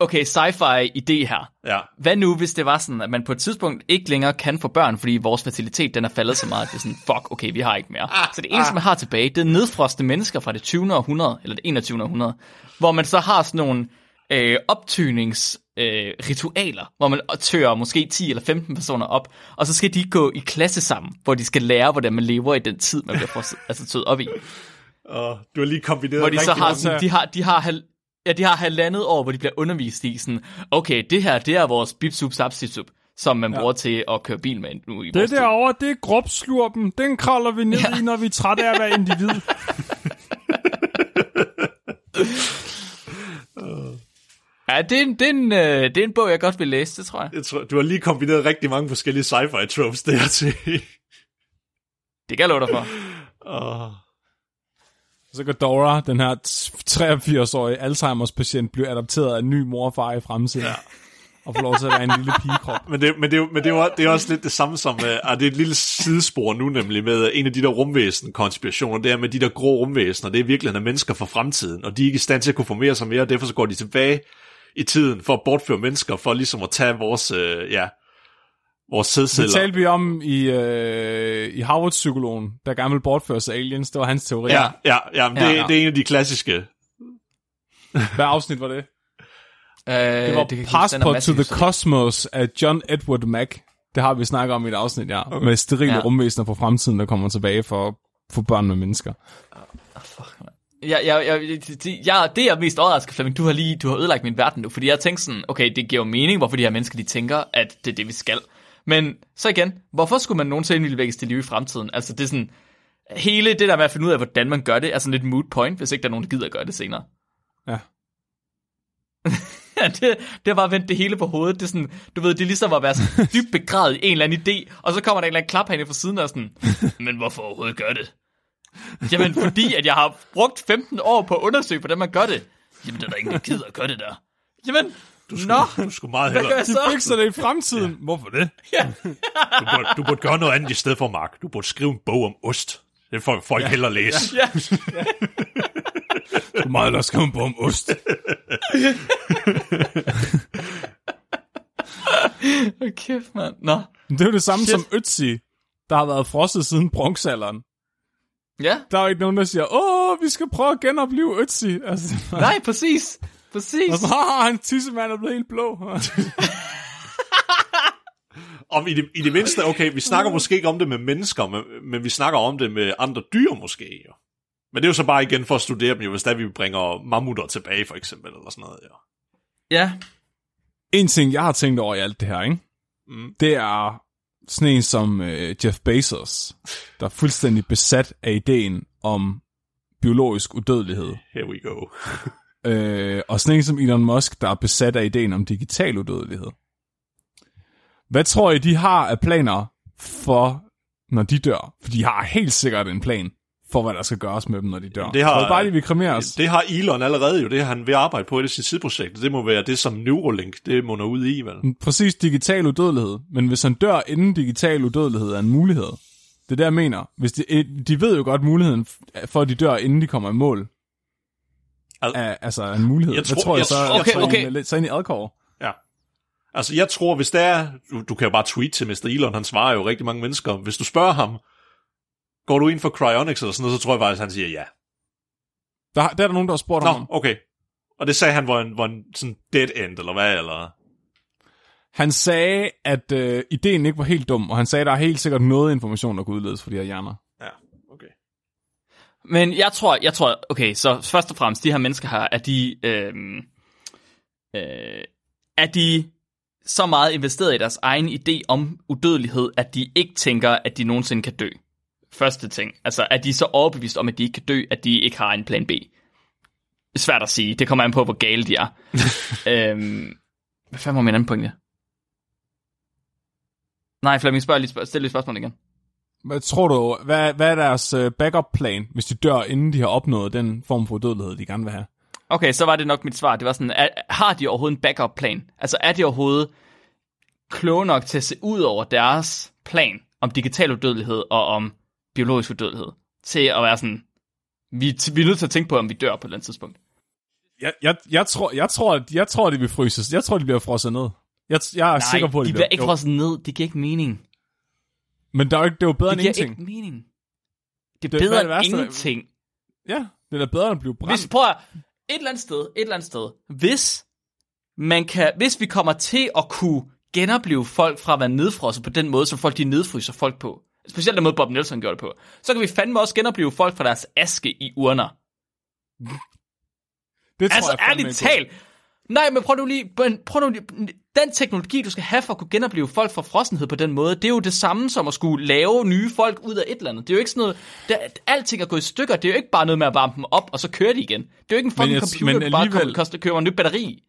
Okay, sci-fi idé her. Ja. Hvad nu, hvis det var sådan, at man på et tidspunkt ikke længere kan få børn, fordi vores fertilitet den er faldet så meget, at det er sådan, fuck, okay, vi har ikke mere. Så det eneste, man har tilbage, det er nedfrostede mennesker fra det 20. århundrede, eller det 21. århundrede, hvor man så har sådan nogle øh, optynings øh, ritualer, hvor man tør måske 10 eller 15 personer op, og så skal de gå i klasse sammen, hvor de skal lære, hvordan man lever i den tid, man bliver frostet, altså tøet op i. Og du har lige kombineret Hvor de så har sådan, de har, de har, ja, de har halvandet år, hvor de bliver undervist i sådan, okay, det her, det er vores bip sup sap sip sup, som man ja. bruger til at køre bil med nu i Det derovre, det er grobslurpen. Den kravler vi ned Ja. i, når vi er trætte af at være individ. Ja, det er, en, det, er en, øh, det er en bog, jeg godt vil læse, det tror jeg. Jeg tror, du har lige kombineret rigtig mange forskellige sci-fi tropes der til. Det kan jeg love dig for. og, Så kan Dora, den her 83-årige Alzheimer's patient, blive adopteret af en ny mor og far i fremtiden. Ja. Og få lov til at være en lille pigekrop. Men, det, men, det, er men det, er jo, det er også lidt det samme som, uh, det er et lille sidespor nu nemlig med en af de der rumvæsen-konspirationer, det er med de der grå rumvæsener, det er virkelig af mennesker fra fremtiden, og de er ikke i stand til at kunne formere sig mere, og derfor så går de tilbage i tiden for at bortføre mennesker, for ligesom at tage vores, uh, ja, vores Det sædceller. talte vi om i, øh, i Harvard-psykologen, der gerne ville bortføre sig aliens. Det var hans teori. Ja, ja, ja, det, Ja, ja, ja. ja. det er en af de klassiske. Hvad afsnit var det? Øh, Det var er Passport to the det- Cosmos af John Edward Mack. Det har vi snakket om i et afsnit, ja. Okay. Med sterile Ja. ja. rumvæsener fra fremtiden, der kommer tilbage for at få børn med mennesker. Jeg, jeg, jeg, det, jeg, det er mest overrasket, Flemming. Du har lige du har ødelagt min verden nu, fordi jeg tænkte sådan, okay, det giver jo mening, hvorfor de her mennesker, de tænker, at det er det, vi skal. Men så igen, hvorfor skulle man nogensinde ville vækkes til live i fremtiden? Altså, det er sådan, hele det der med at finde ud af, hvordan man gør det, er sådan lidt moot point, hvis ikke der er nogen, der gider at gøre det senere. Ja. Det, det har bare vendt det hele på hovedet. Det er sådan, du ved, det er ligesom at være sådan dybt begravet i en eller anden idé, og så kommer der en eller anden klap herinde fra siden og sådan, men hvorfor overhovedet gør det? Jamen, fordi at jeg har brugt 15 år på at undersøge, hvordan man gør det. Jamen, der er der ingen, der gider at gøre det der. Jamen, du nå, Du skulle meget hvad gør hellere. De så? fikser det i fremtiden. Hvorfor det? Du burde, du burde gøre noget andet i stedet for, Mark. Du burde skrive en bog om ost. Det får folk ja. hellere læse. Ja, Du meget der skrive en bog om ost. okay, kæft, mand. Nå, Det er jo det samme Shit. som Ötzi, der har været frosset siden bronzealderen. ja, Der er jo ikke nogen, der siger, åh, vi skal prøve at genopleve Ötzi. Altså, nej, præcis. Præcis. og så har hans tissemand er blevet helt blå. Om i det, i det mindste, okay, vi snakker måske ikke om det med mennesker, men, men vi snakker om det med andre dyr måske. Jo. Men det er jo så bare igen for at studere dem, jo, hvis der vi bringer mammutter tilbage, for eksempel, eller sådan noget. Ja. Ja, En ting, jeg har tænkt over i alt det her, ikke? Mm. det er sådan en som øh, Jeff Bezos, der er fuldstændig besat af ideen om biologisk udødelighed. Here we go. Øh, og sådan en som Elon Musk, der er besat af ideen om digital udødelighed. Hvad tror I, de har af planer for, når de dør? For de har helt sikkert en plan for, hvad der skal gøres med dem, når de dør. Det har- bare, de vil kremeres? Det har Elon allerede jo, det har han ved at arbejde på i det sit sideprojekt. Det må være det, som Neuralink, det munder ud i, vel? Præcis digital udødelighed. Men hvis han dør, inden digital udødelighed er en mulighed. Det er det, jeg mener. Hvis de, de ved jo godt muligheden for, at de dør, inden de kommer i mål. Al- Er, altså en mulighed. Jeg Hvad tror- tror jeg jeg så? tror- Okay, så okay. I, så ind i Alcor. Ja. Altså, jeg tror, hvis der er... Du, du kan jo bare tweet til Mr. Elon, han svarer jo rigtig mange mennesker. Hvis du spørger ham, går du ind for cryonics eller sådan noget, så tror jeg faktisk, han siger ja. Der, der er der nogen, der har spurgt Nå, ham. okay. Og det sagde han var en, var en sådan dead end, eller hvad, eller... Han sagde, at øh, ideen ikke var helt dum, og han sagde, at der er helt sikkert noget information, der kan udledes for de her hjerner. Men jeg tror, jeg tror, okay, så først og fremmest, de her mennesker her, er de, øh, øh, er de så meget investeret i deres egen idé om udødelighed, at de ikke tænker, at de nogensinde kan dø. Første ting. Altså, er de så overbevist om, at de ikke kan dø, at de ikke har en plan B? Svært at sige. Det kommer an på, hvor gale de er. øhm, hvad fanden var min anden pointe? Nej, Flemming, spørg lige, spørg, stil lige spørgsmål igen. Hvad tror du, hvad, hvad er deres øh, backup-plan, hvis de dør, inden de har opnået den form for udødelighed, de gerne vil have? Okay, så var det nok mit svar. Det var sådan, er, har de overhovedet en backup-plan? Altså, er de overhovedet kloge nok til at se ud over deres plan om digital udødelighed og om biologisk udødelighed? Til at være sådan, vi, vi er nødt til at tænke på, om vi dør på et eller andet tidspunkt. Jeg, jeg, jeg, tror, jeg, tror, at, jeg tror, de vil fryses. Jeg tror, de bliver frosset ned. Jeg, jeg er Nej, sikker på, at de de bliver ikke jo. frosset ned. Det giver ikke mening. Men der er jo ikke, det er jo bedre Det end giver ingenting. ikke mening. Det er Det- bedre det end værste, der- ingenting. Ja, det er da bedre end at blive brændt. Hvis, prøv at, et eller andet sted, et eller andet sted, hvis man kan, hvis vi kommer til at kunne genopleve folk fra at være nedfrosset på den måde, som folk de nedfryser folk på, specielt den måde Bob Nelson gjorde det på, så kan vi fandme også genopleve folk fra deres aske i urner. det tror Altså jeg ærligt talt. Nej, men prøv nu lige, prøv nu lige, den teknologi, du skal have for at kunne genopleve folk fra frossenhed på den måde, det er jo det samme som at skulle lave nye folk ud af et eller andet. Det er jo ikke sådan noget, der, alting er gået i stykker, det er jo ikke bare noget med at varme dem op, og så kører de igen. Det er jo ikke en fucking jeg- computer, men bare alligevel- kommer, koster, køber en ny batteri.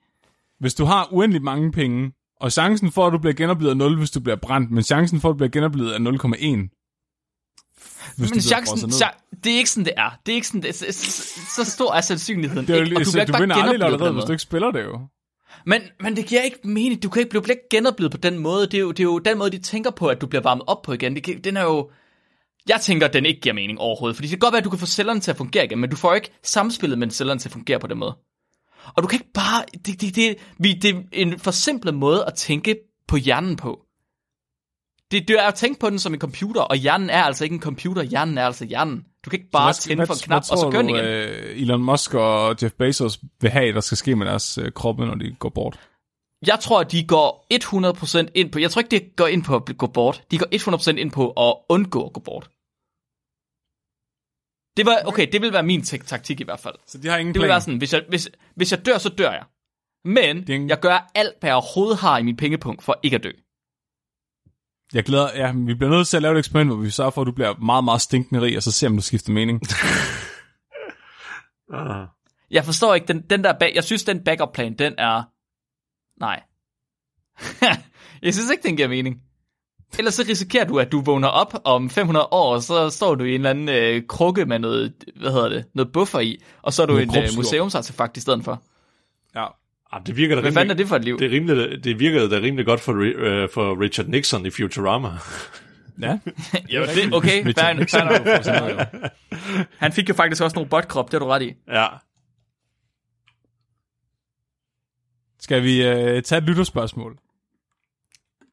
Hvis du har uendelig mange penge, og chancen for, at du bliver genoplevet er 0, hvis du bliver brændt, men chancen for, at du bliver genoplevet er 0,1. Hvis Men chancen, cha- det er ikke sådan, det er. Det er ikke sådan, det er, så, så, så stor er sandsynligheden Det er jo, ikke, og du, bliver du vinder bare aldrig allerede, hvis du ikke spiller det jo. Men, men det giver ikke mening. Du kan ikke blive genoplevet på den måde. Det er, jo, det er jo den måde, de tænker på, at du bliver varmet op på igen. Det, kan- den er jo... Jeg tænker, at den ikke giver mening overhovedet. Fordi det kan godt være, at du kan få cellerne til at fungere igen, men du får ikke samspillet med cellerne til at fungere på den måde. Og du kan ikke bare... Det, det, det, vi, det er en forsimplet måde at tænke på hjernen på. Det, det er at tænke på den som en computer, og hjernen er altså ikke en computer. Hjernen er altså hjernen. Du kan ikke bare Så tænde for en knap, hvad og så du, igen. øh, Elon Musk og Jeff Bezos vil have, der skal ske med deres øh, kroppe, når de går bort? Jeg tror, de går 100% ind på... Jeg tror ikke, de går ind på at gå bort. De går 100% ind på at undgå at gå bort. Det var, okay, det vil være min tak- taktik i hvert fald. Så de har ingen Det vil plan. være sådan, hvis jeg, hvis, hvis jeg dør, så dør jeg. Men Det ingen- jeg gør alt, hvad jeg overhovedet har i min pengepunkt for ikke at dø. Jeg glæder, ja, vi bliver nødt til at lave et eksperiment, hvor vi sørger for, at du bliver meget, meget stinkende rig, og så ser om du skifter mening. Ah. Jeg forstår ikke, den, den der bag, jeg synes, den backup plan, den er, nej. jeg synes ikke, den giver mening. Ellers så risikerer du, at du vågner op om 500 år, og så står du i en eller anden øh, krukke med noget, hvad hedder det, noget buffer i, og så er du en øh, museumsartefakt i stedet for. Ja. Ah, det virker da Hvad fanden er det for et liv? Det, er rimelig, det virkede da rimelig godt for, øh, for Richard Nixon i Futurama. Ja. Jo, det, okay, fair, fair jo. Han fik jo faktisk også nogle botkrop, det har du ret i. Ja. Skal vi øh, tage et lytterspørgsmål?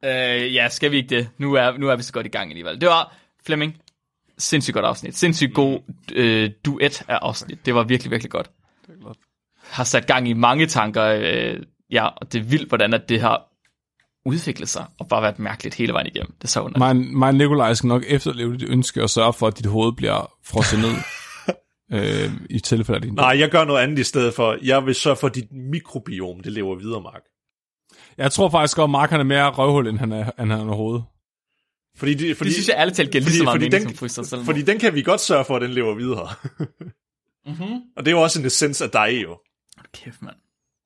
Øh, ja, skal vi ikke det? Nu er, nu er vi så godt i gang alligevel. Det var, Flemming, sindssygt godt afsnit. Sindssygt god øh, duet af afsnit. Det var virkelig, virkelig godt. Har sat gang i mange tanker. Øh, ja, og det er vildt, hvordan at det har udviklet sig og bare været mærkeligt hele vejen igennem. Det er så underligt. Mig, mig og Nikolaj skal nok efterleve dit ønske og sørge for, at dit hoved bliver frosset ned. øh, i tilfælde af din Nej, jeg gør noget andet i stedet for. Jeg vil sørge for, at dit mikrobiom, det lever videre, Mark. Jeg tror faktisk, at Mark han er mere røvhul, end han er, end han er overhovedet. Fordi, det, fordi, Det synes jeg ærligt talt giver lige så meget fordi mening den- som fryser selv. fordi den kan vi godt sørge for, at den lever videre. mm-hmm. Og det er jo også en essens af dig, jo. Kæft, mand.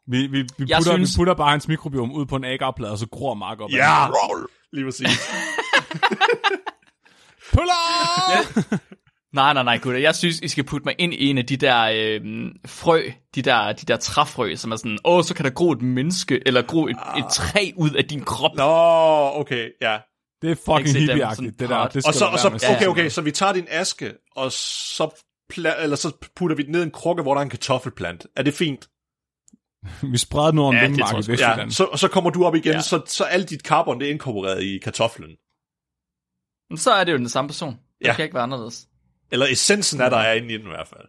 Vi, vi, vi, Jeg putter, synes- vi putter bare hans mikrobiom ud på en agarplade, og så gror Mark op. Ja, den. lige præcis. Puller! Nej, nej, nej, gutter. Jeg synes, I skal putte mig ind i en af de der øh, frø, de der, de der træfrø, som er sådan, åh, så kan der gro et menneske, eller gro et, et træ ud af din krop. Nå, okay, ja. Det er fucking hippieagtigt, det der. Det Og så, og så, okay, okay, så vi tager din aske, og så, pla- eller så putter vi den ned i en krukke, hvor der er en kartoffelplant. Er det fint? Vi spreder nu om Ja, ja, det Mark tror i. Vestjylland. Ja, så, og så kommer du op igen, Ja. så, så alt dit carbon, det er inkorporeret i kartoflen. Men så er det jo den samme person. Det Ja. kan ikke være anderledes. Eller essensen af der er inde i den i hvert fald.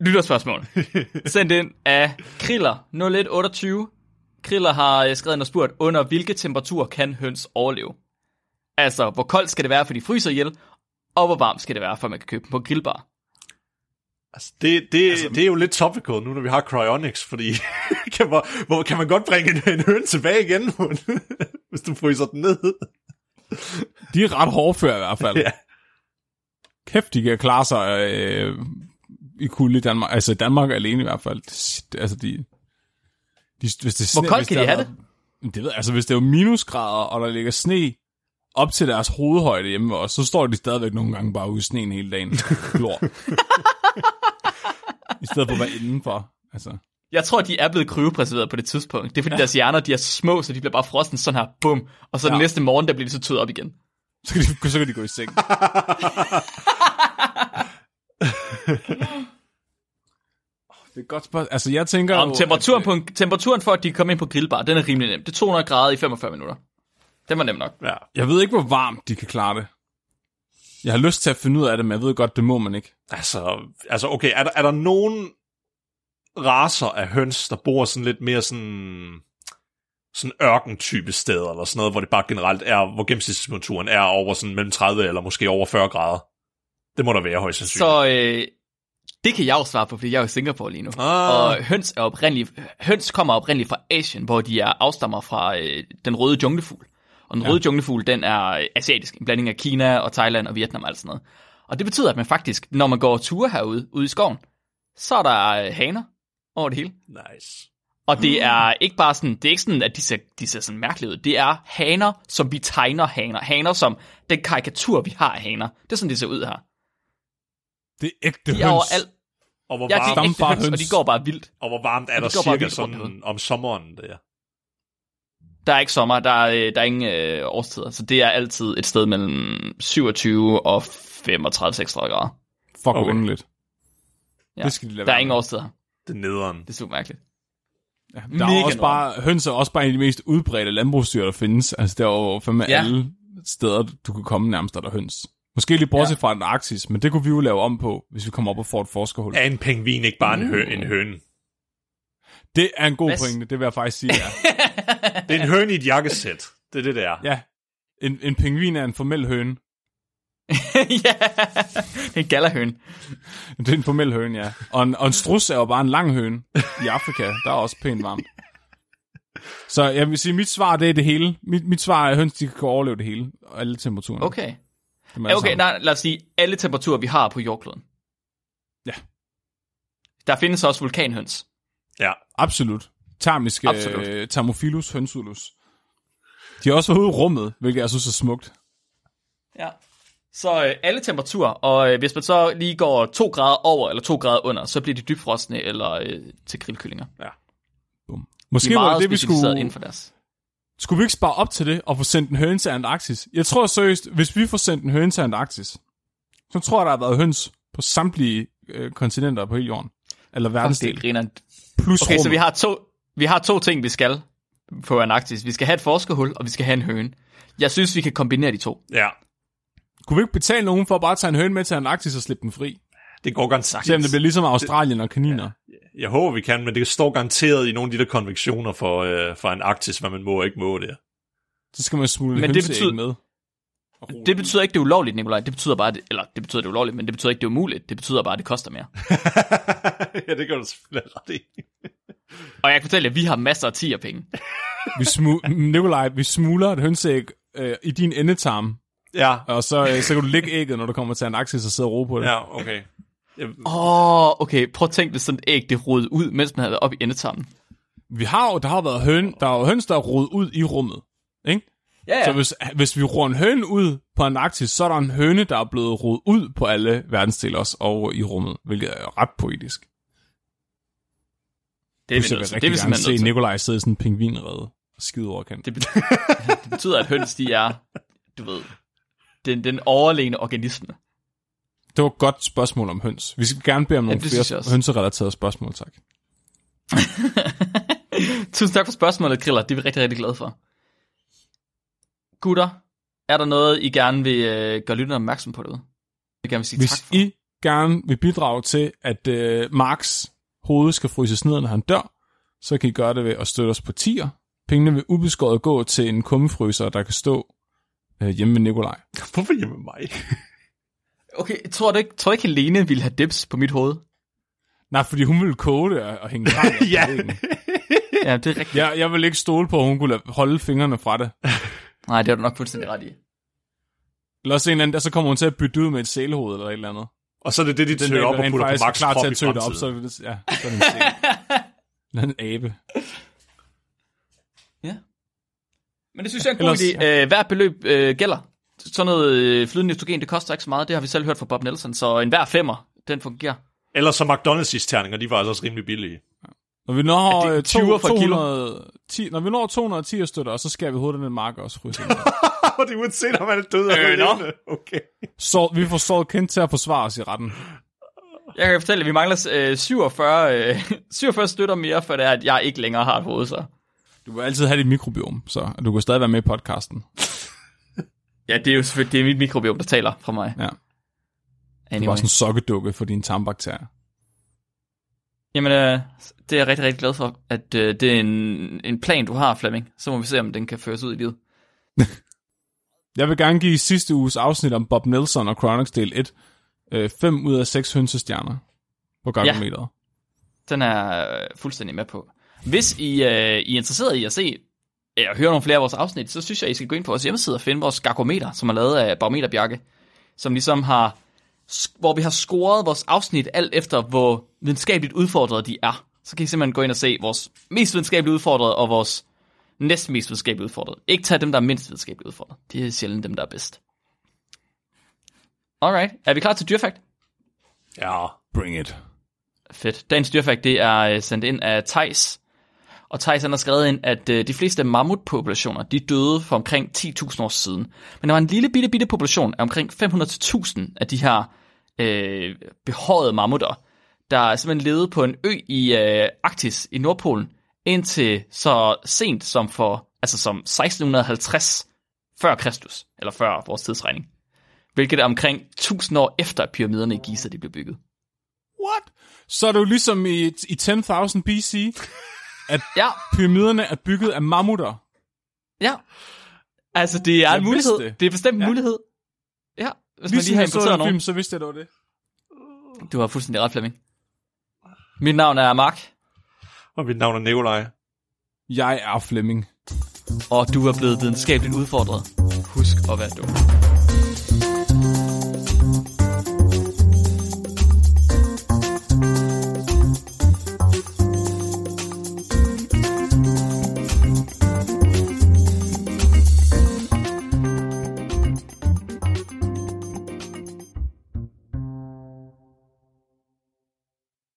Lytterspørgsmål. Sendt ind af Kriller 0128. Kriller har øh, skrevet og spurgt, under hvilke temperaturer kan høns overleve? Altså, hvor koldt skal det være, for de fryser ihjel, og hvor varmt skal det være, for man kan købe dem på grillbar? Altså, det, det, altså, det er jo lidt topical nu, når vi har cryonics, fordi kan, man, hvor, kan man godt bringe en, en høn tilbage igen, hvis du fryser den ned? De er ret hårdføre i hvert fald. Ja. Kæft, de kan klare sig øh, i kulde i Danmark. Altså i Danmark alene i hvert fald. Det- Altså de... de hvis det er Hvor koldt hvis kan de have været- Det ved jeg, altså hvis det er jo minusgrader, og der ligger sne op til deres hovedhøjde hjemme os, så står de stadigvæk nogle gange bare ude i sneen hele dagen. Glor. I stedet for at være indenfor. Altså. Jeg tror, de er blevet kryopreserveret på det tidspunkt. Det er fordi, ja. deres hjerner de er små, så de bliver bare frosne sådan her, bum. Og så. Ja. den næste morgen, der bliver de så tøet op igen. Så kan, de, så kan de gå i seng. det er et godt spørgsmål. Altså, jeg tænker Om jo, temperaturen, at, på en, temperaturen for, at de kommer ind på grillbar, den er rimelig nem. Det er 200 grader i 45 minutter. Den var nem nok. Ja. Jeg ved ikke, hvor varmt de kan klare det. Jeg har lyst til at finde ud af det, men jeg ved godt, det må man ikke. Altså, altså okay, er der, er der nogen raser af høns, der bor sådan lidt mere sådan sådan ørken-type steder, eller sådan noget, hvor det bare generelt er, hvor gennemsnitstemperaturen er over sådan mellem 30 eller måske over 40 grader. Det må der være højst sandsynligt. Så øh, det kan jeg jo svare på, fordi jeg er i Singapore lige nu. Ah. Og høns, er oprindeligt, høns kommer oprindeligt fra Asien, hvor de er afstammer fra øh, den røde junglefugl. Og den ja. røde junglefugl, den er øh, asiatisk, en blanding af Kina og Thailand og Vietnam og alt sådan noget. Og det betyder, at man faktisk, når man går ture herude, ude i skoven, så er der øh, haner over det hele. Nice. Og det er ikke bare sådan, det er ikke sådan, at de ser, de ser sådan mærkelige ud. Det er haner, som vi tegner haner. Haner som den karikatur, vi har af haner. Det er sådan, de ser ud her. Det er ægte De høns. er overalt. Og hvor, Ja, de er varmt, ægte Stamfar høns, og de høns. går bare vildt. og hvor varmt er de der bare cirka rundt sådan om sommeren der? Der er ikke sommer, der er, øh, der er ingen øh, årstider, så det er altid et sted mellem 27 og 35-36 grader. Fuck, Okay. underligt. Ja. Det skal de lade Der er være ingen årstider. Det er nederen. Det er super mærkeligt. Ja, der Mega er også bare, høns er også bare en af de mest udbredte landbrugsdyr, der findes. Altså, der er jo fandme Ja. alle steder, du kan komme nærmest, der er der høns. Måske lige bortset ja. fra Antarktis, men det kunne vi jo lave om på, hvis vi kommer op og får et forskerhul. Er en pingvin ikke bare en, hø- en høne? Det er en god Hvad? pointe, det vil jeg faktisk sige, ja. Det er en høne i et jakkesæt. Det er det, der. ja. En, en pingvin er en formel høne. ja, det er en gallerhøn. Det er en formel høne, ja. Og en, og en strus er jo bare en lang høne i Afrika. Der er også pænt varmt. Så jeg vil sige, mit svar det er det hele. Mit, mit svar er, at høns de kan overleve det hele. Og alle temperaturer. Okay. Dem alle Ja, okay, sammen. nej, lad os sige, alle temperaturer, vi har på jordkloden. Ja. Der findes også vulkanhøns. Ja. Absolut. Termiske Absolut. øh, Thermophilus hønsulus. De er også ude i rummet, hvilket jeg synes er smukt. Ja. Så øh, alle temperaturer, og øh, hvis man så lige går 2 grader over eller 2 grader under, så bliver de dybfrostne eller øh, til grillkyllinger. Bum. De Måske er var meget det det, vi skulle... inden for deres. Skulle vi ikke spare op til det og få sendt en høne til Antarktis? Jeg tror seriøst, hvis vi får sendt en høne til Antarktis, så tror jeg, der har været høns på samtlige øh, kontinenter på hele jorden. Eller Fuck, det verdensdel. Plus Okay, så rummet. vi har, to, vi har to ting, vi skal på Antarktis. Vi skal have et forskerhul, og vi skal have en høne. Jeg synes, vi kan kombinere de to. Ja. Kunne vi ikke betale nogen for at bare tage en høne med til Antarktis og slippe den fri? Det går garanteret. Selvom det bliver ligesom Australien og kaniner. Jeg håber, vi kan, men det står garanteret i nogle af de der konvektioner for, øh, for en Arktis, hvad man må og ikke må der. Så skal man smule Men det betyder- med. Det betyder ikke, det er ulovligt, Nikolaj. Det betyder bare, det, eller det betyder, det er ulovligt, men det betyder ikke, det er umuligt. Det betyder bare, at det koster mere. ja, det gør du selvfølgelig ret i. Og jeg kan fortælle jer, at vi har masser af 10 penge. Vi smu- Nikolaj, vi smuler et hønseæg øh, i din endetarm, Ja, og så, øh, så kan du lægge ægget, når du kommer til en aktie, så sidder og ro på det. ja, okay. Jeg, Åh, oh, okay. Prøv at tænke, hvis sådan et æg, det rodede ud, mens man havde været oppe i endetarmen. Vi har jo, der har været høn, der er jo høns, der er rodet ud i rummet. Ikke? Ja, Så hvis, hvis vi roer en høne ud på Antarktis, så er der en høne, der er blevet rodet ud på alle verdensdele også over i rummet, hvilket er ret poetisk. det er vi nødt vil til. Det rigtig vi gerne simpelthen se. Nikolaj sidde i sådan en pingvinrede og skide over kant. Det, betyder, det betyder, at høns, de er, du ved, den, den overlegne organisme. Det var et godt spørgsmål om høns. Vi skal gerne bede om nogle jeg flere hønserelaterede spørgsmål, tak. Tusind tak for spørgsmålet, Griller. Det er vi rigtig, rigtig glade for. Gutter, er der noget, I gerne vil øh, gøre lytterne opmærksom på derude? Jeg gerne vil sige tak Hvis for. I gerne vil bidrage til, at øh, Marks hoved skal fryses ned, når han dør, så kan I gøre det ved at støtte os på tier. Pengene vil ubeskåret gå til en kummefryser, der kan stå øh, hjemme med Nikolaj. hvorfor hjemme med mig? Okay, tror du ikke, tror du ikke Helene ville have dips på mit hoved? Nej, fordi hun ville koge det og og hænge Ja. Ja, det er rigtigt. Jeg, jeg vil ikke stole på, at hun kunne holde fingrene fra det. Nej, det er du nok fuldstændig ret i. Eller også en eller anden, der så kommer hun til at bytte ud med et sælehoved eller et eller andet. Og så er det det, de Den tøger op og putter på Max klar til i at tøge det op, så, det, ja, så er det en sæl. Eller en abe. Ja. Men det synes jeg er en god Ellers- idé. Øh, hver beløb øh, gælder. Sådan noget øh, flydende nitrogen, det koster ikke så meget. Det har vi selv hørt fra Bob Nelson. Så en hver femmer, den fungerer. Ellers så McDonald's terninger, de var altså også rimelig billige. Når vi når, Er det to, 20'er for et kilo? 210, når vi når 210 støtter, og så skal vi hovedet den marker også. Og det er uanset, om man er død eller Øh, nå. levende. Okay. så vi får Saul Kent til at forsvare os i retten. Jeg kan fortælle, at vi mangler øh, 47, øh, 47 støtter mere, for det er, at jeg ikke længere har et hoved, så. Du vil altid have dit mikrobiom, så du kan stadig være med i podcasten. Ja, det er jo selvfølgelig det er mit mikrobiom, der taler fra mig. Ja. Du Anyway. var sådan en sokkedukke for dine tarmbakterier. Jamen, øh, det er jeg rigtig, rigtig glad for, at øh, det er en, en plan, du har, Flemming. Så må vi se, om den kan føres ud i livet. Jeg vil gerne give sidste uges afsnit om Bob Nelson og Chronix del 1 øh, 5 ud af 6 hønsestjerner på gargometeret. Den er øh, fuldstændig med på. Hvis I, øh, I er interesseret i at se eller høre nogle flere af vores afsnit, så synes jeg, I skal gå ind på vores hjemmeside og finde vores gargometer, som er lavet af Barometer Bjarke, som ligesom har, hvor vi har scoret vores afsnit alt efter, hvor videnskabeligt udfordrede de er. Så kan I simpelthen gå ind og se vores mest videnskabeligt udfordrede og vores næsten mest videnskabeligt udfordrede. Ikke tage dem, der er mindst videnskabeligt udfordret. Det er sjældent dem, der er bedst. Alright, er vi klar til dyrfakt? Ja. Bring it. Fedt. Dagens dyrfakt, det er øh, sendt ind af Tejs. Og Thijs har skrevet ind, at øh, de fleste mammutpopulationer, de døde for omkring 10.000 år siden. Men der var en lille bitte, bitte population af omkring 500-1000 af de her øh, behårede mammutter, der simpelthen levede på en ø i øh, Arktis i Nordpolen, indtil så sent som for, altså som 1650 før Kristus, eller før vores tidsregning. Hvilket er omkring 1000 år efter, at pyramiderne i Giza de blev bygget. What? Så er det ligesom i, i 10.000 BC, Ja, pyramiderne er bygget af mammutter. Ja. Altså, det er Jeg en mulighed. det. Det er bestemt en Ja. mulighed. Ja, hvis man Hvis lige har importeret en nogen. film, så vidste jeg, det var det. Du har fuldstændig ret, Flemming. Mit navn er Mark, Og mit navn er Nikolaj. Jeg er Flemming. og du er blevet videnskabeligt udfordret. Husk at være dum.